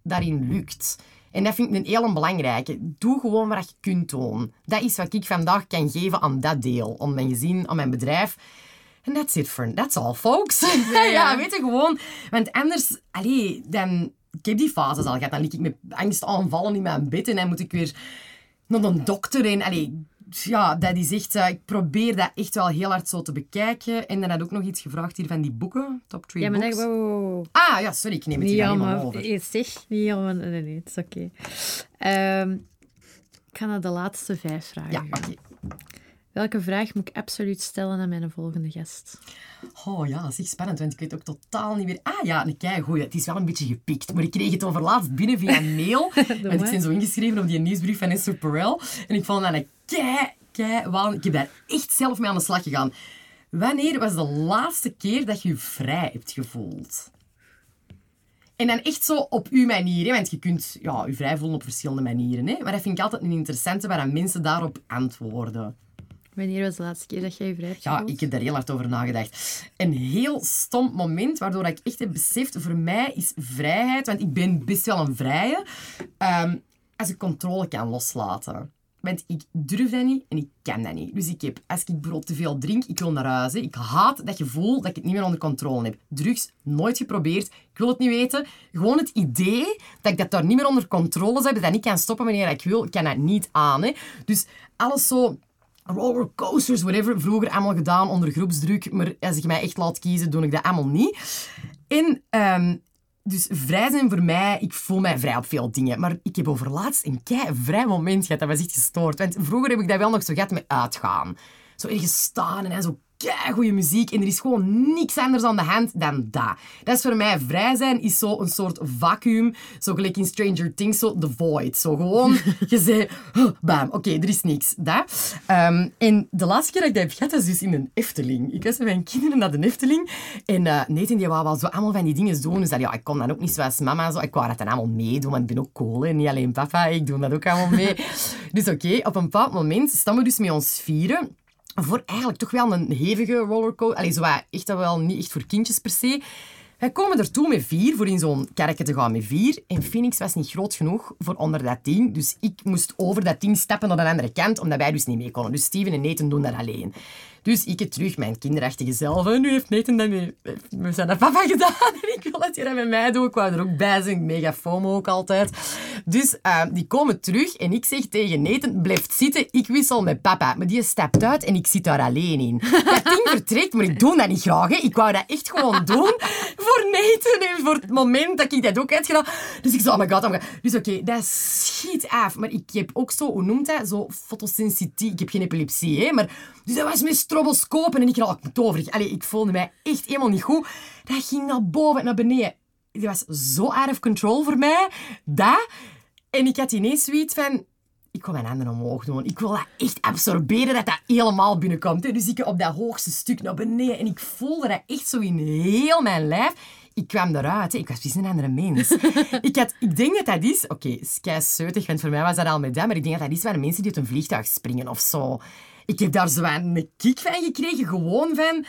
daarin lukt. En dat vind ik een heel belangrijke. Doe gewoon wat je kunt doen. Dat is wat ik vandaag kan geven aan dat deel. Aan mijn gezin, aan mijn bedrijf. En that's it for... That's all, folks. Ja, ja. weet je, gewoon... Want anders... Allee, dan... Ik heb die fases al gehad. Dan lig ik met angst aanvallen in mijn bed. En dan moet ik weer naar een dokter. En allee, ja, dat is echt... Uh, ik probeer dat echt wel heel hard zo te bekijken. En dan had ook nog iets gevraagd hier van die boeken. Top 3 ja, maar books. wow, Ah, ja, sorry. Ik neem het hier helemaal over. Zeg, niet helemaal... Nee, nee, het is oké. Okay. Um, ik ga naar de laatste vijf vragen. Ja, oké. Okay. Welke vraag moet ik absoluut stellen aan mijn volgende gast? Oh ja, dat is echt spannend, want ik weet ook totaal niet meer... Ah ja, een keigoeie. Het is wel een beetje gepikt, maar ik kreeg het over laatst binnen via mail. want ik ben zo ingeschreven op die nieuwsbrief van Esther Perel. En ik vond dat een kei, kei... Ik heb daar echt zelf mee aan de slag gegaan. Wanneer was de laatste keer dat je je vrij hebt gevoeld? En dan echt zo op uw manier. Hè? Want je kunt ja, je vrij voelen op verschillende manieren. Hè? Maar dat vind ik altijd een interessante waar mensen daarop antwoorden. Wanneer was de laatste keer dat jij je vrij hebt Ja, ik heb daar heel hard over nagedacht. Een heel stom moment, waardoor ik echt heb beseft, voor mij is vrijheid, want ik ben best wel een vrije, um, als ik controle kan loslaten. Want ik durf dat niet en ik kan dat niet. Dus ik heb, als ik bijvoorbeeld te veel drink, ik wil naar huis. Ik haat dat gevoel dat ik het niet meer onder controle heb. Drugs, nooit geprobeerd. Ik wil het niet weten. Gewoon het idee dat ik dat daar niet meer onder controle heb, dat ik kan stoppen wanneer ik wil, kan dat niet aan. Hè. Dus alles zo rollercoasters, whatever, vroeger allemaal gedaan onder groepsdruk. Maar als ik mij echt laat kiezen, doe ik dat allemaal niet. En um, dus vrij zijn voor mij, ik voel mij vrij op veel dingen. Maar ik heb over laatst een kei vrij moment gehad. Dat was echt gestoord. Want vroeger heb ik dat wel nog zo gehad met uitgaan. Zo ergens staan en zo goede muziek en er is gewoon niks anders aan de hand dan dat. Dat is voor mij vrij zijn, is zo een soort vacuüm, zo gelijk in Stranger Things, zo the void. Zo gewoon, je zei, oh, bam, oké, er is niks. Dat. Um, en de laatste keer dat ik dat heb gehad, was dus in een Efteling. Ik was met mijn kinderen naar de Efteling en uh, Nathan die wou wel zo allemaal van die dingen doen. Dus dat, ja, ik kon dat ook niet zoals mama. Zo. Ik wou dat dan allemaal meedoen, want ik ben ook cool, en niet alleen papa. Ik doe dat ook allemaal mee. dus oké, op een bepaald moment staan we dus met ons vieren voor eigenlijk toch wel een hevige rollercoaster. Allee, zo echt wel niet echt voor kindjes per se. Wij komen er toe met vier, voor in zo'n kerkje te gaan met vier. En Phoenix was niet groot genoeg voor onder dat ding. Dus ik moest over dat ding stappen naar de andere kant, omdat wij dus niet mee konden. Dus Steven en Nathan doen dat alleen. Dus ik terug mijn kinderachtige zelf. En nu heeft Nathan dat met, met zijn papa gedaan. En ik wil dat hij dat met mij doet. Ik wou er ook bij zijn. Mega FOMO ook altijd. Dus uh, die komen terug en ik zeg tegen Nathan, blijf zitten, ik wissel met papa. Maar die stapt uit en ik zit daar alleen in. Dat ding vertrekt, maar ik doe dat niet graag. Hè. Ik wou dat echt gewoon doen voor Nathan en voor het moment dat ik dat ook had gedaan. Dus ik zo, oh my god, oh my god. Dus oké, dat schiet af. Maar ik heb ook zo, hoe noemt dat? Zo fotosensitief. Ik heb geen epilepsie, hè. Maar, dus dat was met stroboscopen en ik raak toverig. Allee, ik voelde mij echt helemaal niet goed. Dat ging naar boven en naar beneden. Die was zo out of control voor mij. Dat. En ik had ineens zoiets van... Ik wil mijn handen omhoog doen. Ik wil dat echt absorberen, dat dat helemaal binnenkomt. Dus ik op dat hoogste stuk naar beneden. En ik voelde dat echt zo in heel mijn lijf. Ik kwam eruit. Ik was precies een andere mens. ik, had, ik denk dat dat is... Oké, okay, want voor mij was dat al met dat. Maar ik denk dat dat is waar mensen die uit een vliegtuig springen of zo. Ik heb daar zo een kick van gekregen. Gewoon van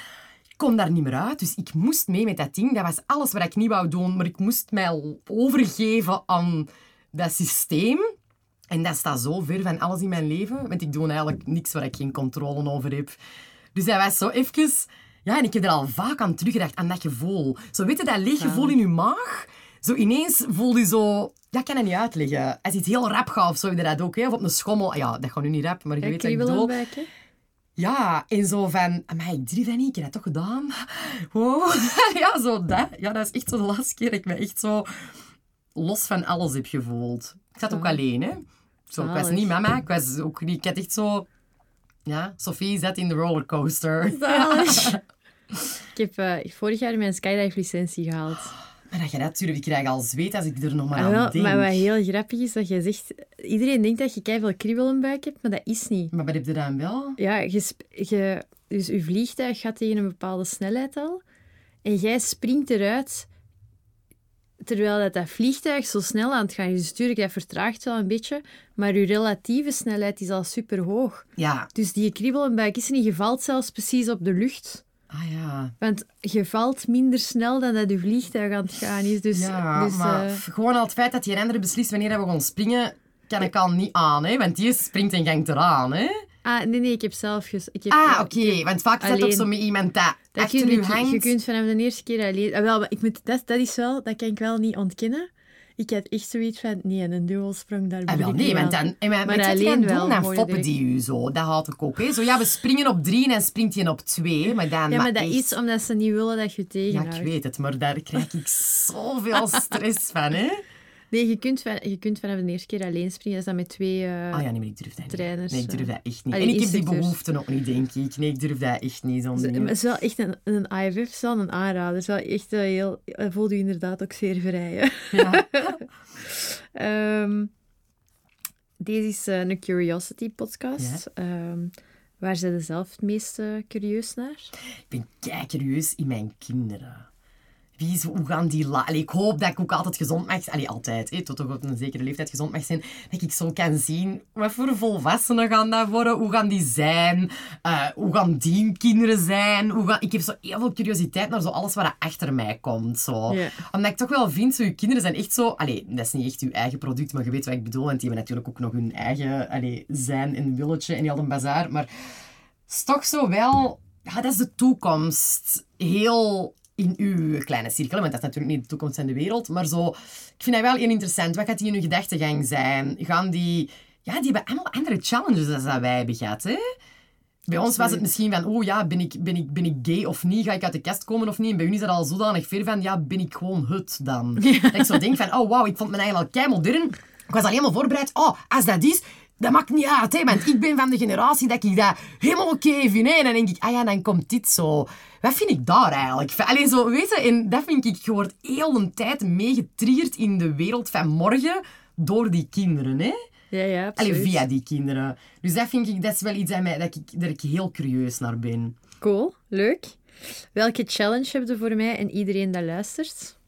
kon daar niet meer uit. Dus ik moest mee met dat ding. Dat was alles wat ik niet wou doen. Maar ik moest mij overgeven aan dat systeem. En dat staat zo ver van alles in mijn leven. Want ik doe eigenlijk niks waar ik geen controle over heb. Dus dat was zo even... Ja, en ik heb er al vaak aan teruggedacht, aan dat gevoel. Zo, weet je, dat leeg gevoel in je maag. Zo ineens voel je zo... Ja, ik kan het niet uitleggen. Als iets heel rap gaat of zo, dat ook. Hè? Of op een schommel. Ja, dat gaat nu niet rap, maar je weet wat ik bedoel. Ja, en zo van... Maar ik drie dat niet, ik heb dat toch gedaan? Wow. Ja, zo dat. Ja, dat is echt zo de laatste keer dat ik me echt zo los van alles heb gevoeld. Ik zat ook alleen, hè. Zo, ik was niet mama, ik was ook niet... Ik had echt zo... Ja, Sophie zat in de rollercoaster. ik heb uh, vorig jaar mijn skydive-licentie gehaald. Maar dat je dat durft, ik krijg al zweet als ik er nog maar ah, aan denk. Maar wat heel grappig is, dat je zegt... Iedereen denkt dat je veel kriebel in buik hebt, maar dat is niet. Maar wat heb je dan wel? Ja, je, je, dus je vliegtuig gaat tegen een bepaalde snelheid al. En jij springt eruit terwijl dat, dat vliegtuig zo snel aan het gaan is. Dus natuurlijk, dat vertraagt wel een beetje, maar je relatieve snelheid is al super hoog. Ja. Dus die kriebel in buik is niet. Je valt zelfs precies op de lucht. Ah ja. Want je valt minder snel dan dat je vliegtuig aan het gaan is. Dus, ja, dus, maar uh... gewoon al het feit dat die renner beslist wanneer we gaan springen, kan ik al niet aan, hè? Want die springt en gangt eraan, hè? Ah, nee, nee, ik heb zelf... Ges ik heb ah, oké. Okay. Want vaak zit op zo met iemand dat, dat achter je, hangt. Je kunt vanaf de eerste keer alleen... Ah, wel, ik moet, dat, dat is wel... Dat kan ik wel niet ontkennen. Ik had echt zoiets van, nee, een dubbelsprong, daar ben ah, wel, nee, want dan, en maar, maar alleen wel, doen, dan foppen die u zo. Dat had ik ook. Hè. Zo, ja, we springen op drie en dan springt hij op twee. Maar dan, ja, maar, dat is omdat ze niet willen dat je tegenhoudt. Ja, ik weet het, maar daar krijg ik zoveel stress van, hè. Nee, je kunt, van, je kunt vanaf de eerste keer alleen springen. Dat is dan met twee uh, oh ja, nee, maar ik durf dat trainers. Niet. Nee, ik durf dat echt niet. Allee, en ik heb die behoefte nog niet, denk ik. Nee, ik durf dat echt niet. Zo het is wel echt een, een IFF, is wel een aanrader. Het is wel echt uh, heel... Voelde je inderdaad ook zeer vrij. Ja. um, deze is uh, een Curiosity podcast. Ja. Um, waar zijn ze zelf het meest curieus naar? Ik ben kei curieus in mijn kinderen hoe gaan die... Allee, ik hoop dat ik ook altijd gezond mag zijn. altijd, hé, tot op een zekere leeftijd gezond mag zijn. Dat ik zo kan zien, wat voor volwassenen gaan dat worden? Hoe gaan die zijn? Uh, hoe gaan die kinderen zijn? Hoe gaan... Ik heb zo heel veel curiositeit naar zo alles wat achter mij komt. Zo. Yeah. Omdat ik toch wel vind, zo, je kinderen zijn echt zo... Allee, dat is niet echt je eigen product, maar je weet wat ik bedoel. Want die hebben natuurlijk ook nog hun eigen allee, zijn en willetje en heel een bazaar. Maar het is toch zo wel... Ja, dat is de toekomst. Heel in uw kleine cirkel, want dat is natuurlijk niet de toekomst van de wereld, maar zo, ik vind dat wel heel interessant. Wat gaat die in uw gedachtegang zijn? Gaan die... Ja, die hebben allemaal andere challenges dan dat wij hebben gehad, hè? Bij ons was het misschien van, oh ja, ben ik, ben, ik, ben ik gay of niet? Ga ik uit de kast komen of niet? En bij u is dat al zodanig ver van, ja, ben ik gewoon het dan? Dat ik zo denk van, oh wauw, ik vond me eigenlijk al kei modern. Ik was al helemaal voorbereid. Oh, als dat is, dat maakt niet uit, hè, want ik ben van de generatie dat ik dat helemaal oké vind. Hè. En dan denk ik, ah ja, dan komt dit zo. Wat vind ik daar eigenlijk? Alleen zo, weet je, en dat vind ik, je wordt heel een tijd meegetriggerd in de wereld van morgen door die kinderen, hè. Ja, ja, absoluut. Allee, via die kinderen. Dus dat vind ik, dat is wel iets aan mij, dat ik, dat ik heel curieus naar ben. Cool, leuk. Welke challenge heb je voor mij en iedereen dat luistert?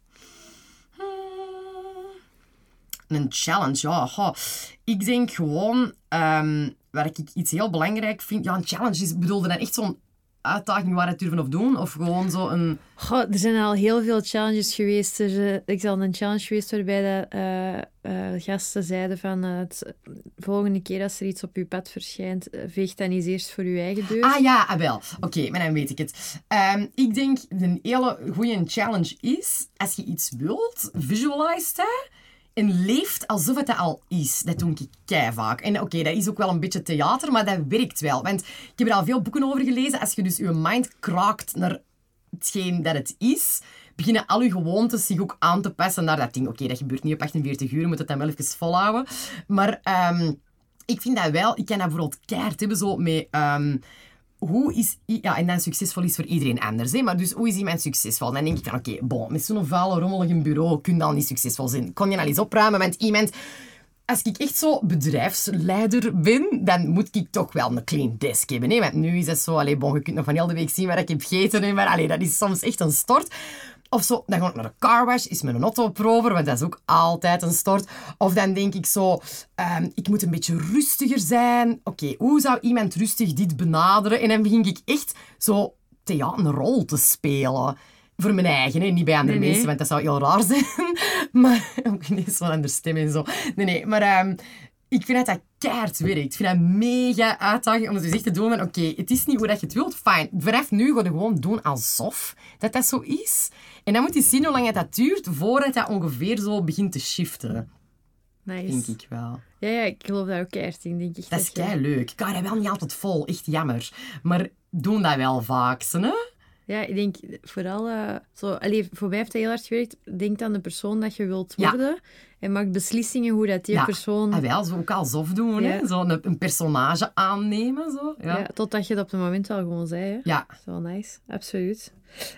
Een challenge, ja. Ik denk gewoon, um, waar ik iets heel belangrijk vind... Ja, een challenge is, bedoelde dan echt zo'n uitdaging waar het durven of doen? Of gewoon zo een... Goh, er zijn al heel veel challenges geweest. Er, is, ik zal een challenge geweest waarbij de, eh, eh, gasten zeiden van uh, het volgende keer als er iets op uw pad verschijnt, veeg dan eens eerst voor uw eigen deur. Ah ja, ah, wel. Oké, maar dan weet ik het. Ehm, ik denk een hele goede challenge is, als je iets wilt, visualize het en leeft alsof het al is. Dat doe ik kei vaak. En oké, dat is ook wel een beetje theater, maar dat werkt wel. Want ik heb er al veel boeken over gelezen. Als je dus je mind kraakt naar hetgeen dat het is, beginnen al je gewoontes zich ook aan te passen naar dat ding. Oké, dat gebeurt niet op 48 uur, je moet het dan wel even volhouden. Maar um, ik vind dat wel... Ik kan dat bijvoorbeeld keihard hebben, zo met... Um, hoe is... Ja, en succesvol is voor iedereen anders. Hè? Maar dus, hoe is iemand succesvol? Dan denk ik van, oké, bon, met zo'n vuile, rommelige bureau kun je dan niet succesvol zijn. Kon je al eens opruimen, want iemand... Als ik echt zo bedrijfsleider ben, dan moet ik toch wel een clean desk hebben. Hè? Want nu is het zo, allez, bon, je kunt nog van heel de week zien waar ik heb gegeten. Hè? Maar allez, dat is soms echt een stort. Of zo, dan ga ik naar de carwash, is mijn auto prover, want dat is ook altijd een stort. Of dan denk ik zo, um, ik moet een beetje rustiger zijn. Oké, hoe zou iemand rustig dit benaderen? En dan begin ik echt zo ja, een rol te spelen. Voor mijn eigen, hè? niet bij andere nee, mensen, want dat zou heel raar zijn. maar ook ineens zo'n andere stem en zo. Nee, nee, maar um, ik vind dat dat keihard werkt. Ik vind dat mega uitdaging om dus echt te doen van oké, het is niet hoe dat je het wilt, fijn. Vanaf nu ga je gewoon doen alsof dat dat zo is. En dan moet je zien hoe lang het dat duurt voordat dat ongeveer zo begint te shiften. Nice. Denk ik wel. Ja, ja, ik geloof daar ook keihard in, denk ik. Dat, is kei leuk. Ik dat wel niet altijd vol, echt jammer. Maar doen dat wel vaak, hè? Ja, ik denk vooral... Uh, zo, allez, voor mij heeft dat heel hard gewerkt. Denk aan de persoon dat je wilt worden. Ja. En maak beslissingen hoe dat die ja. persoon... En wel, zo ook alsof doen. Hè? Zo een, een, personage aannemen. Zo. Ja. ja. totdat je dat op het moment wel gewoon zei. Hè? Ja. Dat is wel nice. Absoluut.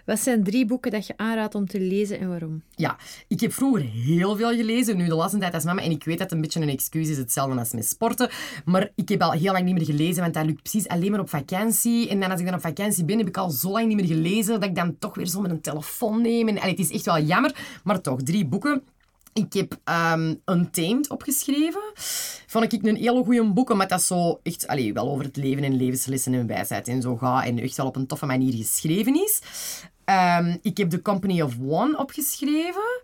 Wat zijn drie boeken dat je aanraadt om te lezen en waarom? Ja, ik heb vroeger heel veel gelezen. Nu de laatste tijd als mama. En ik weet dat het een beetje een excuus is, hetzelfde als met sporten. Maar ik heb al heel lang niet meer gelezen, want dat lukt precies alleen maar op vakantie. En dan als ik dan op vakantie ben, heb ik al zo lang niet meer gelezen dat ik dan toch weer zo met een telefoon neem. En, het is echt wel jammer, maar toch, drie boeken. Ik heb um, Untamed opgeschreven. Vond ik een hele goede boek, omdat dat zo echt allee, wel over het leven en levenslessen en wijsheid en zo gaat. En echt wel op een toffe manier geschreven is. Um, ik heb The Company of One opgeschreven.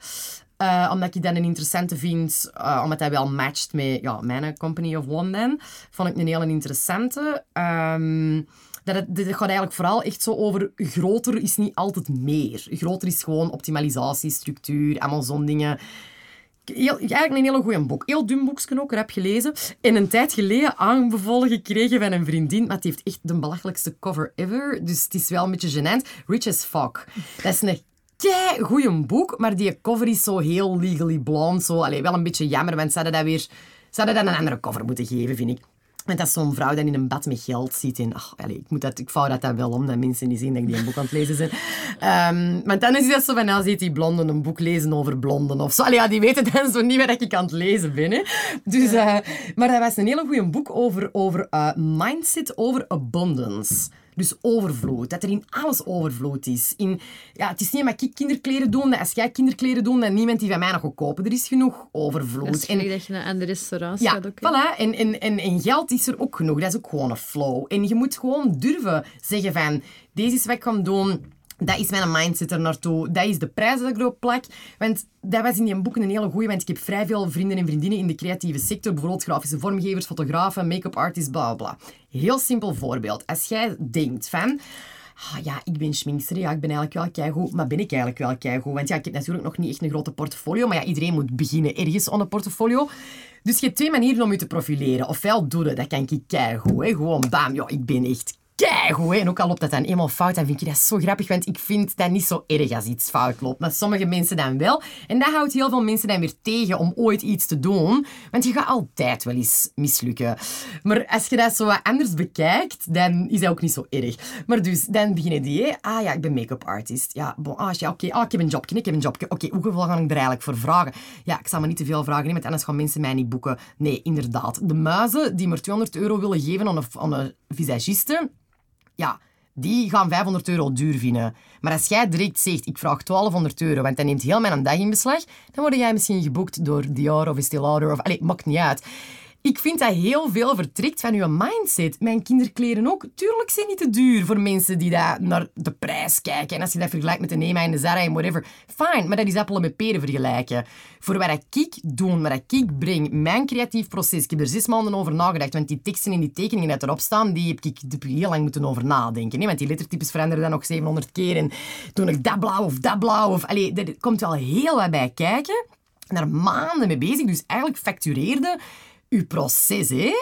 Uh, omdat ik dat een interessante vind, uh, omdat hij wel matcht met ja, mijn Company of One dan. Vond ik een hele interessante. Um, dat het, dit gaat eigenlijk vooral echt zo over groter is niet altijd meer. Groter is gewoon optimalisatie, structuur, allemaal zo'n dingen eigenlijk een hele goede boek. Heel dun boekje ook, heb gelezen. En een tijd geleden aanbevolen gekregen van een vriendin, maar het heeft echt de belachelijkste cover ever. Dus het is wel een beetje gênant. Rich as Fuck. Dat is een kei goede boek, maar die cover is zo heel legally blonde. Zo, allee, wel een beetje jammer, want ze hadden dat weer... Ze hadden dat een andere cover moeten geven, vind ik. En dat zo'n vrouw dan in een bad met geld ziet. En, ach, allez, ik, moet dat, ik vouw dat dan wel om, dat mensen niet zien dat ik die een boek aan het lezen zijn. Um, maar dan is dat zo van, nou ziet die blonden een boek lezen over blonden of zo. Allee, ja, die weten dan zo niet wat ik aan het lezen ben. Hè. Dus, uh, maar dat was een hele goede boek over, over uh, mindset, over abundance. Dus overvloed. Dat er in alles overvloed is. In, ja, het is niet omdat ik kinderkleren doe, als jij kinderkleren doet, dat niemand die van mij nog wil kopen. Er is genoeg overvloed. En, dat je naar de restaurants ja, gaat ook. Voilà. En, en, en, en geld is er ook genoeg. Dat is ook gewoon een flow. En je moet gewoon durven zeggen van, deze is wat ik ga doen dat is mijn mindset er naartoe. Dat is de prijs dat ik erop plak. Want dat was in die boeken een hele goeie. Want ik heb vrij veel vrienden en vriendinnen in de creatieve sector. Bijvoorbeeld grafische vormgevers, fotografen, make-up artists, bla bla. Heel simpel voorbeeld. Als jij denkt van... Ah, ja, ik ben schminkster, ja, ik ben eigenlijk wel keigoed, maar ben ik eigenlijk wel keigoed? Want ja, ik heb natuurlijk nog niet echt een grote portfolio, maar ja, iedereen moet beginnen ergens aan een portfolio. Dus je hebt twee manieren om je te profileren. Ofwel doe dat kan ik keigoed, gewoon bam, ja, ik ben echt keigoed. En ook al loopt dat dan eenmaal fout, dan vind ik dat zo grappig. Want ik vind dat niet zo erg als iets fout loopt. Maar sommige mensen dan wel. En dat houdt heel veel mensen dan weer tegen om ooit iets te doen. Want je gaat altijd wel eens mislukken. Maar als je dat zo wat anders bekijkt, dan is dat ook niet zo erg. Maar dus, dan beginnen die. Ah ja, ik ben make-up artist. Ja, bon, ah, oké. Ah, ik heb een jobje, ik heb een jobje. Oké, hoeveel ga ik er eigenlijk voor vragen? Ja, ik zal me niet te veel vragen, want anders gaan mensen mij niet boeken. Nee, inderdaad. De muizen die maar 200 euro willen geven aan een, aan een visagiste ja, die gaan 500 euro duur vinden. Maar als jij direct zegt, ik vraag 1200 euro, want dat neemt heel mijn dag in beslag, dan word jij misschien geboekt door Dior of Estee Lauder of... Allee, maakt niet uit. Ik vind dat heel veel vertrekt van je mindset. Mijn kinderkleren ook. Tuurlijk zijn niet te duur voor mensen die daar naar de prijs kijken. En als je dat vergelijkt met de Nema en de Zara en whatever, fine. Maar dat is appelen met peren vergelijken. Voor wat ik doe, wat ik breng, mijn creatief proces. Ik heb er zes maanden over nagedacht. Want die teksten en die tekeningen die erop staan, die heb ik heel lang moeten over nadenken. Hè? Want die lettertypes veranderen dan nog 700 keer. En toen ik dat blauw of dat blauw. Of, allee, er komt wel heel wat bij kijken. Daar maanden mee bezig. Dus eigenlijk factureerde uw proces. Hè?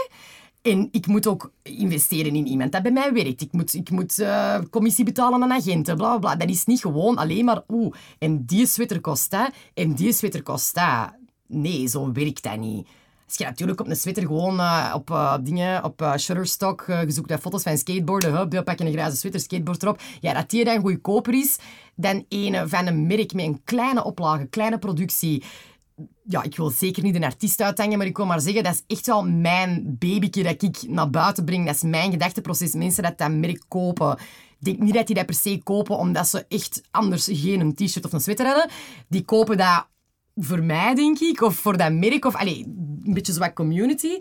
En ik moet ook investeren in iemand dat bij mij werkt. Ik moet, ik moet uh, commissie betalen aan agenten, bla, bla Dat is niet gewoon alleen maar, oeh, en die sweater kost dat, en die sweater kost dat. Nee, zo werkt dat niet. Als je natuurlijk op een sweater gewoon uh, op uh, dingen, op Shutterstock, uh, je zoekt foto's van skateboarden, hup, je pak je een grijze sweater, skateboard erop. Ja, dat die dan goedkoper is dan een van een merk met een kleine oplage, kleine productie ja, ik wil zeker niet een artiest uithangen, maar ik wil maar zeggen, dat is echt wel mijn babyke dat ik naar buiten breng. Dat is mijn gedachteproces. Mensen dat dat merk kopen, ik denk niet dat die dat per se kopen omdat ze echt anders geen een t-shirt of een sweater hebben. Die kopen dat voor mij, denk ik, of voor dat merk, of allez, een beetje zo'n community.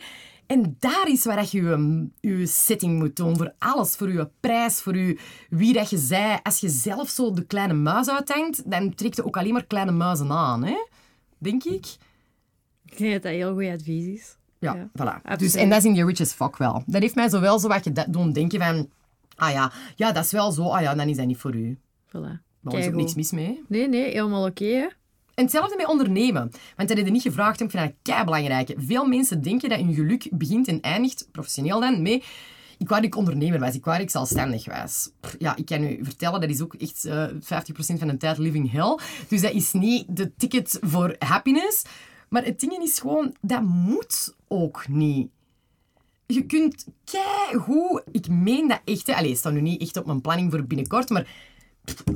En daar is waar je je, je setting moet doen. Voor alles. Voor je prijs, voor je, wie dat je zij. Als je zelf zo de kleine muis uithangt, dan trekt je ook alleen maar kleine muizen aan. Hè? Denk ik. Ik denk dat dat heel goed advies is. Ja, voilà. Dus, en dat is in die rich as fuck wel. Dat heeft mij zo wel zo wat je doen denken van... Ah ja, ja, dat is wel zo. Ah ja, dan is dat niet voor u. Voilà. Maar er is ook niks mis mee. Nee, nee, helemaal oké. En hetzelfde met ondernemen. Want dat heb je niet gevraagd. Ik vind dat kei belangrijk. Veel mensen denken dat hun geluk begint en eindigt, professioneel dan, mee ik wou ik ondernemer was, ik ik zelfstandig was. Ja, ik kan u vertellen, dat is ook echt uh, eh, 50% van de tijd living hell. Dus dat is niet de ticket voor happiness. Maar het ding is gewoon, dat moet ook niet. Je kunt hoe ik meen dat echt. Allee, het staat nu niet echt op mijn planning voor binnenkort, maar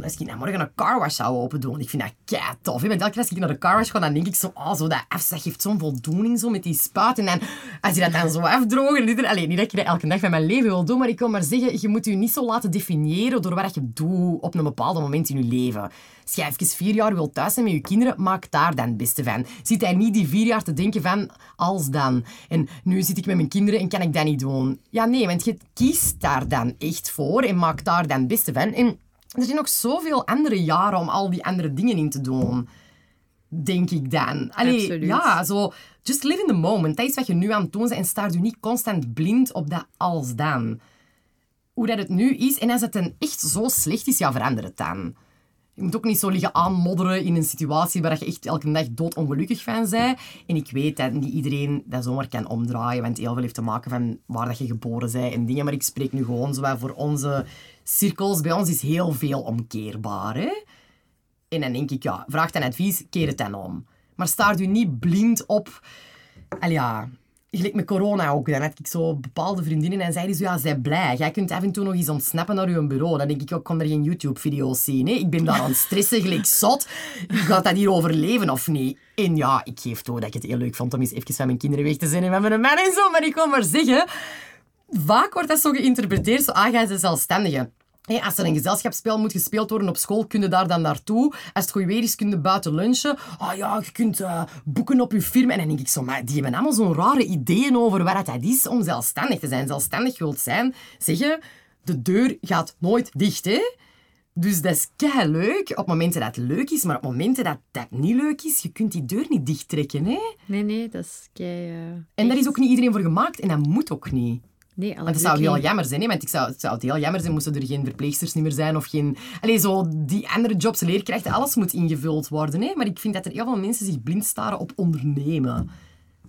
als ik nou morgen een carwash zou open doen, ik vind dat kei tof. Elke keer als ik naar de carwash ga, dan denk ik zo, oh, zo dat afzeg geeft zo'n voldoening zo met die spuit. En dan, als je dat dan zo afdrogen, alleen niet dat ik dat elke dag van mijn leven wil doen, maar ik kan maar zeggen, je moet je niet zo laten definiëren door wat je doet op een bepaald moment in je leven. Je even vier jaar wilt thuis zijn met je kinderen, maak daar dan het beste van. Zit hij niet die vier jaar te denken van, als dan. En nu zit ik met mijn kinderen en kan ik dat niet doen. Ja, nee, want je kiest daar dan echt voor en maak daar dan het beste van. Er zijn nog zoveel andere jaren om al die andere dingen in te doen. Denk ik dan. Allee, Ja, zo... Just live in the moment. Dat is wat je nu aan het doen bent. En staar je niet constant blind op dat als dan. Hoe dat het nu is. En als het dan echt zo slecht is, ja, verander het dan. Je moet ook niet zo liggen aanmodderen in een situatie waar je echt elke dag doodongelukkig van bent. En ik weet dat niet iedereen dat zomaar kan omdraaien, want heel veel heeft te maken van waar dat je geboren bent en dingen. Maar ik spreek nu gewoon zo voor onze cirkels. Bij ons is heel veel omkeerbaar. Hè? En dan denk ik, ja, vraag dan advies, keer het dan om. Maar staar u niet blind op... Al ja, gelijk met corona ook. Dan had ik zo bepaalde vriendinnen en zeiden zo, ja, zij blij. Jij kunt af en toe nog eens ontsnappen naar je bureau. Dan denk ik, ik kon er geen YouTube-video's zien. Hè. Ik ben daar aan het stressen, gelijk zot. Gaat dat hier overleven of niet? En ja, ik geef toe dat ik het heel leuk vond om eens even van mijn kinderen weg te zijn en met mijn man en zo. Maar ik kon maar zeggen, vaak wordt dat zo geïnterpreteerd, zo, ah, jij is zelfstandige als er een gezelschapsspel moet gespeeld worden op school, kun je daar dan naartoe. Als het goed weer is, kun je buiten lunchen. Ah ja, je kunt uh, boeken op je firma. En dan denk ik zo, maar die hebben allemaal zo'n rare ideeën over wat het is om zelfstandig te zijn. Zelfstandig wilt zijn, zeggen, de deur gaat nooit dicht, hè. Dus dat is kei leuk op momenten dat het leuk is, maar op momenten dat dat niet leuk is, je kunt die deur niet dichttrekken, hè. Nee, nee, dat is kei... Uh, en daar is ook niet iedereen voor gemaakt en dat moet ook niet. Nee, het zou heel jammer zijn, hè? want ik zou, het zou heel jammer zijn moesten er geen verpleegsters meer zijn of geen... Allee, zo die andere jobs, leerkrachten, alles moet ingevuld worden. Hè? Maar ik vind dat er heel veel mensen zich blind staren op ondernemen.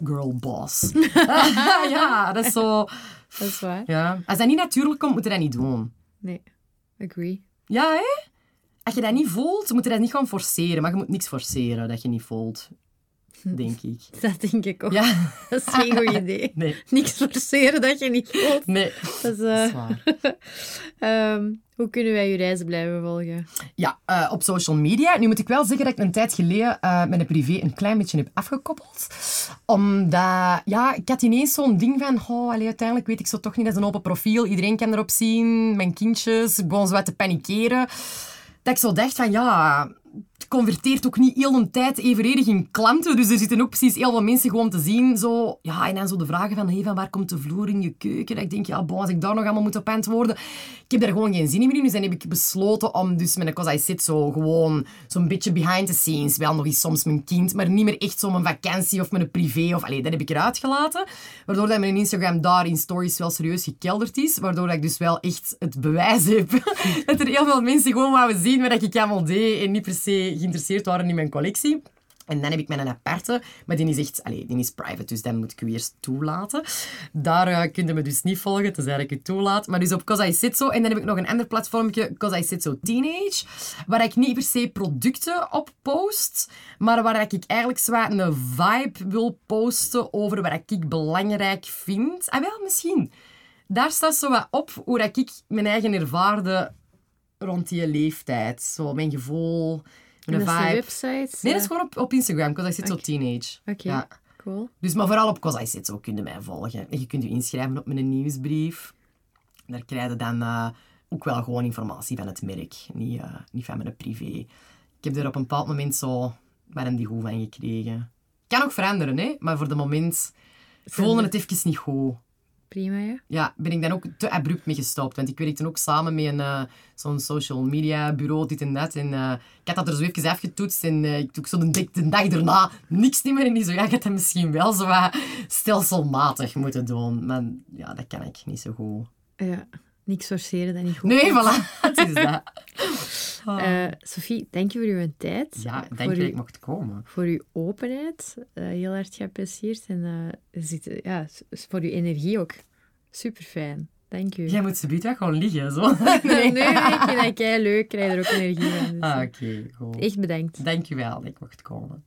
Girl boss. ja, dat is zo... Dat is waar. Ja. Als dat niet natuurlijk komt, moet je dat niet doen. Nee, agree. Ja, hè? Als je dat niet voelt, moet je dat niet gewoon forceren. Maar je moet niks forceren dat je niet voelt denk ik. Dat denk ik ook. Ja. Dat is geen goed idee. Nee. Niks forceren dat je niet voelt. Nee, dat is, uh... um, hoe kunnen wij je reizen blijven volgen? Ja, uh, op social media. Nu moet ik wel zeggen dat ik een tijd geleden uh, met een privé een klein beetje heb afgekoppeld. Omdat, ja, ik had ineens zo'n ding van, oh, allee, uiteindelijk weet ik zo toch niet, dat is een open profiel. Iedereen kan erop zien, mijn kindjes. Ik begon zo wat te panikeren. Dat ik zo dacht van, ja converteert ook niet heel een tijd evenredig in klanten. Dus er zitten ook precies heel veel mensen gewoon te zien. Zo, ja, en dan zo de vragen van, hey, van waar komt de vloer in je keuken? Dat ik denk, ja, bon, als ik daar nog allemaal moet op antwoorden. Ik heb daar gewoon geen zin in meer in. Dus dan heb ik besloten om dus met een Cause I Sit zo gewoon zo'n beetje behind the scenes. Wel nog eens soms mijn kind, maar niet meer echt zo mijn vakantie of mijn privé. Of, allee, dat heb ik eruit gelaten. Waardoor dat mijn Instagram daar in stories wel serieus gekelderd is. Waardoor dat ik dus wel echt het bewijs heb dat er heel veel mensen gewoon wouden zien wat ik allemaal deed en niet per se geïnteresseerd waren in mijn collectie. En dan heb ik mijn aparte, maar die is echt, allez, die is private, dus dan moet ik u eerst toelaten. Daar uh, kun me dus niet volgen, tenzij ik u toelaat. Maar dus op Cause I Sit So. En dan heb ik nog een ander platformje, Cause I Teenage, waar ik niet per se producten op post, maar waar ik eigenlijk zwaar een vibe wil posten over wat ik belangrijk vind. Ah wel, misschien. Daar staat zo wat op hoe ik mijn eigen ervaarde rond die leeftijd. Zo mijn gevoel, dat vibe. de website? Nee, dat is gewoon op, op Instagram, because I sit so teenage. Oké, Ja. cool. Dus, maar vooral op Cause I Sit So kun je mij volgen. En je kunt je inschrijven op mijn nieuwsbrief. Daar krijg je dan eh, ook wel gewoon informatie van het merk, niet, eh, niet van mijn privé. Ik heb er op een bepaald moment zo warm die goed van gekregen. Kan ook veranderen, hè? maar voor de moment voelde het even niet goed. Prima, ja. Ja, ben ik dan ook te abrupt mee gestopt. Want ik werkte ook samen met een, eh, zo'n social media bureau, dit en dat. En eh, ik had dat er zo even afgetoetst. En eh, ik doe zo de, dag- de dag daarna niks niet meer. En die zo, ja, ik had dat misschien wel zo wat stelselmatig moeten doen. Maar ja, dat kan ik niet zo goed. Ja, niks forceren, dat niet goed. Nee, voilà. Het is dat. Eh, Sophie, dank je voor uw tijd. Ja, voor denk dat ik mocht komen. voor uw openheid. eh, heel hard geapprecieerd. En eh, zit, ja, voor uw energie ook. Super fijn. Dank u. Jij moet ze wel gewoon liggen, zo. nee, nee, ik vind dat kei leuk. Ik krijg er ook energie van. Dus, Ah, oké, goed. Echt bedankt. Dank je wel dat ik mocht komen.